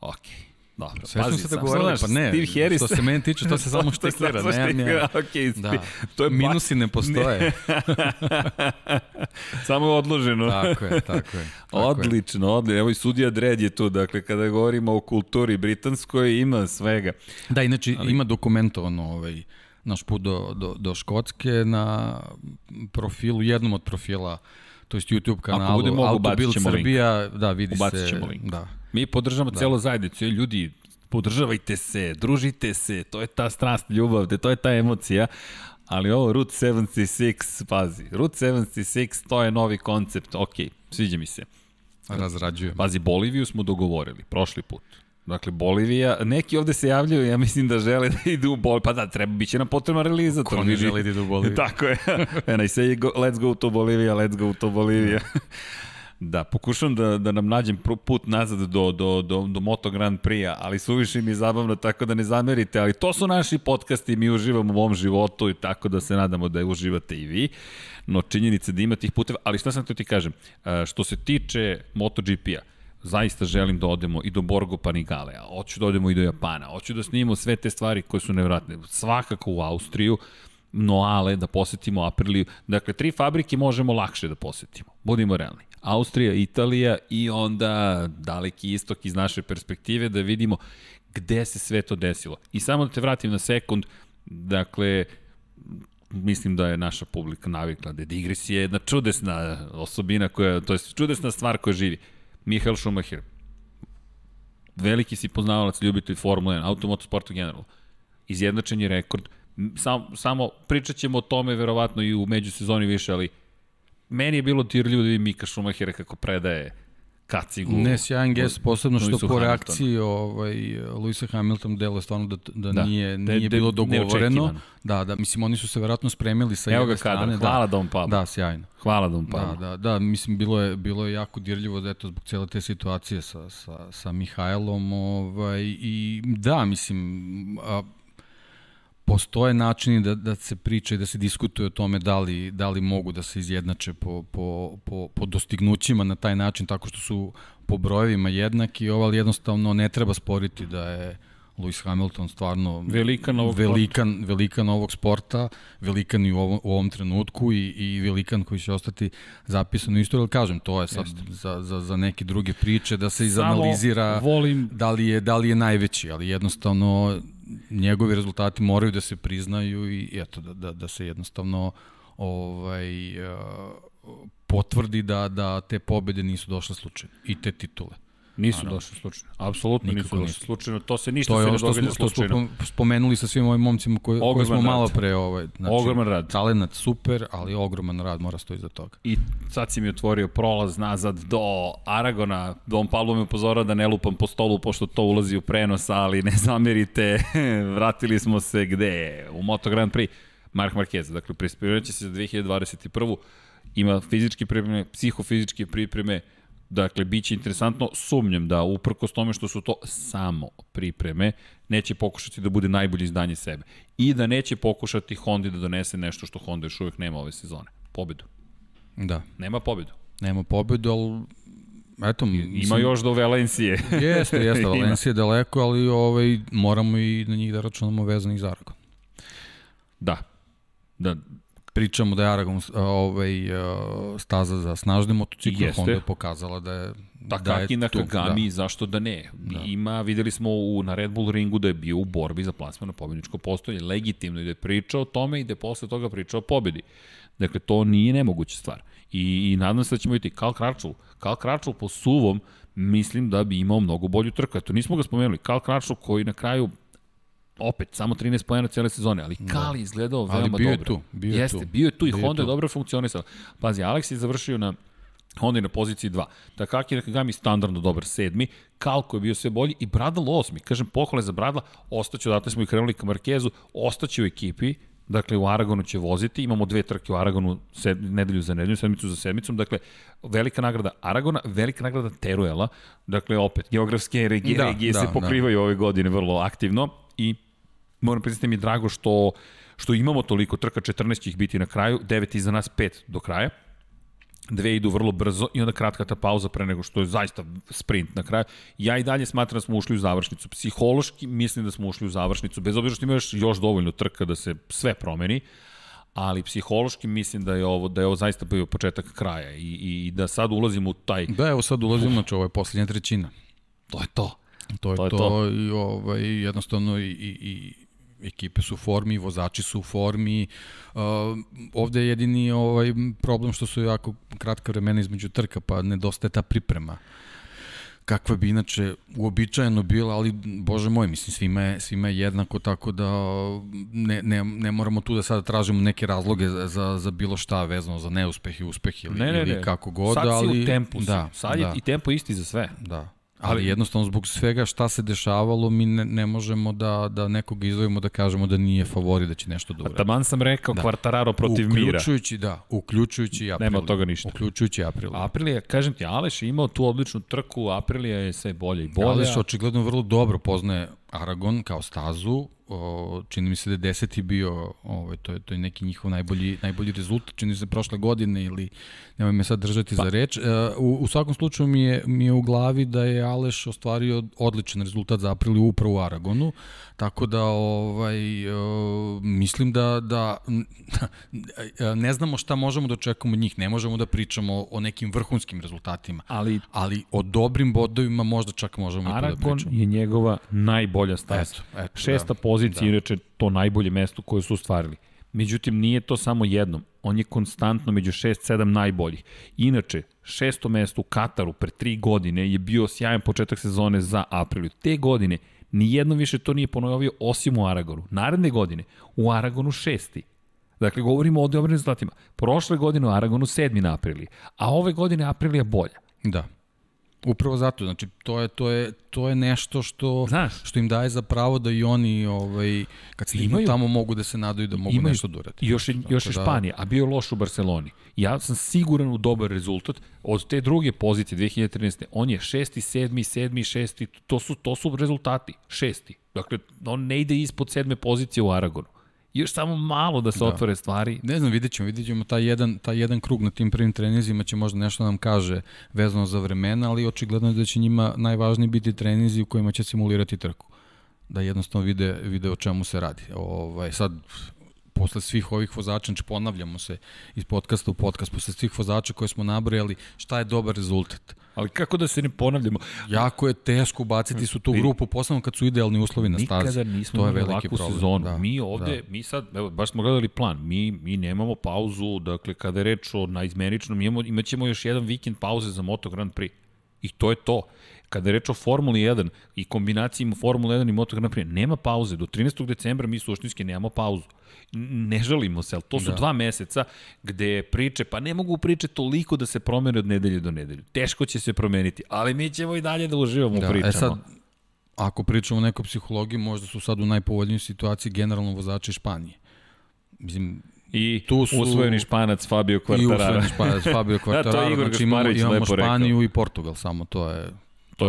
Okej. Okay. Dobro, Sve smo se dogovorili, pa ne, Steve Harris, što se meni tiče, to se samo štiklira. ne, ne, okay, da. to je Minusi ne postoje. samo je odloženo. tako je, tako je. Tako odlično, je. odlično. Evo i sudija Dredd je tu, dakle, kada govorimo o kulturi britanskoj, ima svega. Da, inače, Ali... ima dokumentovano ovaj, naš put do, do, do Škotske na profilu, jednom od profila, to jest YouTube kanalu Autobild Srbija, link. da, vidi ubacit se. Link. Da, Mi podržavamo da. celo zajednicu. Ljudi, podržavajte se, družite se, to je ta strast, ljubav, to je ta emocija. Ali ovo Route 76, pazi, Route 76, to je novi koncept, ok, sviđa mi se. Razrađujem. Pazi, Boliviju smo dogovorili, prošli put. Dakle, Bolivija, neki ovde se javljaju, ja mislim da žele da idu u Boliviju, pa da, treba, bit će nam potrebna realizator. Ko ne želi da idu u Boliviju? Tako je. And I say, go, let's go to Bolivia, let's go to Bolivia. Da, pokušam da, da nam nađem put nazad do, do, do, do Moto Grand Prix-a, ali suviše mi je zabavno, tako da ne zamerite, ali to su naši podcasti, mi uživamo u ovom životu i tako da se nadamo da je uživate i vi, no činjenica da ima tih puteva, ali šta sam to ti kažem, što se tiče MotoGP-a, zaista želim da odemo i do Borgo Panigale, a hoću da odemo i do Japana, hoću da snimimo sve te stvari koje su nevratne, svakako u Austriju, Noale, da posetimo Apriliju, dakle, tri fabrike možemo lakše da posetimo, budimo realni. Austrija, Italija i onda daleki istok iz naše perspektive da vidimo gde se sve to desilo. I samo da te vratim na sekund, dakle, mislim da je naša publika navikla da je Digris je jedna čudesna osobina koja, to je čudesna stvar koja živi. Mihael Schumacher, veliki si poznavalac, ljubitelj Formule 1, automotosportu generalno, izjednačen je rekord, Sam, samo pričat ćemo o tome verovatno i u međusezoni više, ali meni je bilo dirljivo da vidim Mika Schumachera kako predaje kacigu. Ne, sjajan gest, posebno što po reakciji ovaj, Luisa Hamilton delo stvarno da, da, da nije, da, nije da, bilo dogovoreno. Da, da, mislim, oni su se verovatno spremili sa jedne strane. Hvala da, Dom Pablo. Da, sjajno. Hvala Dom Pablo. Da, da, da, mislim, bilo je, bilo je jako dirljivo da eto, zbog cele te situacije sa, sa, sa Mihajlom. Ovaj, I da, mislim, a, postoje načini da, da se priča i da se diskutuje o tome da li, da li mogu da se izjednače po, po, po, po dostignućima na taj način, tako što su po brojevima jednaki, ovo ali jednostavno ne treba sporiti da je Lewis Hamilton stvarno velikan ovog, velikan, sporta. velikan ovog sporta, velikan i u ovom, u ovom trenutku i, i velikan koji će ostati zapisan u istoriji, ali kažem, to je sad za, za, za neke druge priče da se izanalizira volim... da, li je, da li je najveći, ali jednostavno njegovi rezultati moraju da se priznaju i eto, da, da, da se jednostavno ovaj, uh, potvrdi da, da te pobede nisu došle slučajno i te titule. Nisu Naravno. došli slučajno. Apsolutno nisu došli nisu. slučajno. To se ništa to se ne događa slučajno. To je ono što smo spomenuli sa svim ovim momcima koje, koje smo rad. malo pre ovaj, znači, ogroman rad. Talenat super, ali ogroman rad mora stoji za toga. I sad si mi otvorio prolaz nazad do Aragona. Dom Pablo me upozorao da ne lupam po stolu pošto to ulazi u prenos, ali ne zamerite. Vratili smo se gde? U Moto Grand Prix. Mark Marquez. Dakle, prispirovat će se za 2021. Ima fizičke pripreme, psihofizičke pripreme, Dakle, bit će interesantno, sumnjam da uprkos tome što su to samo pripreme, neće pokušati da bude najbolje izdanje sebe. I da neće pokušati Honda da donese nešto što Honda još uvijek nema ove sezone. Pobedu. Da. Nema pobedu. Nema pobedu, ali eto, mislim, ima još do Valencije. jeste, jeste, Valencije daleko, ali ovaj, moramo i na njih da računamo vezanih za Aragon. Da. Da, pričamo da je Aragon ovaj, staza za snažne motocikle, Honda je pokazala da je Takaki da na Kagami, da. zašto da ne? Da. Ima, videli smo u, na Red Bull ringu da je bio u borbi za plasman na pobedničko postoje, legitimno i da je pričao o tome i da je posle toga pričao o pobedi. Dakle, to nije nemoguća stvar. I, i nadam se da ćemo vidjeti Karl Kračul. Karl Kračul po suvom mislim da bi imao mnogo bolju trku. Eto, nismo ga spomenuli. Karl Kračov koji na kraju opet, samo 13 pojena cele sezone, ali da. Kali izgledao veoma dobro. Ali bio je tu. Bio Jeste, tu. bio je tu i bio Honda je, je dobro funkcionisala. Pazi, Alex je završio na Honda je na poziciji 2. Takaki Nakagami standardno dobar sedmi, Kalko je bio sve bolji i Bradal osmi. Kažem, pohvale za Bradla, ostaće, odatle smo i krenuli ka Markezu, ostaće u ekipi, Dakle, u Aragonu će voziti, imamo dve trke u Aragonu sed, nedelju za nedelju, sedmicu za sedmicom, dakle, velika nagrada Aragona, velika nagrada Teruela, dakle, opet, geografske regije, da, regije da, se da. pokrivaju da. ove godine vrlo aktivno i moram priznati mi je drago što, što imamo toliko trka, 14 će ih biti na kraju, 9 iza nas, 5 do kraja, dve idu vrlo brzo i onda kratka ta pauza pre nego što je zaista sprint na kraju. Ja i dalje smatram da smo ušli u završnicu. Psihološki mislim da smo ušli u završnicu, bez obzira što ima još, još dovoljno trka da se sve promeni, ali psihološki mislim da je ovo da je ovo zaista bio početak kraja i, i, i da sad ulazimo u taj... Da, evo sad ulazimo, znači ovo je poslednja trećina. To je to. To je to, je to, to. i ovaj, jednostavno i, i, i ekipe su u formi, vozači su u formi. Uh, ovde je jedini ovaj problem što su jako kratka vremena između trka, pa nedostaje ta priprema kakva bi inače uobičajeno bila, ali bože moj, mislim, svima je, svima je jednako, tako da ne, ne, ne moramo tu da sada tražimo neke razloge za, za bilo šta vezano za neuspeh i uspeh ili, ne, ne, ne. ili kako god, sad ali... Si u tempu, da, sad je da. i tempo isti za sve. Da. Ali jednostavno zbog svega šta se dešavalo, mi ne, ne možemo da, da nekog izvojimo da kažemo da nije favori da će nešto da uradi. Taman sam rekao da. Kvartararo protiv uključujući, Mira. Uključujući, da, uključujući Aprilija. Nema od toga ništa. Uključujući Aprilija. Aprilija, kažem ti, Aleš je imao tu odličnu trku, Aprilija je sve bolje i bolje. Aleš očigledno vrlo dobro poznaje Aragon kao stazu, o, čini mi se da je deseti bio, ovaj, to, je, to je neki njihov najbolji, najbolji rezultat, čini se prošle godine ili nemoj me sad držati pa. za reč. E, u, u svakom slučaju mi je, mi je u glavi da je Aleš ostvario odličan rezultat za april upravo u Aragonu, tako da ovaj, e, mislim da, da ne znamo šta možemo da očekujemo od njih, ne možemo da pričamo o nekim vrhunskim rezultatima, ali, ali o dobrim bodovima možda čak možemo Aragon i to da pričamo. je njegova najbolja staza. Eto, eto, Šesta da pozicija, da. inače to najbolje mesto koje su ostvarili. Međutim, nije to samo jednom. On je konstantno među 6-7 najboljih. Inače, šesto mesto u Kataru pre tri godine je bio sjajan početak sezone za Apriliju. Te godine nijedno više to nije ponovio osim u Aragonu. Naredne godine u Aragonu šesti. Dakle, govorimo o dobrim rezultatima. Prošle godine u Aragonu sedmi na Apriliji, a ove godine Aprilija bolja. Da. Upravo zato, znači to je to je to je nešto što Znaš, što im daje za pravo da i oni ovaj kad se imaju tamo mogu da se nadaju da mogu imaju, nešto da urade. Još i, još je da... Španija, a bio loš u Barseloni. Ja sam siguran u dobar rezultat od te druge pozicije 2013. On je 6. 7. 7. 6. to su to su rezultati, šesti. Dakle, on ne ide ispod sedme pozicije u Aragonu još samo malo da se da. otvore stvari. Ne znam, vidjet ćemo, vidjet ćemo taj jedan, taj jedan krug na tim prvim trenizima će možda nešto nam kaže vezano za vremena, ali očigledno je da će njima najvažniji biti trenizi u kojima će simulirati trku. Da jednostavno vide, vide o čemu se radi. Ovaj, sad, posle svih ovih vozača, znači ponavljamo se iz podcasta u podcast, posle svih vozača koje smo nabrojali, šta je dobar rezultat? Ali kako da se ne ponavljamo? Jako je teško baciti su tu grupu, posebno kad su idealni uslovi na stazi. Nikada nismo to je veliki problem. sezonu. Da, mi ovde, da. mi sad, evo, baš smo gledali plan, mi, mi nemamo pauzu, dakle, kada je reč o naizmeničnom, imamo, imaćemo još jedan vikend pauze za Moto Grand Prix. I to je to. Kada je reč o Formuli 1 i kombinaciji Formula 1 i Moto Grand Prix, nema pauze. Do 13. decembra mi suštinski nemamo pauzu ne žalimo se, ali to su da. dva meseca gde priče, pa ne mogu priče toliko da se promene od nedelje do nedelje. Teško će se promeniti, ali mi ćemo i dalje da uživamo da, u pričama. E sad, ako pričamo o nekoj psihologiji, možda su sad u najpovoljnijoj situaciji generalno vozači Španije. Mislim, I tu su, usvojeni španac Fabio Quartararo. I usvojeni španac Fabio Quartararo. da, to je Igor znači, imamo, imamo Španiju rekao. i Portugal, samo to je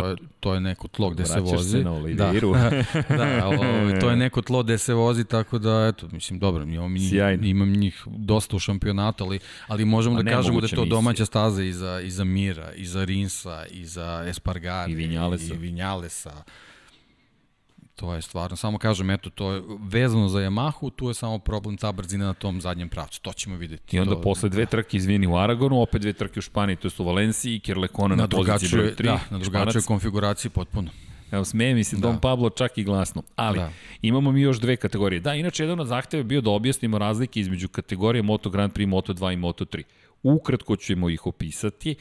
to je, to je neko tlo gde se vozi. se na Oliviru. Da, da o, to je neko tlo gde se vozi, tako da, eto, mislim, dobro, imam, Sjajno. imam njih dosta u šampionatu, ali, ali možemo A da kažemo da je to domaća staza i za, i za Mira, i za Rinsa, i za Espargare, i Vinjalesa. I Vinjalesa To je stvarno, samo kažem, eto, to je vezano za Yamahu, tu je samo problem ta brzina na tom zadnjem pravcu, to ćemo videti. I onda to, posle dve trke, izvini, u Aragonu, opet dve trke u Španiji, to su u Valenciji, Kirlekona na, na poziciji broj 3. Da, na drugačoj konfiguraciji potpuno. Evo, smeje mi se da. Don Pablo čak i glasno. Ali, da. imamo mi još dve kategorije. Da, inače, jedan od zahteva je bio da objasnimo razlike između kategorije Moto Grand Prix, Moto 2 i Moto 3. Ukratko ćemo ih opisati,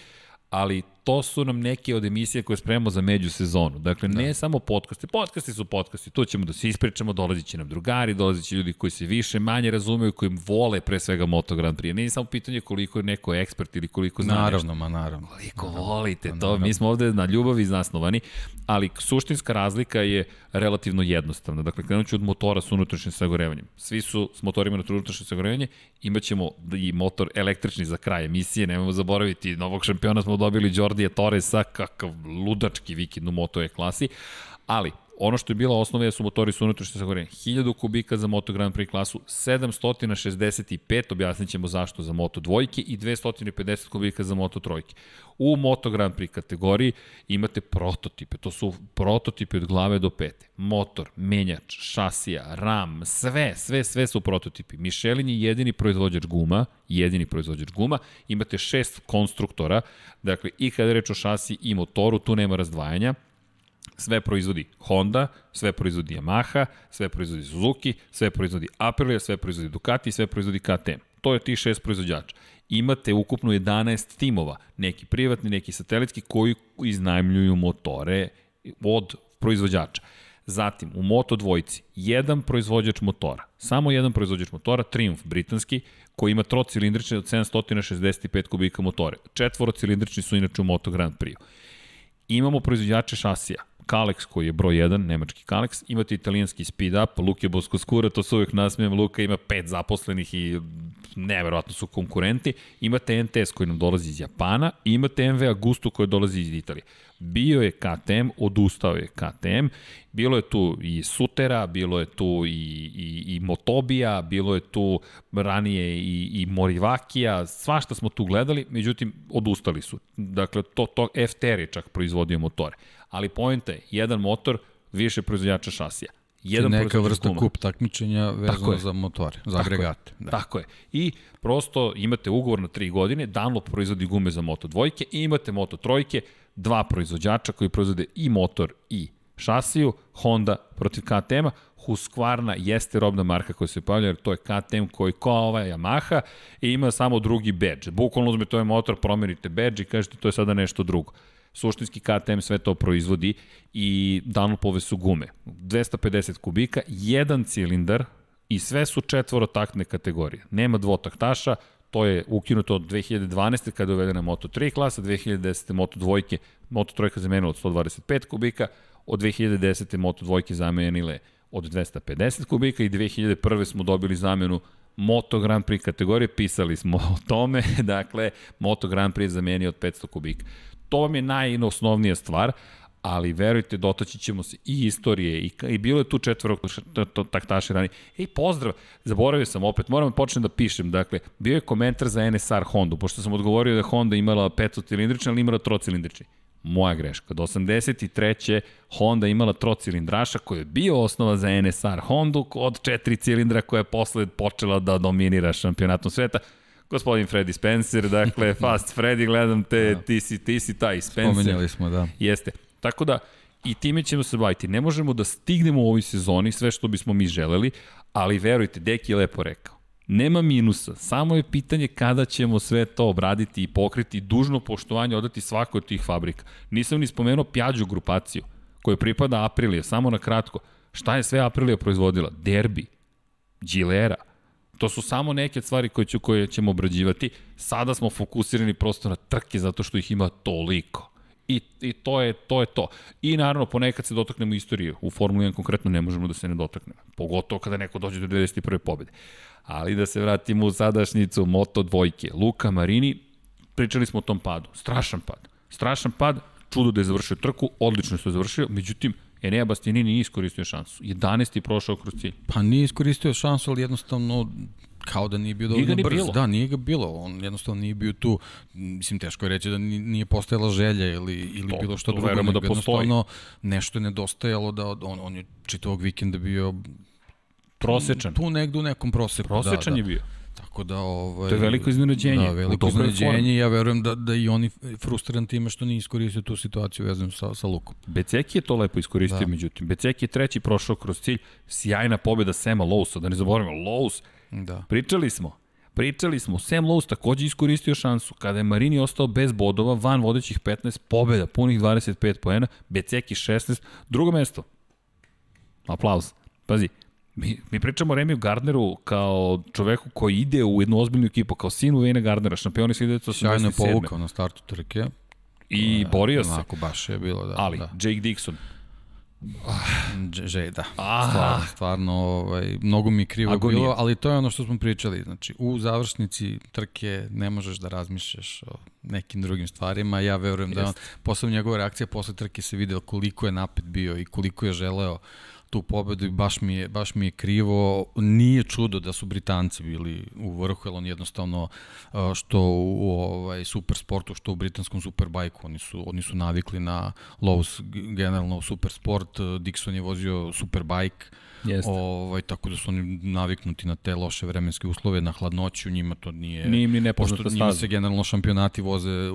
ali to su nam neke od emisija koje spremamo za među sezonu. Dakle, ne da. samo podcaste. Podcasti su podcasti, tu ćemo da se ispričamo, dolazit će nam drugari, dolazit će ljudi koji se više, manje razumeju, koji vole pre svega Moto Grand Prix. Nije samo pitanje koliko je neko ekspert ili koliko zna Naravno, nešto. ma naravno. Koliko naravno. volite to. Naravno. Mi smo ovde na ljubavi zasnovani, ali suštinska razlika je relativno jednostavna. Dakle, krenut ću od motora sa unutrašnjim sagorevanjem. Svi su s motorima na unutrašnje sagorevanje, imaćemo i motor električni za kraj emisije, nemojmo zaboraviti, novog šampiona smo dobili Jordije Torresa, kakav ludački vikend u Moto E klasi, ali ono što je bila osnova je su motori su unutrašnje sagorevanje. 1000 kubika za Moto Grand Prix klasu, 765, objasnit ćemo zašto za Moto dvojke i 250 kubika za Moto trojke. U Moto Grand Prix kategoriji imate prototipe, to su prototipe od glave do pete. Motor, menjač, šasija, ram, sve, sve, sve su prototipi. Michelin je jedini proizvođač guma, jedini proizvođač guma, imate šest konstruktora, dakle i kada je reč o šasiji i motoru, tu nema razdvajanja, sve proizvodi Honda, sve proizvodi Yamaha, sve proizvodi Suzuki, sve proizvodi Aprilia, sve proizvodi Ducati, sve proizvodi KTM. To je ti šest proizvođača. Imate ukupno 11 timova, neki privatni, neki satelitski, koji iznajmljuju motore od proizvođača. Zatim, u Moto dvojici, jedan proizvođač motora, samo jedan proizvođač motora, Triumph britanski, koji ima trocilindrični od 765 kubika motore. Četvorocilindrični su inače u Moto Grand Prix. Imamo proizvođače šasija, Kalex koji je broj 1, nemački Kalex, imate italijanski Speed Up, Luke Boskoskura, to se uvijek nasmijem, Luka ima pet zaposlenih i neverovatno su konkurenti, imate NTS koji nam dolazi iz Japana i imate MV Agusto koji dolazi iz Italije. Bio je KTM, odustao je KTM, bilo je tu i Sutera, bilo je tu i, i, i Motobija, bilo je tu ranije i, i Morivakija, svašta smo tu gledali, međutim, odustali su. Dakle, to, to FTR je čak proizvodio motore ali pojenta je, jedan motor, više proizvodjača šasija. Jedan neka vrsta kuma. kup takmičenja vezano za motore, za Tako agregate. Je. Da. Tako je. I prosto imate ugovor na 3 godine, Dunlop proizvodi gume za Moto dvojke i imate Moto trojke, dva proizvođača koji proizvode i motor i šasiju, Honda protiv KTM-a, Husqvarna jeste robna marka koja se pojavlja, jer to je KTM koji kao ova Yamaha i ima samo drugi badge. Bukvalno uzmete ovaj motor, promenite badge i kažete to je sada nešto drugo. Suštinski KTM sve to proizvodi i Dunlopove su gume. 250 kubika, jedan cilindar i sve su četvorotaktne kategorije. Nema dvotaktaša, to je ukinuto od 2012. kada je uvedena Moto3 klasa, 2010. Moto dvojke, Moto trojka zamenila od 125 kubika, od 2010. Moto dvojke zamenile od 250 kubika i 2001. smo dobili zamenu Moto Grand Prix kategorije, pisali smo o tome, dakle, Moto Grand Prix zamenio od 500 kubika to vam je najosnovnija stvar, ali verujte, dotaći ćemo se i istorije, i, i bilo je tu četvrog taktaše rani. Ej, pozdrav, zaboravio sam opet, moram da počnem da pišem, dakle, bio je komentar za NSR Honda, pošto sam odgovorio da Honda imala petocilindrični, ali imala trocilindrični. Moja greška. Do 83. Honda imala trocilindraša koji je bio osnova za NSR Hondu od četiri cilindra koja je posle počela da dominira šampionatom sveta gospodin Freddy Spencer, dakle, Fast Freddy, gledam te, da. ti, si, ti si taj Spencer. Spomenjali smo, da. Jeste. Tako da, i time ćemo se baviti. Ne možemo da stignemo u ovoj sezoni sve što bismo mi želeli, ali verujte, Deki je lepo rekao. Nema minusa, samo je pitanje kada ćemo sve to obraditi i pokriti dužno poštovanje odati svakoj od tih fabrika. Nisam ni spomenuo Pjađu grupaciju, koja pripada Aprilija, samo na kratko. Šta je sve Aprilija proizvodila? Derbi, Gilera, To su samo neke stvari koje, ću, koje ćemo obrađivati. Sada smo fokusirani prosto na trke zato što ih ima toliko. I, i to, je, to je to. I naravno, ponekad se dotaknemo istorije. U Formuli 1 konkretno ne možemo da se ne dotaknemo. Pogotovo kada neko dođe do 91. pobede. Ali da se vratimo u sadašnjicu Moto dvojke. Luka Marini, pričali smo o tom padu. Strašan pad. Strašan pad, čudo da je završio trku, odlično što je završio, međutim, Enea Bastianini nije iskoristio šansu. 11. je prošao kroz cilj. Pa nije iskoristio šansu, ali jednostavno kao da nije bio dovoljno brz. Bilo. Da, nije ga bilo. On jednostavno nije bio tu. Mislim, teško je reći da nije postojala želja ili, ili to, bilo što drugo. Verujemo da postoji. nešto je nedostajalo da on, on je čitavog vikenda bio prosečan. Tu negde u nekom proseku. Prosečan da, je bio. Tako da ovaj To je veliko iznenađenje. Da, veliko iznenađenje. Ja verujem da da i oni frustriran time što nije iskoristio tu situaciju vezanu sa sa Lukom. Beceki je to lepo iskoristio, da. međutim Beceki je treći prošao kroz cilj. Sjajna pobeda Sema Lousa, da ne zaboravimo Lous. Da. Pričali smo. Pričali smo, Sam Lowe's takođe iskoristio šansu. Kada je Marini ostao bez bodova, van vodećih 15, pobeda, punih 25 poena, Beceki 16, drugo mesto. Aplauz. Pazi, mi, mi pričamo o Remiju Gardneru kao čoveku koji ide u jednu ozbiljnu ekipu, kao sinu Vejna Gardnera, šampioni 1987. Sjajno je povukao na startu trke. I borio se. Onako baš je bilo, da. Ali, da. Jake Dixon, Dž, da. Ah. Stvarno, stvarno ovaj, mnogo mi je krivo Agonija. bilo, ali to je ono što smo pričali. Znači, u završnici trke ne možeš da razmišljaš o nekim drugim stvarima. Ja verujem da on, posle njegova reakcija posle trke se videla koliko je napet bio i koliko je želeo tu pobedu i baš mi je, baš mi je krivo. Nije čudo da su Britanci bili u vrhu, jer on jednostavno uh, što u, ovaj, super sportu, što u britanskom superbajku, oni su, oni su navikli na Lowe's generalno super sport, Dixon je vozio superbike, Jeste. Ovaj, tako da su oni naviknuti na te loše vremenske uslove, na hladnoću, njima to nije... Nije im ni nepoznata Pošto njima staza. se generalno šampionati voze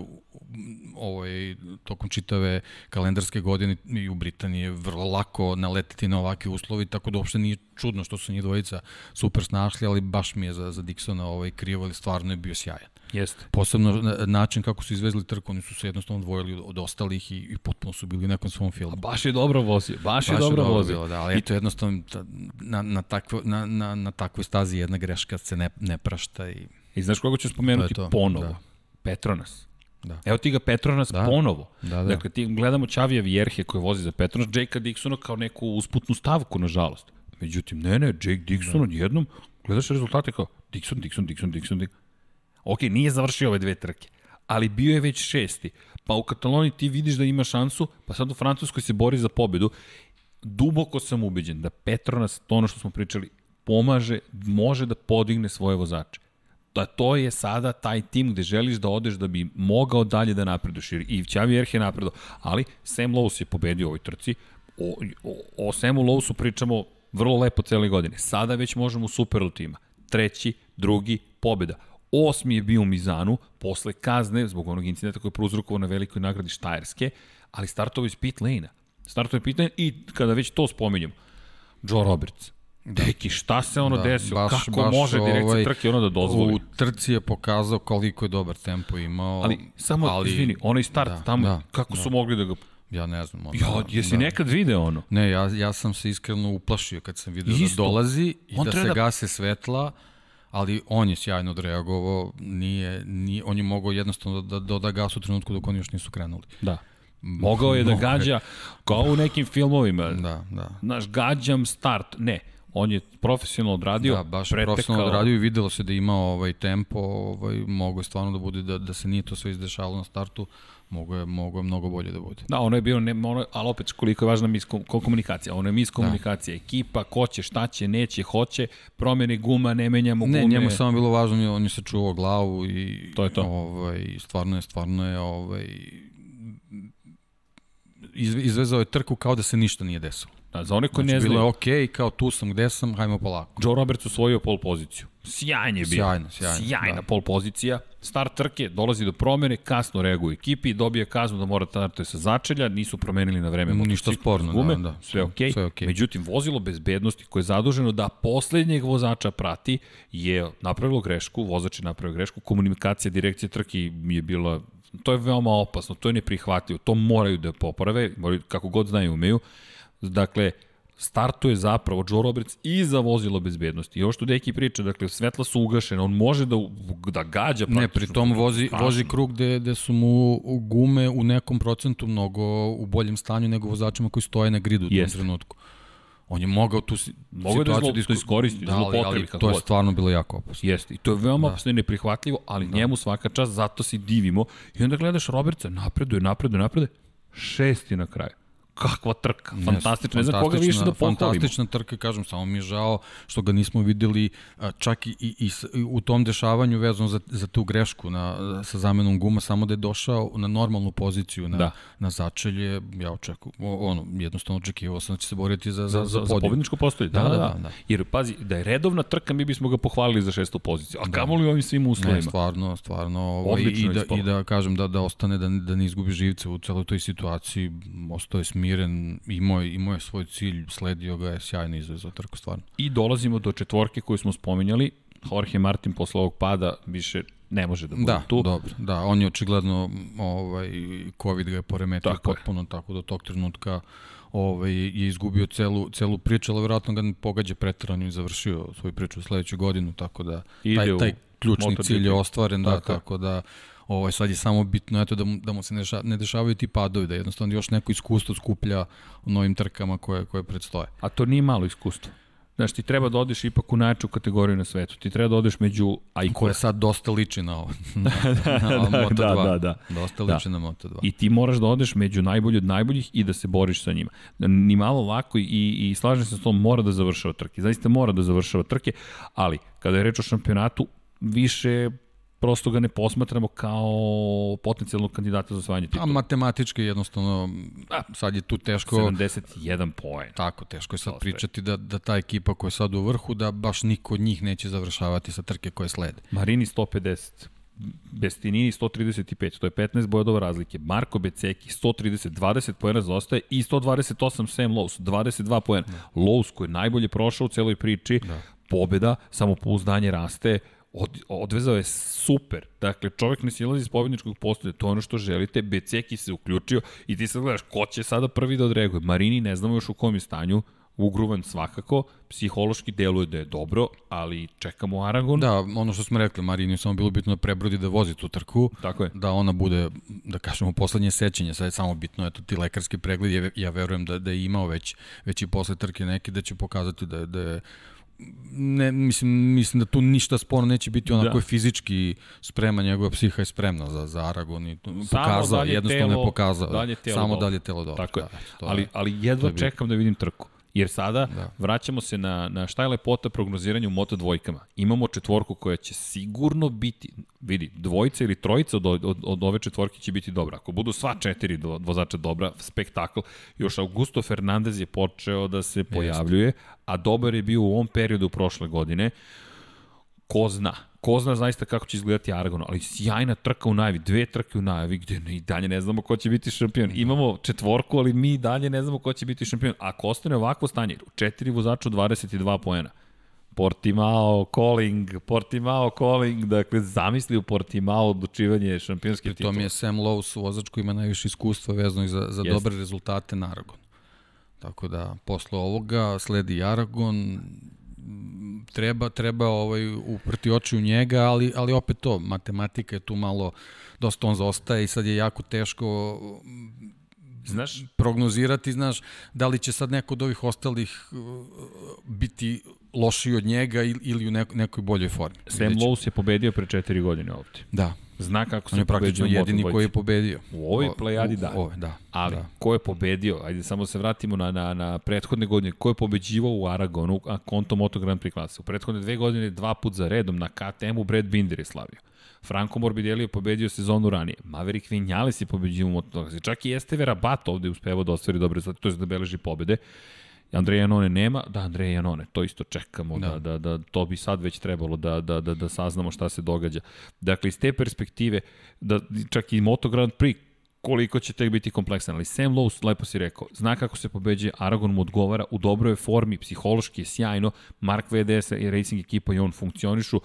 ovaj, tokom čitave kalendarske godine i u Britaniji je vrlo lako naleteti na ovakve uslovi, tako da uopšte nije čudno što su njih dvojica super snašli, ali baš mi je za, za Dixona ovaj, krivo, ali stvarno je bio sjajan. Jeste. Posebno na- način kako su izvezli trku, oni su se jednostavno odvojili od, ostalih i, i potpuno su bili u nekom svom filmu. Baš je dobro vozio, baš, je Baš dobro vozio. da, ali eto jednostavno ta- na, na, takvo, na, na, na takvoj stazi jedna greška se ne, ne prašta i I znaš koga ću spomenuti To to, ponovo? da. Petronas. Da. Evo ti ga Petronas Da. ponovo. Da, da. Dakle, ti gledamo Čavija Vjerhe koji vozi za Petronas, Jakea Dixona kao neku usputnu stavku, nažalost. Međutim, ne, ne, Jake Dixon da. odjednom, gledaš rezultate kao Dixon, Dixon, Dixon, Dixon, Dixon. Ok, nije završio ove dve trke, ali bio je već šesti. Pa u Kataloniji ti vidiš da ima šansu, pa sad u Francuskoj se bori za pobedu. Duboko sam ubeđen da Petronas, to ono što smo pričali, pomaže, može da podigne svoje vozače da to je sada taj tim gde želiš da odeš da bi mogao dalje da napreduješ. Jer i Ćavi Erhe je napredao, ali Sam Lowe's je pobedio u ovoj trci. O, o, o Samu Lowe'su pričamo vrlo lepo cele godine. Sada već možemo u superlativima. Treći, drugi, pobeda. Osmi je bio u Mizanu, posle kazne, zbog onog incidenta koji je prouzrokovao na velikoj nagradi Štajerske, ali startovao iz pit lane-a. Startovao je pit lane i kada već to spominjemo, Joe Roberts. Da. Deki, šta se ono da, desilo? Baš, Kako baš, može direkcija ovaj, trke ono da dozvoli? U trci je pokazao koliko je dobar tempo imao. Ali, samo, ali, izvini, onaj start da, tamo, da, kako da. su mogli da ga... Ja ne znam. Ono, Ja, jesi da. nekad video ono? Ne, ja, ja sam se iskreno uplašio kad sam vidio Isto. da dolazi i On da se treba da- gase svetla, ali on je sjajno odreagovao, nije, nije, on je mogao jednostavno da, da doda gas u trenutku dok oni još nisu krenuli. Da. Mogao je da gađa, kao u nekim filmovima. Da, da. Znaš, gađam start. Ne, on je profesionalno odradio, Da, baš pretekao. profesionalno odradio i videlo se da ima ovaj tempo, ovaj, mogo je stvarno da bude, da, da se nije to sve izdešavalo na startu, mogo je, mogo je mnogo bolje da bude. Da, ono je bio, ne, ono, ali opet koliko je važna mis, ko, komunikacija. Ono je mis komunikacija. Da. Ekipa, ko će, šta će, neće, hoće, promene guma, ne menjamo gume. Ne, njemu je samo bilo važno, on je sačuvao glavu i To je to. Ovaj, stvarno je, stvarno je ovaj, iz, izvezao je trku kao da se ništa nije desilo. Da, za one koji Znači, ne znaju, bilo je okej, okay, kao tu sam, gde sam, hajmo polako. Joe Roberts osvojio pol poziciju. Sjajan je bio. Sjajno, sjajno, Sjajna da. pol pozicija. Start trke, dolazi do promene, kasno reaguje ekipi, dobije kaznu da mora da startuje sa začelja, nisu promenili na vreme Ništa sporno, gume, da, da. sve okej. Sve okej. Međutim, vozilo bezbednosti koje je zaduženo da poslednjeg vozača prati je napravilo grešku, vozač je napravio grešku, komunikacija direkcije trke je bila to je veoma opasno, to je neprihvatljivo, to moraju da poprave, moraju, kako god znaju umeju. Dakle, startuje zapravo Joe Roberts i za vozilo bezbednosti. I ovo što Deki priča, dakle, svetla su ugašena, on može da, da gađa Ne, pri tom vozi, Strašno. vozi krug gde, gde su mu gume u nekom procentu mnogo u boljem stanju nego vozačima koji stoje na gridu u tom Jeste. trenutku. On je mogao tu Mogao da situaciju zlo- da iskoristi, da, ali, ali to je god. stvarno bilo jako opasno. Jeste, i to je veoma da. neprihvatljivo, ali da. njemu svaka čast, zato se divimo. I onda gledaš Robertsa, napreduje, napreduje, napreduje, šesti na kraju. Kakva trka, fantastična, ne znam koga više da pohvalimo. Fantastična trka, kažem, samo mi je žao što ga nismo videli čak i, i, i, u tom dešavanju vezano za, za tu grešku na, sa zamenom guma, samo da je došao na normalnu poziciju na, Da. na začelje, ja očekujem, ono, jednostavno očekivao sam da će se boriti za, za, za, za, podijum. pobedničko postoji. Da, da, da, da, da. Jer pazi, da je redovna trka, mi bismo ga pohvalili za šestu poziciju. A da. kamoli u ovim svim Ne, uslovima. stvarno, stvarno. Ovaj, i, da. I da kažem da, da ostane, da, da ne izgubi živce u celoj toj situaciji. Ostao je smiren, imao je, imao je svoj cilj, sledio ga je, sjajno izvezao trku, stvarno. I dolazimo do četvorke koju smo spominjali, Jorge Martin posle ovog pada više ne može da bude da, tu. Dobro, da, on je očigledno ovaj, COVID ga je poremetio tako potpuno, je. tako da tog trenutka ovaj, je izgubio celu, celu priču, ali vjerojatno ga ne pogađa pretrano i završio svoju priču u sledeću godinu, tako da Ide taj, taj ključni cilj je ostvaren, da, tako, tako da ovaj, sad je samo bitno eto, da, mu, da mu se ne, deša, ne dešavaju ti padovi, da jednostavno još neko iskustvo skuplja u novim trkama koje, koje predstoje. A to nije malo iskustvo. Znaš, ti treba da odeš ipak u najjaču kategoriju na svetu. Ti treba da odeš među... A i koje sad dosta liči na ovo. na, na, na Moto2. Da, da, da. Dosta liči da. na Moto2. I ti moraš da odeš među najbolji od najboljih i da se boriš sa njima. Ni malo lako i, i slažem se s tom, mora da završava trke. Zaista mora da završava trke, ali kada je reč o šampionatu, više prosto ga ne posmatramo kao potencijalnog kandidata za osvajanje titula. A matematički jednostavno, a, sad je tu teško... 71 poen. Tako, teško je sad Dosta pričati da, da ta ekipa koja je sad u vrhu, da baš niko od njih neće završavati sa trke koje slede. Marini 150. Bestinini 135, to je 15 bodova razlike. Marko Beceki 130, 20 poena zaostaje i 128 Sam Lowe's, 22 poena. Da. Lowe's koji je najbolje prošao u celoj priči, da. pobeda, samopouzdanje raste, od, odvezao je super. Dakle, čovjek ne silazi iz pobjedničkog postolja, to je ono što želite, Beceki se uključio i ti sad gledaš ko će sada prvi da odreaguje. Marini ne znamo još u kom je stanju, ugruvan svakako, psihološki deluje da je dobro, ali čekamo Aragon. Da, ono što smo rekli, Marini je samo bilo bitno da prebrodi da vozi tu trku, Tako je. da ona bude, da kažemo, poslednje sećenje, sad je samo bitno, eto, ti lekarski pregled, ja, ja verujem da, da je imao već, već i posle trke neki, da će pokazati da, da je ne, mislim, mislim da tu ništa sporno neće biti onako da. je fizički sprema, njegova psiha je spremna za, za Aragon i pokazao, jednostavno telo, je pokazao, dalje telo samo dobro. dalje telo dobro. Tako je. Da, ali, ali jedva čekam da vidim trku. Jer sada da. vraćamo se na, na šta je lepota prognoziranja u Moto dvojkama. Imamo četvorku koja će sigurno biti, vidi, dvojica ili trojica od, od, od ove četvorke će biti dobra. Ako budu sva četiri vozača dobra, spektakl. Još Augusto Fernandez je počeo da se pojavljuje, a dobar je bio u ovom periodu prošle godine. Ko zna, ko zna zaista kako će izgledati Aragon, ali sjajna trka u najavi, dve trke u najavi, gde i dalje ne znamo ko će biti šampion. Imamo četvorku, ali mi dalje ne znamo ko će biti šampion. Ako ostane ovakvo stanje, četiri vozača 22 poena, Portimao calling, Portimao calling, dakle zamisli u Portimao odlučivanje šampionske titule. To mi je Sam Lowe, vozač koji ima najviše iskustva vezano za, za dobre rezultate na Aragon. Tako da, posle ovoga sledi Aragon, treba treba ovaj uprti oči u njega, ali ali opet to matematika je tu malo dosta on zaostaje i sad je jako teško znaš prognozirati, znaš, da li će sad neko od ovih ostalih uh, biti lošiji od njega ili u nekoj boljoj formi. Sam Lowe's je pobedio pre 4 godine ovde. Da. Zna kako se On je praktično jedini koji je pobedio. U ovoj plejadi da. Ove, da. Ali, da. ko je pobedio? Ajde, samo se vratimo na, na, na prethodne godine. Ko je pobeđivao u Aragonu, a konto Moto Grand Prix klasa? U prethodne dve godine dva put za redom na KTM-u Brad Binder je slavio. Franco Morbidelli je pobedio sezonu ranije. Maverick Vinales je pobeđivao u Moto Grand Čak i Esteve Rabat ovde uspevao da ostvari dobre rezultate, to je da beleži pobede. Andreja Janone nema, da Andreja Janone, to isto čekamo, da. da, da, da, to bi sad već trebalo da, da, da, da saznamo šta se događa. Dakle, iz te perspektive, da čak i Moto Grand Prix, koliko će tek biti kompleksan, ali Sam Lowe, lepo si rekao, zna kako se pobeđuje, Aragon mu odgovara, u dobroj formi, psihološki je sjajno, Mark VDS i racing ekipa i on funkcionišu,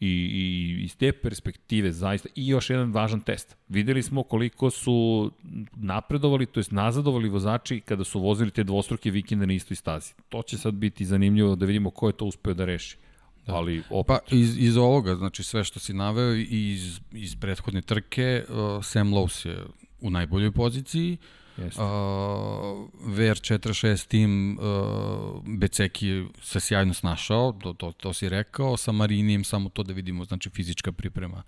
I, I iz te perspektive zaista, i još jedan važan test. Videli smo koliko su napredovali, to jest nazadovali vozači kada su vozili te dvostruke vikende na istoj stazi. To će sad biti zanimljivo da vidimo ko je to uspeo da reši. Da. Ali opet... Pa iz, iz ovoga, znači sve što si naveo iz, iz prethodne trke, uh, Sam Lowe je u najboljoj poziciji, uh, Uh, VR46 tim uh, Beceki se sjajno snašao, to, to, to si rekao, sa Marinijem samo to da vidimo, znači fizička priprema,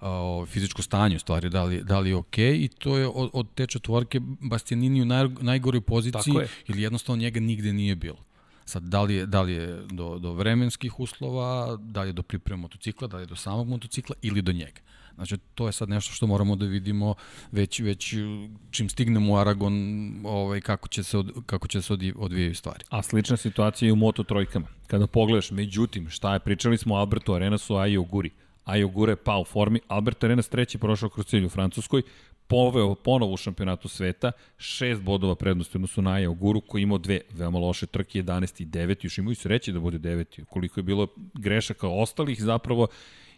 uh, fizičko stanje u stvari, da li, da li je okej okay, i to je od, od te četvorke Bastianini u naj, najgoroj poziciji je. ili jednostavno njega nigde nije bilo. Sad, da li je, da li je do, do vremenskih uslova, da li je do priprema motocikla, da li je do samog motocikla ili do njega. Znači, to je sad nešto što moramo da vidimo već, već čim stignemo u Aragon ovaj, kako će se, od, kako će se odvijaju stvari. A slična situacija je u Moto trojkama. Kada pogledaš, međutim, šta je, pričali smo o Albertu Arenasu, a i o Guri. Ajogura je pao u formi, Albert Arenas treći prošao kroz cilj u Francuskoj, poveo ponovo u šampionatu sveta, šest bodova prednosti odnosu na Ajoguru koji imao dve veoma loše trke, 11. i 9. Još imaju sreće da bude 9. Koliko je bilo grešaka ostalih, zapravo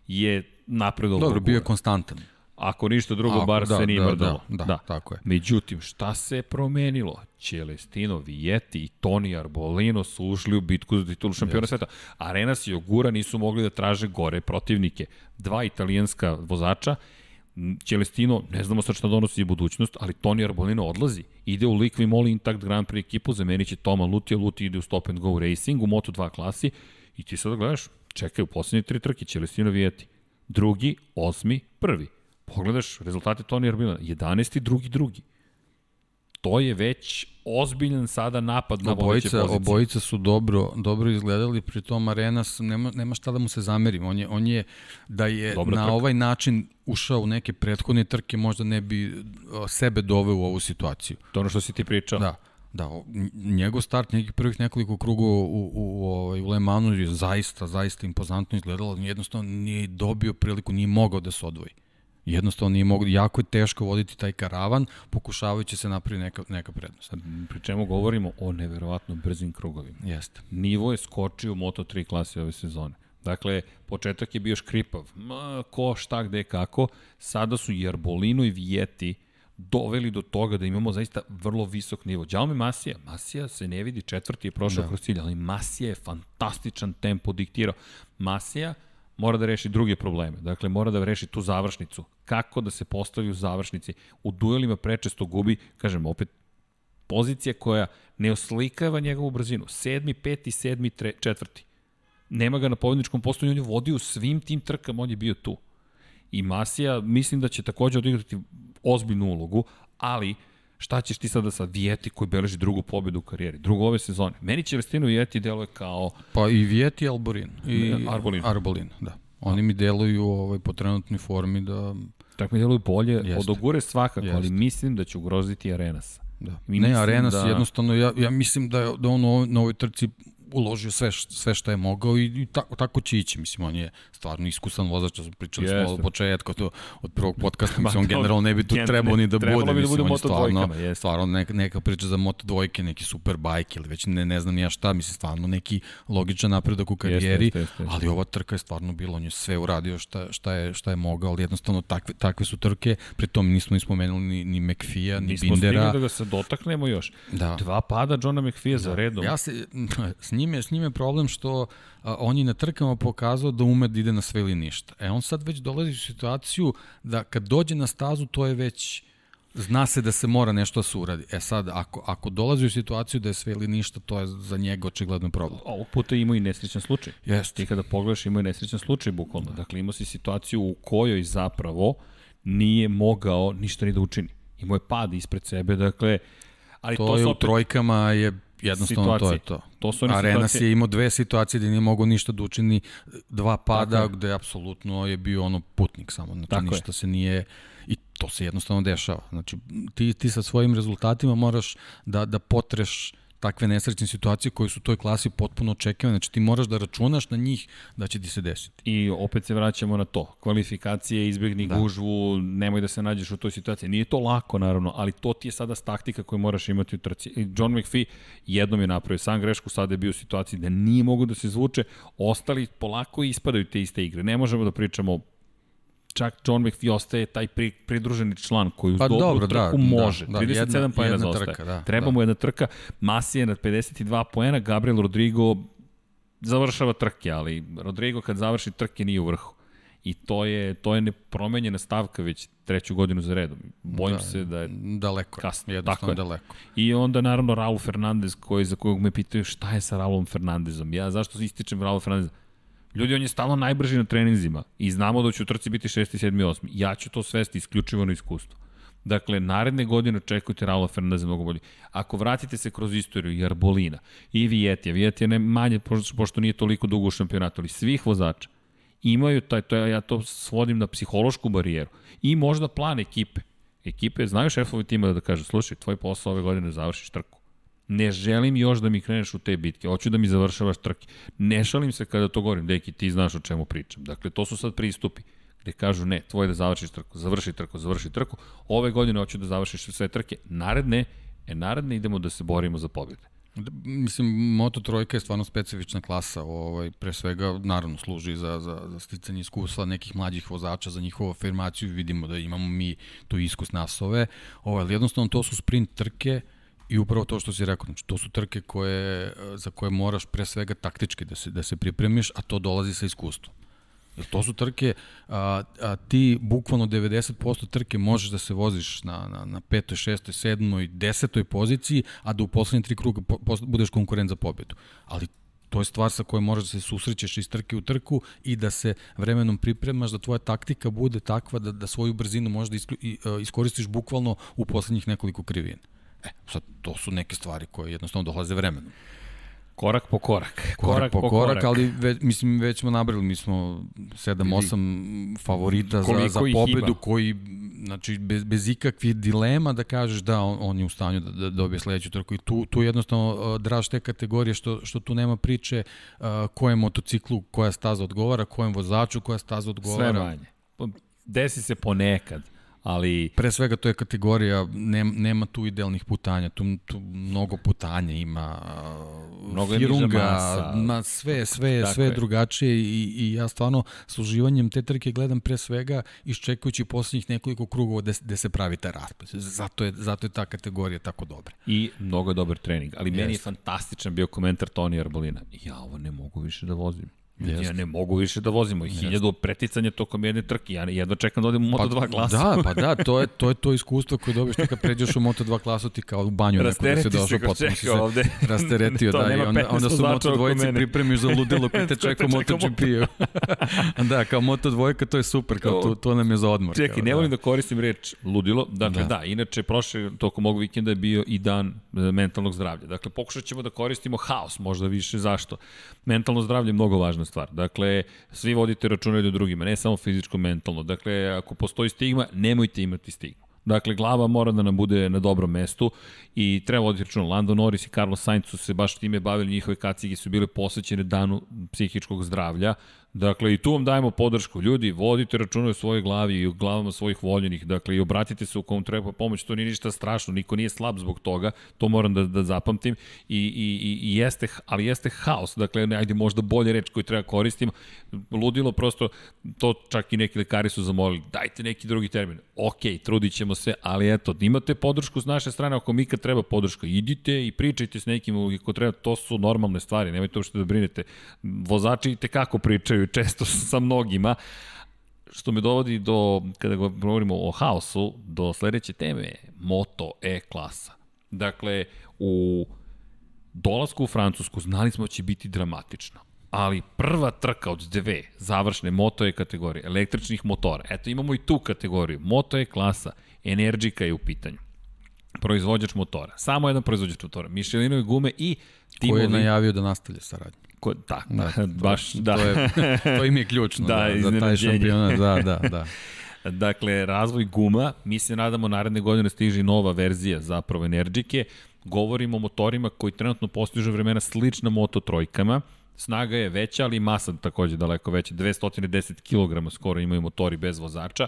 je napredovao. Dobro, bio je konstantan. Ako ništa drugo, Ako, bar da, se nije da, mrdalo. Da, da, da, tako je. Međutim, šta se je promenilo? Celestino, Vijeti i Toni Arbolino su ušli u bitku za titulu šampiona sveta. Arenas i Ogura nisu mogli da traže gore protivnike. Dva italijanska vozača Celestino, ne znamo sad šta donosi budućnost, ali Toni Arbolino odlazi. Ide u Liqui Moly Intact Grand Prix ekipu, zamenit će Toma Lutija, Luti ide u Stop and Go Racing u Moto2 klasi i ti sad gledaš, čekaj u poslednje tri trke, Celestino Vijeti. Drugi, osmi, prvi. Pogledaš rezultate Toni Arbolina, 11. drugi, drugi. To je već ozbiljan sada napad na obojica, pozicije. Obojica su dobro, dobro izgledali, pri tom Arenas nema, nema šta da mu se zamerim. On je, on je da je Dobra na trka. ovaj način ušao u neke prethodne trke, možda ne bi sebe doveo u ovu situaciju. To ono što si ti pričao. Da. Da, njegov start nekih prvih nekoliko krugova u, u, u, ovaj, u Le Manu je zaista, zaista impozantno izgledalo. Jednostavno nije dobio priliku, nije mogao da se odvoji. Jednostavno nije mogu, jako je teško voditi taj karavan, pokušavajući se napravi neka, neka prednost. Pri čemu govorimo o neverovatno brzim krugovima. Jeste. Nivo je skočio u Moto3 klasi ove sezone. Dakle, početak je bio škripav. Ma, ko, šta, gde, kako. Sada su i Arbolino i Vijeti doveli do toga da imamo zaista vrlo visok nivo. Đaume Masija, Masija se ne vidi, četvrti je prošao da. kroz cilj, ali Masija je fantastičan tempo diktirao. Masija mora da reši druge probleme. Dakle, mora da reši tu završnicu. Kako da se postavi u završnici. U duelima prečesto gubi, kažem, opet pozicija koja ne oslikava njegovu brzinu. Sedmi, peti, sedmi, tre, četvrti. Nema ga na pobedničkom postoju, on je vodio svim tim trkama, on je bio tu. I Masija, mislim da će takođe odigrati ozbiljnu ulogu, ali šta ćeš ti sada sa Vijeti koji beleži drugu pobedu u karijeri, drugu ove sezone. Meni će Vestino Vijeti deluje kao... Pa i Vijeti i Alborin. I Arbolin. Arbolin, da. Oni mi deluju ovaj, po trenutnoj formi da... Tako mi deluju bolje, Jeste. od Ogure svakako, Jeste. ali mislim da će ugroziti Arenas. Da. Ne, Arenas da... jednostavno, ja, ja mislim da, je, da on na ovoj trci uložio sve, sve što je mogao i, i tako, tako će ići. Mislim, on je stvarno iskusan vozač, pričali Jeste. smo od početka, to, od prvog podcasta, mislim, on generalno ne bi tu trebao ni da bude. Trebalo bi da bude on je stvarno, stvarno neka, neka priča za moto dvojke, neki super bajk ili već ne, ne znam ja šta, mislim, stvarno neki logičan napredak u karijeri, jeste, jeste, jeste. ali ova trka je stvarno bila, on je sve uradio šta, šta, je, šta je mogao, ali jednostavno takve, takve su trke, pri tom nismo ni spomenuli ni, ni McFija, ni nismo Bindera. Nismo da ga se dotaknemo još. Da. Dva pada Johna McFija da. za redom. Ja se, s njime, s njime problem što a, on je na trkama pokazao da ume da ide na sve ili ništa. E on sad već dolazi u situaciju da kad dođe na stazu to je već zna se da se mora nešto da se uradi. E sad, ako, ako dolazi u situaciju da je sve ili ništa, to je za njega očigledno problem. Ovog puta ima i nesrećan slučaj. Jeste. Ti kada pogledaš ima i nesrećan slučaj, bukvalno. Da. Dakle, ima si situaciju u kojoj zapravo nije mogao ništa ni da učini. Imao je pad ispred sebe, dakle, ali to, to je opet... u trojkama je Jednostavno situacije. to je to. to su Arenas situacije... je imao dve situacije gde nije mogao ništa da učini, dva pada Tako gde apsolutno je bio ono putnik samo, znači Tako ništa je. se nije i to se jednostavno dešava. Znači ti, ti sa svojim rezultatima moraš da, da potreš takve nesrećne situacije koje su u toj klasi potpuno očekivane. Znači ti moraš da računaš na njih da će ti se desiti. I opet se vraćamo na to. Kvalifikacije, izbjegni da. gužvu, nemoj da se nađeš u toj situaciji. Nije to lako naravno, ali to ti je sada taktika koju moraš imati u trci. John McPhee jednom je napravio sam grešku, sada je bio u situaciji da nije mogu da se zvuče, ostali polako ispadaju te iste igre. Ne možemo da pričamo čak John McPhee ostaje taj pri, pridruženi član koji uz pa, dobru dobro, trku da, može. Da, da, 37 poena zaostaje. Trka, da, Treba da. mu jedna trka. Masi je na 52 poena, Gabriel Rodrigo završava trke, ali Rodrigo kad završi trke nije u vrhu. I to je, to je nepromenjena stavka već treću godinu za redom. Bojim da, se da je daleko, kasno. Tako je. daleko. I onda naravno Raul Fernandez koji, za kojeg me pitaju šta je sa Raulom Fernandezom. Ja zašto ističem Raul Fernandeza? Ljudi, on je stalno najbrži na treninzima i znamo da će u trci biti 6. 7. 8. Ja ću to svesti isključivo na iskustvo. Dakle, naredne godine očekujte Raula Fernandeza mnogo bolje. Ako vratite se kroz istoriju i Arbolina i Vijetija, Vijetija ne manje pošto nije toliko dugo u šampionatu, ali svih vozača imaju taj, to ja to svodim na psihološku barijeru i možda plan ekipe. Ekipe znaju šefovi tima da kaže, slušaj, tvoj posao ove godine završiš trku Ne želim još da mi kreneš u te bitke, hoću da mi završavaš trke. Ne šalim se kada to govorim, deki, ti znaš o čemu pričam. Dakle, to su sad pristupi gde kažu ne, tvoje da završiš trku, završi trku, završi trku. Ove godine hoću da završiš sve trke, naredne, e naredne idemo da se borimo za pobjede. Da, mislim, Moto Trojka je stvarno specifična klasa, ovaj, pre svega naravno služi za, za, za sticanje iskustva nekih mlađih vozača, za njihovu afirmaciju, vidimo da imamo mi tu iskus nasove, ovaj, jednostavno to su sprint trke, I upravo to što si rekao, znači to su trke koje, za koje moraš pre svega taktički da se, da se pripremiš, a to dolazi sa iskustvom. Jer to su trke, a, a ti bukvalno 90% trke možeš da se voziš na, na, na petoj, šestoj, sedmoj, desetoj poziciji, a da u poslednje tri kruga po, po, budeš konkurent za pobedu. Ali to je stvar sa kojom možeš da se susrećeš iz trke u trku i da se vremenom pripremaš da tvoja taktika bude takva da, da svoju brzinu da i, uh, iskoristiš bukvalno u poslednjih nekoliko krivina. E, sad, to su neke stvari koje jednostavno dolaze vremenom. Korak po korak. Korak, korak po, po korak, korak, ali ve, mislim već smo nabrali, mi smo 7-8 favorita za, za pobedu koji znači bez, bez ikakvih dilema da kažeš da on, on je u stanju da, da dobije sledeću trku i tu, tu jednostavno uh, draž te kategorije što, što tu nema priče uh, kojem motociklu koja staza odgovara, kojem vozaču koja staza odgovara. Sve manje. Desi se ponekad ali... Pre svega to je kategorija, nema, nema tu idealnih putanja, tu, tu mnogo putanja ima, mnogo firunga, masa, ma sve, sve, sve je drugačije i, i ja stvarno s uživanjem te trke gledam pre svega iščekujući poslednjih nekoliko krugova gde, gde se pravi taj raspad. Zato je, zato je ta kategorija tako dobra. I mnogo je dobar trening, ali Jest. meni je fantastičan bio komentar Toni Arbolina. Ja ovo ne mogu više da vozim. Jest. Ja ne mogu više da vozimo. Hiljadu preticanja tokom jedne trke. Ja jedva čekam da odem u Moto2 pa, klasu. Da, pa da, to je to, je to iskustvo koje dobiješ ti kad pređeš u Moto2 klasu ti kao u banju neko da se došao potpuno si se ovde. rasteretio. da, i onda, onda su Moto dvojice pripremiš za ludilo koji te čeka u MotoGP-u. da, kao Moto dvojka to je super, kao to, to nam je za odmor. Čekaj, ne volim da. da koristim reč ludilo. Dakle, da, da inače, prošle, tokom ovog vikenda je bio i dan e, mentalnog zdravlja. Dakle, pokušat ćemo da koristimo haos, možda više. Zašto? Mentalno zdravlje je mnogo važno važna stvar. Dakle, svi vodite računa do drugima, ne samo fizičko, mentalno. Dakle, ako postoji stigma, nemojte imati stigmu. Dakle, glava mora da nam bude na dobrom mestu i treba voditi računa. Lando Norris i Carlos Sainz su se baš time bavili, njihove kacige su bile posvećene danu psihičkog zdravlja. Dakle, i tu vam dajemo podršku. Ljudi, vodite računa o svojoj glavi i o glavama svojih voljenih. Dakle, i obratite se u kom treba pomoć. To nije ništa strašno. Niko nije slab zbog toga. To moram da, da zapamtim. I, i, i jeste, ali jeste haos. Dakle, ne, ajde možda bolje reč koju treba koristim. Ludilo prosto, to čak i neki lekari su zamolili. Dajte neki drugi termin. Ok, trudit ćemo se, ali eto, imate podršku s naše strane. Ako mi kad treba podrška, idite i pričajte s nekim ako treba. To su normalne stvari. Nemojte uopšte da brinete. Vozači te kako pričaju pričaju često sa mnogima, što me dovodi do, kada govorimo o haosu, do sledeće teme, Moto E klasa. Dakle, u dolasku u Francusku znali smo da će biti dramatično ali prva trka od dve završne Moto E kategorije, električnih motora, eto imamo i tu kategoriju, Moto E klasa, Energika je u pitanju proizvođač motora. Samo jedan proizvođač motora. Michelinove gume i timovi... Koji je najavio da nastavlja saradnju. Ko, da, da, to, baš, da. To, je, to im je ključno da, da, za taj šampionat, da, da, da. Dakle, razvoj guma, mi se nadamo naredne godine stiže nova verzija zapravo Energike. Govorimo o motorima koji trenutno postižu vremena slična moto trojkama. Snaga je veća, ali masa takođe daleko veća. 210 kg skoro imaju motori bez vozača.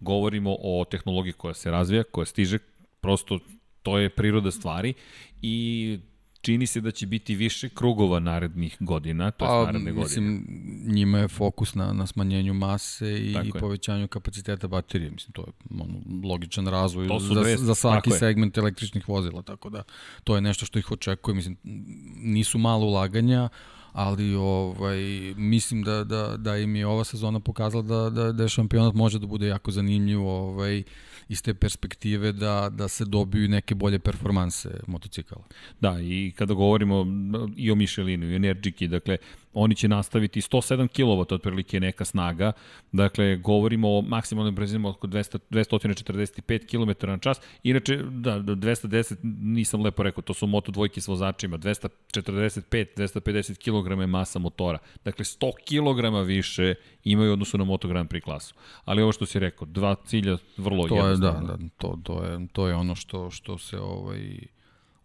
Govorimo o tehnologiji koja se razvija, koja stiže, prosto to je priroda stvari i čini se da će biti više krugova narednih godina, to pa, je naredne godine. Mislim, njima je fokus na, na smanjenju mase i, i povećanju kapaciteta baterije. Mislim, to je ono, logičan razvoj za, dve, za svaki segment je. električnih vozila, tako da to je nešto što ih očekuje. Mislim, nisu malo ulaganja, ali ovaj, mislim da, da, da im je ova sezona pokazala da, da, da šampionat može da bude jako zanimljiv ovaj, iz te perspektive da, da se dobiju neke bolje performanse motocikala. Da, i kada govorimo i o Michelinu i o Energiki, dakle, oni će nastaviti 107 kW otprilike neka snaga, dakle govorimo o maksimalnom brzini oko 200, 245 km na čas, inače da, 210 nisam lepo rekao, to su moto dvojke s vozačima, 245, 250 kg je masa motora, dakle 100 kg više imaju odnosu na Moto Grand Prix klasu. Ali ovo što si rekao, dva cilja vrlo to jednostavno. Je, da, da, to, to, je, to je ono što, što se ovaj,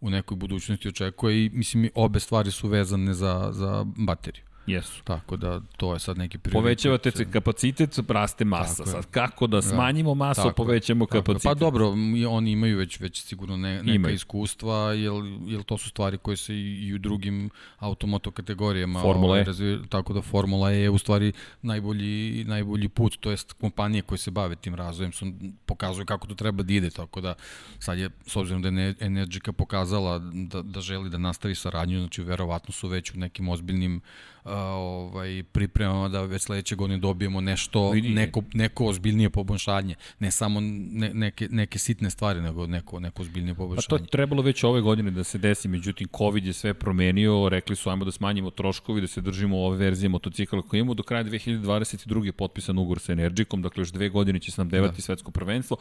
u nekoj budućnosti očekuje i mislim obe stvari su vezane za, za bateriju. Jesu. Tako da to je sad neki prioritet. Povećavate se kapacitet, raste masa. Tako sad kako da smanjimo masu, tako povećamo tako kapacitet? Pa dobro, oni imaju već već sigurno ne, neka imaju. iskustva, jel, jel to su stvari koje se i u drugim automoto kategorijama Formula E. Razvije, tako da Formula E je u stvari najbolji, najbolji put, to jest kompanije koje se bave tim razvojem su, pokazuju kako to treba da ide, tako da sad je, s obzirom da je Energica pokazala da, da želi da nastavi saradnju, znači verovatno su već u nekim ozbiljnim ovaj, pripremama da već sledeće godine dobijemo nešto, Vidi. neko, neko ozbiljnije poboljšanje. Ne samo ne, neke, neke sitne stvari, nego neko, neko ozbiljnije poboljšanje. Pa to je trebalo već ove godine da se desi, međutim COVID je sve promenio, rekli su ajmo da smanjimo troškovi, da se držimo ove verzije motocikla koje imamo. Do kraja 2022. je potpisan ugovor sa Energikom, dakle još dve godine će se nam devati da. svetsko prvenstvo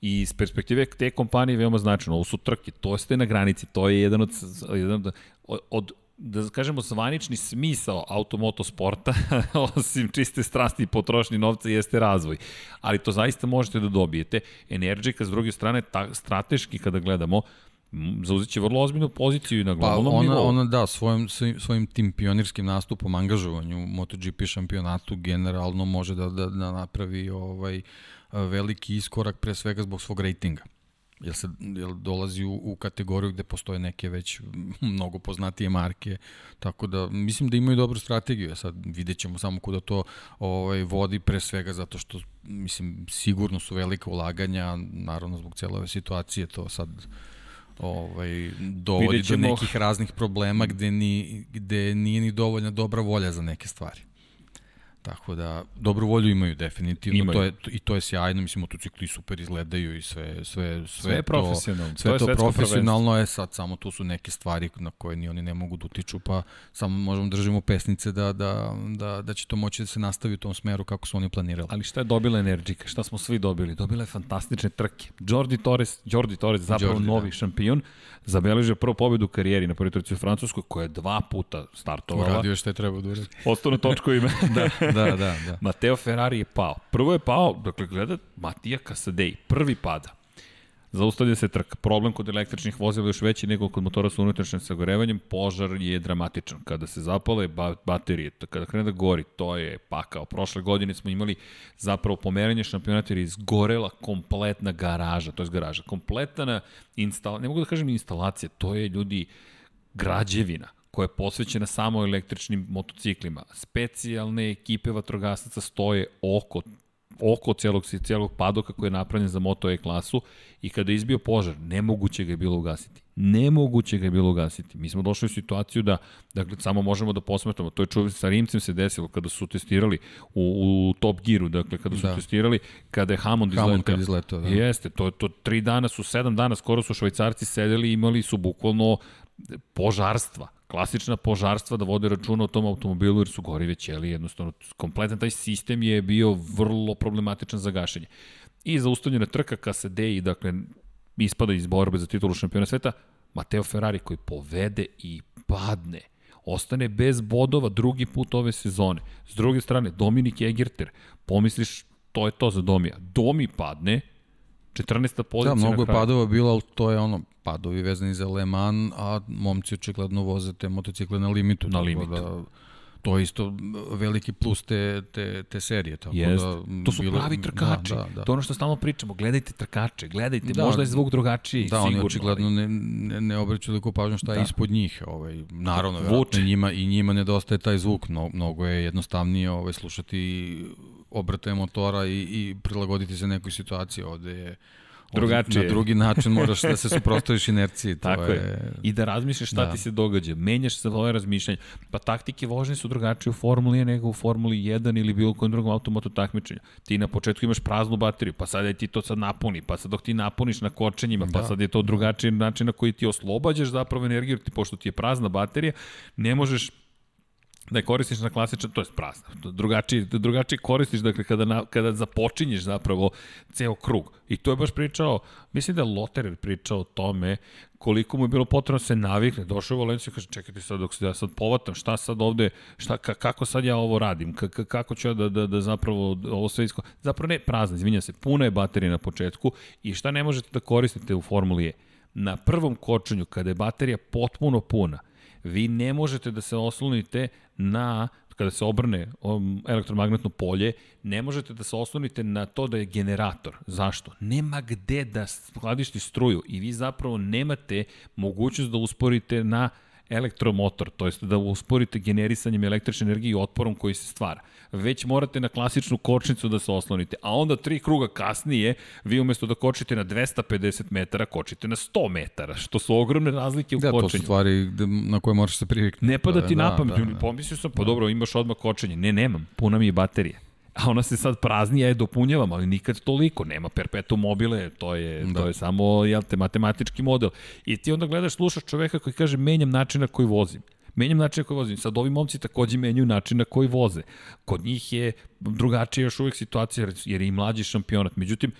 i iz perspektive te kompanije veoma značajno. Ovo su trke, to ste na granici, to je jedan od, jedan od, od da kažemo, zvanični smisao automoto sporta, osim čiste strasti i potrošnje novca, jeste razvoj. Ali to zaista možete da dobijete. Energika, s druge strane, ta, strateški kada gledamo, zauzet će vrlo ozbiljnu poziciju na pa globalnom pa ona, nivou. Ona da, svojim, svojim tim pionirskim nastupom, angažovanju u MotoGP šampionatu generalno može da, da, da napravi ovaj veliki iskorak pre svega zbog svog rejtinga jer, se, jer dolazi u, u kategoriju gde postoje neke već mnogo poznatije marke, tako da mislim da imaju dobru strategiju, sad vidjet ćemo samo kuda to ovaj, vodi pre svega zato što mislim sigurno su velika ulaganja, naravno zbog cele ove situacije to sad ovaj, dovodi do nekih raznih problema gde, ni, gde nije ni dovoljna dobra volja za neke stvari. Tako da, dobru volju imaju definitivno, imaju. to je, i to je sjajno, mislim, motocikli super izgledaju i sve, sve, sve, sve je profesionalno. Sve to, to profesionalno je, sad samo tu su neke stvari na koje ni oni ne mogu da utiču, pa samo možemo da držimo pesnice da, da, da, da će to moći da se nastavi u tom smeru kako su oni planirali. Ali šta je dobila Energika? Šta smo svi dobili? Dobila je fantastične trke. Jordi Torres, Jordi Torres zapravo Jordi, novi da. šampion, zabeležio prvu pobedu u karijeri na prvoj trci u Francuskoj, koja je dva puta startovala. Uradio što je trebao da uradi. Ostao na točku ime. da, da, da, da. Mateo Ferrari je pao. Prvo je pao, dakle, gleda Matija Casadei. Prvi pada. Zaustavlja se trka. Problem kod električnih vozila je još veći nego kod motora sa unutrašnjim sagorevanjem. Požar je dramatičan. Kada se zapale baterije, kada krene da gori, to je pakao. Prošle godine smo imali zapravo pomeranje šampionata jer je izgorela kompletna garaža, to je garaža. Kompletna instalacija, ne mogu da kažem instalacija, to je ljudi građevina koja je posvećena samo električnim motociklima. Specijalne ekipe vatrogasaca stoje oko oko celog, celog padoka koji je napravljen za Moto E klasu i kada je izbio požar, nemoguće ga je bilo ugasiti. Nemoguće ga je bilo ugasiti. Mi smo došli u situaciju da, dakle, samo možemo da posmetamo. To je čuv, sa Rimcem se desilo kada su testirali u, u Top Gearu, dakle, kada su da. testirali, kada je Hammond izletao. Hammond kad izletao, da. Jeste, to, to tri dana su, sedam dana, skoro su švajcarci sedeli i imali su bukvalno požarstva klasična požarstva da vode računa o tom automobilu jer su gorive ćeli, jednostavno kompletan taj sistem je bio vrlo problematičan za gašenje. I zaustavljena trka KSD i dakle ispada iz borbe za titulu šampiona sveta, Mateo Ferrari koji povede i padne ostane bez bodova drugi put ove sezone. S druge strane, Dominik Egerter, pomisliš, to je to za Domija. Domi padne, 14. pozicija Da, mnogo je padova bilo, ali to je ono, padovi vezani za Le Mans, a momci očigledno voze te motocikle na limitu. Na limitu. Da, to je isto veliki plus te, te, te serije. Tako Jest. da, to su bilo, pravi trkači. Da, da, da. To je ono što stalno pričamo. Gledajte trkače, gledajte. Da, možda je zvuk drugačiji, da, sigurno. Da, oni očigledno ne, ne, ne obraćaju toliko pažnju šta je da. ispod njih. Ovaj, naravno, Vuče. njima, i njima nedostaje taj zvuk. No, mnogo je jednostavnije ovaj, slušati obrate motora i, i prilagoditi se nekoj situaciji. Ovde je drugačije. Na drugi način moraš da se suprostaviš inerciji. To Tako je. je. I da razmišljaš šta da. ti se događa. Menjaš se svoje razmišljanje. Pa taktike vožnje su drugačije u Formuli nego u Formuli 1 ili bilo kojem drugom automotu takmičenju. Ti na početku imaš praznu bateriju, pa sad je ti to sad napuni, pa sad dok ti napuniš na kočenjima, pa da. sad je to drugačiji način na koji ti oslobađaš zapravo energiju, ti, pošto ti je prazna baterija, ne možeš da je koristiš na klasičan, to je prazna, drugačiji, drugačiji koristiš, dakle, kada, na, kada započinješ zapravo ceo krug. I to je baš pričao, mislim da je Loterer pričao o tome koliko mu je bilo potrebno da se navikne. Došao u Valenciju i kaže, čekajte sad dok se ja sad povatam, šta sad ovde, šta, kako sad ja ovo radim, K kako ću ja da, da, da zapravo ovo sve isko... Zapravo ne, prazna, izvinja se, puna je baterija na početku i šta ne možete da koristite u Formuli E? na prvom kočenju, kada je baterija potpuno puna, vi ne možete da se oslonite na kada se obrne elektromagnetno polje, ne možete da se oslonite na to da je generator. Zašto? Nema gde da skladišti struju i vi zapravo nemate mogućnost da usporite na elektromotor, to jest da usporite generisanjem električne energije i otporom koji se stvara. Već morate na klasičnu kočnicu da se oslonite, a onda tri kruga kasnije vi umesto da kočite na 250 metara, kočite na 100 metara, što su ogromne razlike u da, kočenju. Da, to su stvari na koje moraš se priviknuti. Ne pada ti da, na pamet, da, da. pomislio sam, pa da. dobro, imaš odmah kočenje. Ne, nemam, puna mi je baterije a ona se sad prazni, ja je dopunjavam, ali nikad toliko, nema perpetuum mobile, to je, da. to je samo jel te, matematički model. I ti onda gledaš, slušaš čoveka koji kaže menjam način na koji vozim. Menjam način na koji vozim. Sad ovi momci takođe menjaju način na koji voze. Kod njih je drugačija još uvijek situacija, jer je i mlađi šampionat. Međutim,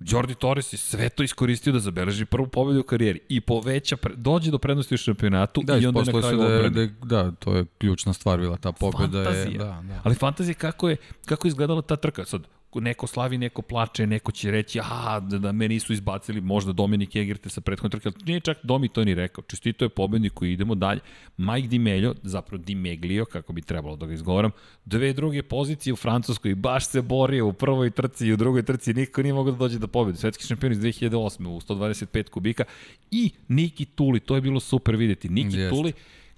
Jordi Torres je sve to iskoristio da zabeleži prvu pobedu u karijeri i poveća, pre, dođe do prednosti u šampionatu da, i onda na kraju da, je, da, da, to je ključna stvar bila ta pobeda. Fantazija. Je, da, da. Ali fantazija kako je, kako je izgledala ta trka. Sad, neko slavi, neko plače, neko će reći, aha, da, da me nisu izbacili možda Dominik Egerte sa prethodne trke, ali nije čak Domi to ni rekao. Čestito je pobednik koji idemo dalje. Mike Di Melio, zapravo Di Meglio, kako bi trebalo da ga izgovaram, dve druge pozicije u Francuskoj, baš se borio u prvoj trci i u drugoj trci, niko nije mogao da dođe da pobedi. Svetski šampion iz 2008. u 125 kubika i Niki Tuli, to je bilo super videti. Niki Jest. Tuli,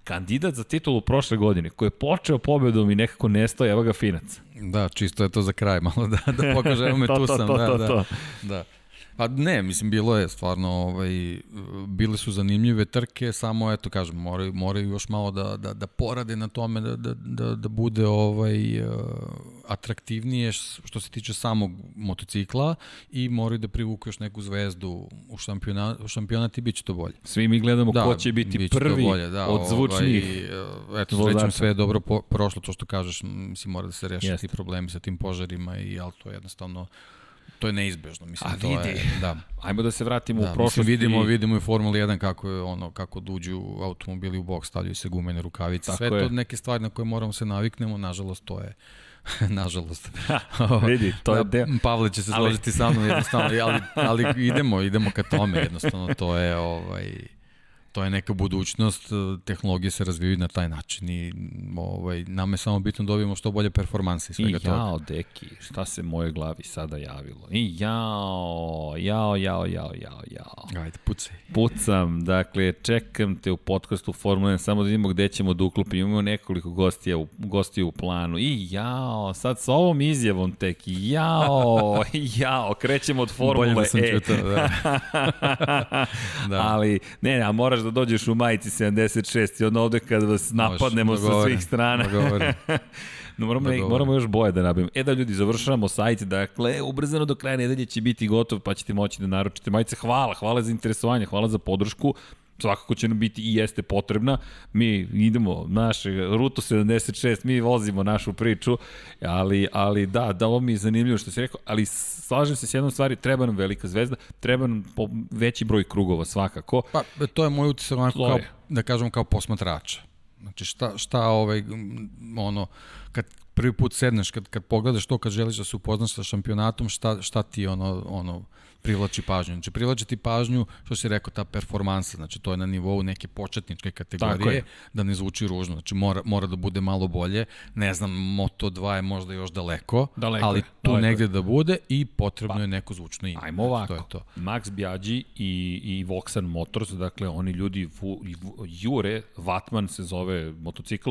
kandidat za titulu prošle godine, koji je počeo pobedom i nekako nestao, evo ga Finac. Da, čisto je to za kraj, malo da, da pokažemo me tu sam. To, to, da, to, da, da. Pa ne, mislim, bilo je stvarno, ovaj, bile su zanimljive trke, samo, eto, kažem, moraju, moraju još malo da, da, da porade na tome, da, da, da, da bude ovaj, uh, atraktivnije što se tiče samog motocikla i moraju da privuku još neku zvezdu u šampionat, u šampionat i bit će to bolje. Svi mi gledamo da, ko će biti prvi bolje, da, od zvučnih ovaj, Eto, srećem sve je dobro po, prošlo, to što kažeš, mislim, mora da se reši ti problemi sa tim požarima i ali to je jednostavno to je neizbežno, mislim, A, to vidi. je, da. Ajmo da se vratimo da, u prošlost. vidimo, vidimo i Formula 1 kako je ono kako duđu automobili u bok, stavljaju se gumene rukavice. Tako Sve je. to neke stvari na koje moramo se naviknemo, nažalost to je nažalost. vidi, to je deo. Pavle će se složiti ali... sa mnom jednostavno, ali, ali idemo, idemo ka tome, jednostavno to je ovaj to je neka budućnost, tehnologije se razvijaju na taj način i ovaj, nam je samo bitno da dobijemo što bolje performanse i svega I jao, toga. deki, šta se moje glavi sada javilo? I jao, jao, jao, jao, jao, jao. Ajde, pucaj. Pucam, dakle, čekam te u podcastu Formula 1, samo da vidimo gde ćemo da uklopimo. Imamo nekoliko gostija u, gostija u planu. I jao, sad sa ovom izjavom tek, jao, jao, krećemo od Formule Bolje da sam E. Čutao, da. da. Ali, ne, ne, a moraš moraš da dođeš u majici 76 i onda ovde kad vas napadnemo Može, sa svih strana. no, moramo, ne, moramo još boje da nabavimo. E da ljudi, završavamo sajt, dakle, ubrzano do kraja nedelje će biti gotov, pa ćete moći da naručite majice. Hvala, hvala za interesovanje, hvala za podršku svakako će nam biti i jeste potrebna. Mi idemo naše Ruto 76, mi vozimo našu priču, ali, ali da, da ovo mi je zanimljivo što si rekao, ali slažem se s jednom stvari, treba nam velika zvezda, treba nam veći broj krugova svakako. Pa, to je moj utisak onako kao, da kažem, kao posmatrača. Znači šta, šta ovaj, ono, kad prvi put sedneš, kad, kad pogledaš to, kad želiš da se upoznaš sa šampionatom, šta, šta ti ono, ono, privlači pažnju. Znači, privlači ti pažnju, što si rekao, ta performansa, znači to je na nivou neke početničke kategorije, da ne zvuči ružno, znači mora, mora da bude malo bolje, ne znam, Moto2 je možda još daleko, daleko ali tu daleko. negde da bude i potrebno pa, je neko zvučno ime. Ajmo ovako, to je to. Max Biaggi i, i Voxan Motors, dakle oni ljudi vu, jure, Vatman se zove motocikl,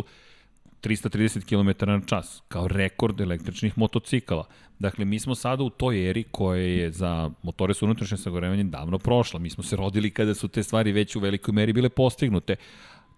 330 km na čas, kao rekord električnih motocikala. Dakle, mi smo sada u toj eri koja je za motore sa unutrašnjim sagorevanjem davno prošla. Mi smo se rodili kada su te stvari već u velikoj meri bile postignute.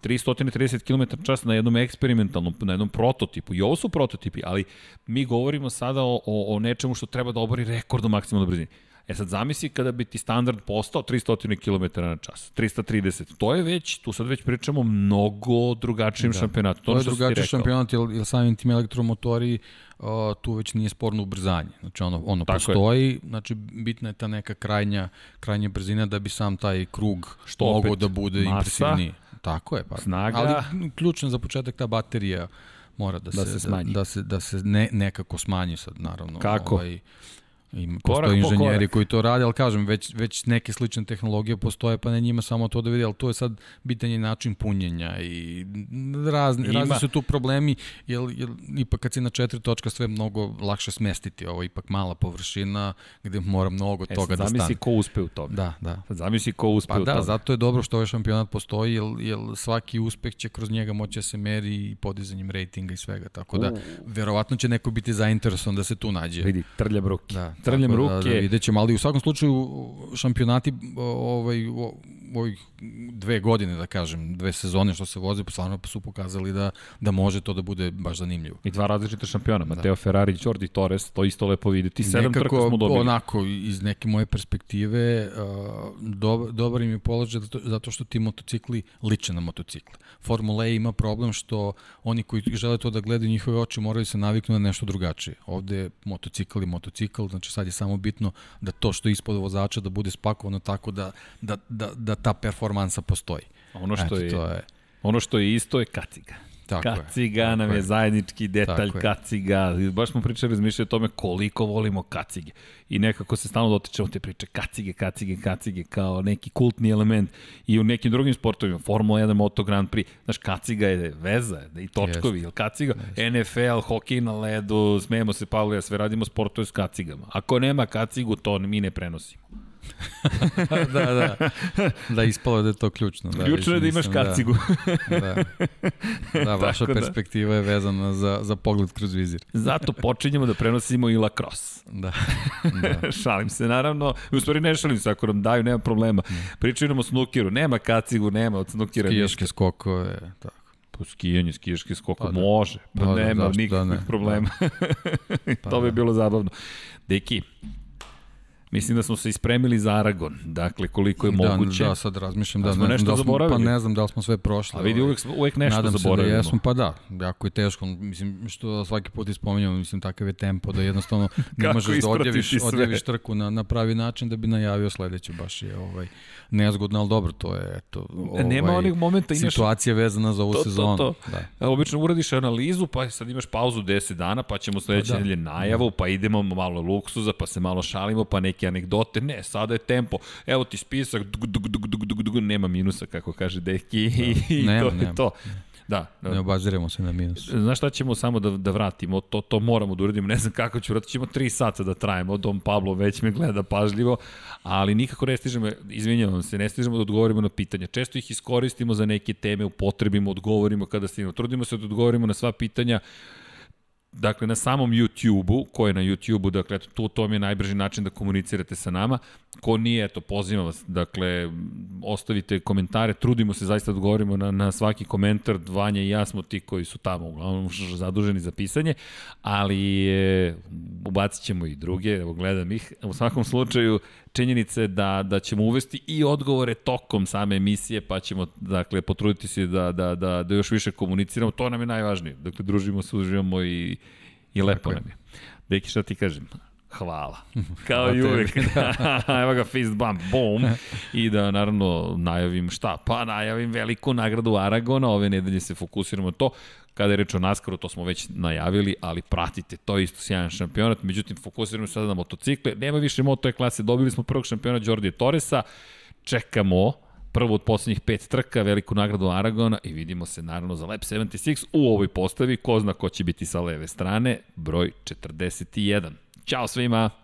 330 km čas na jednom eksperimentalnom, na jednom prototipu. I ovo su prototipi, ali mi govorimo sada o, o, o nečemu što treba da obori rekord u maksimalnoj brzini. E sad zamisli kada bi ti standard postao 300 km na čas, 330. To je već, tu sad već pričamo mnogo drugačijem da. šampionatu. To, to je drugačiji šampionat, jer, jer samim tim elektromotori uh, tu već nije sporno ubrzanje. Znači ono, ono Tako postoji, je. znači bitna je ta neka krajnja, krajnja brzina da bi sam taj krug Što mogao da bude masa, impresivniji. Tako je, pa. Snaga. Ali ključno za početak ta baterija mora da, da se, se smanji. Da, da se, da se ne, nekako smanji sad, naravno. Kako? Ovaj, Ima, postoje inženjeri koji to rade, ali kažem, već, već neke slične tehnologije postoje, pa ne njima samo to da vidi, ali to je sad bitanje način punjenja i razni, Ima. razni su tu problemi, jer, jer ipak kad si na četiri točka sve mnogo lakše smestiti, ovo je ipak mala površina gde mora mnogo e, toga da stane. Zamisli ko uspe u tome. Da, da. Sad zamisli ko uspe pa u da, tome. Pa da, zato je dobro što ovaj šampionat postoji, jer, jer svaki uspeh će kroz njega moći da se meri i podizanjem rejtinga i svega, tako da uh. verovatno će neko biti zainteresovan da se tu nađe. Vidi, trljam ruke. Da, trljam ruke. Da, da, vidjet ćemo, ali u svakom slučaju šampionati ovaj, ovih dve godine, da kažem, dve sezone što se voze, pa stvarno su pokazali da, da može to da bude baš zanimljivo. I dva različita šampiona, da. Mateo Ferrari i Jordi Torres, to isto lepo videti. Sedam trka smo dobili. onako, iz neke moje perspektive, do, dobar im je položaj zato što ti motocikli liče na motocikle. Formula E ima problem što oni koji žele to da gledaju njihove oči moraju se naviknu na nešto drugačije. Ovde je motocikl i motocikl, znači sad je samo bitno da to što je ispod vozača da bude spakovano tako da, da, da, da ta performansa postoji. Ono što, Eto, je, to je, ono što je isto je kaciga. Tako kaciga je. nam je, je zajednički detalj Tako kaciga. Baš smo pričali, razmišljali o tome koliko volimo kacige. I nekako se stalno dotičemo te priče kacige, kacige, kacige kao neki kultni element. I u nekim drugim sportovima, Formula 1, Moto Grand Prix, znaš, kaciga je veza, da i točkovi, yes. kaciga, yes. NFL, hokej na ledu, smijemo se Pavle, ja sve radimo sportove s kacigama. Ako nema kacigu, to mi ne prenosimo. da, da. Da, ispalo da je to ključno. Da, ključno je da imaš da. kacigu. Da, da. da vaša da. perspektiva je vezana za, za pogled kroz vizir. Zato počinjemo da prenosimo i lacrosse. Da. da. šalim se, naravno. U stvari ne šalim se, ako nam daju, nema problema. Pričaju nam o snukiru. Nema kacigu, nema od snukira. Skijaške skokove, tako. Po skijanje, skijaški skok, pa, da. može, pa, da, nema da, nikakvih da ne. problema. Da. pa, to bi bilo zabavno. Deki, Mislim da smo se ispremili za Aragon, dakle koliko je da, moguće. Da, sad razmišljam da, ne, nešto da smo, pa ne znam da li smo sve prošli. A vidi, uvek, uvek nešto Nadam zaboravimo. Nadam se da jesmo, pa da, jako je teško, mislim, što svaki put ispominjamo, mislim, takav je tempo da jednostavno ne možeš da odjaviš, odjaviš trku na, na pravi način da bi najavio sledeću, baš je ovaj, nezgodno, ali dobro, to je eto, ovaj, Nema onih momenta, imaš... situacija vezana za ovu to, sezonu. To, to. Da. Obično uradiš analizu, pa sad imaš pauzu 10 dana, pa ćemo sledeće pa da. nedelje najavu, pa idemo malo luksuza, pa se malo šalimo, pa neke anegdote. Ne, sada je tempo. Evo ti spisak, dug, dug, dug, dug, dug, dug, nema minusa, kako kaže Deki, da. i nema, to nema. je to. Da, da. Ne obaziremo se na minus. Znaš šta ćemo samo da, da vratimo? To, to moramo da uradimo. Ne znam kako ću vratiti. Ćemo tri sata da trajemo. Dom Pablo već me gleda pažljivo, ali nikako ne stižemo, izvinjavam se, ne stižemo da odgovorimo na pitanja. Često ih iskoristimo za neke teme, upotrebimo, odgovorimo kada stignemo. Trudimo se da odgovorimo na sva pitanja dakle, na samom YouTube-u, ko je na YouTube-u, dakle, tu, to mi je najbrži način da komunicirate sa nama. Ko nije, eto, pozivam vas, dakle, ostavite komentare, trudimo se zaista da odgovorimo na, na svaki komentar, Vanja i ja smo ti koji su tamo, uglavnom, zaduženi za pisanje, ali e, ubacit ćemo i druge, evo, gledam ih. U svakom slučaju, činjenice da, da ćemo uvesti i odgovore tokom same emisije, pa ćemo, dakle, potruditi se da, da, da, da još više komuniciramo, to nam je najvažnije. Dakle, družimo se, uživamo i, i lepo Tako nam je. Deki, šta ti kažem? Hvala. Kao i uvek. Evo ga fist bump, boom. I da naravno najavim šta? Pa najavim veliku nagradu Aragona. Ove nedelje se fokusiramo na to. Kada je reč o Naskaru, to smo već najavili, ali pratite, to je isto sjajan šampionat. Međutim, fokusiramo se sada na motocikle. Nema više moto je klase. Dobili smo prvog šampiona Jordi Torresa. Čekamo prvo od poslednjih pet trka, veliku nagradu Aragona i vidimo se naravno za Lab 76 u ovoj postavi. Ko zna ko će biti sa leve strane, broj 41. Ćao svima!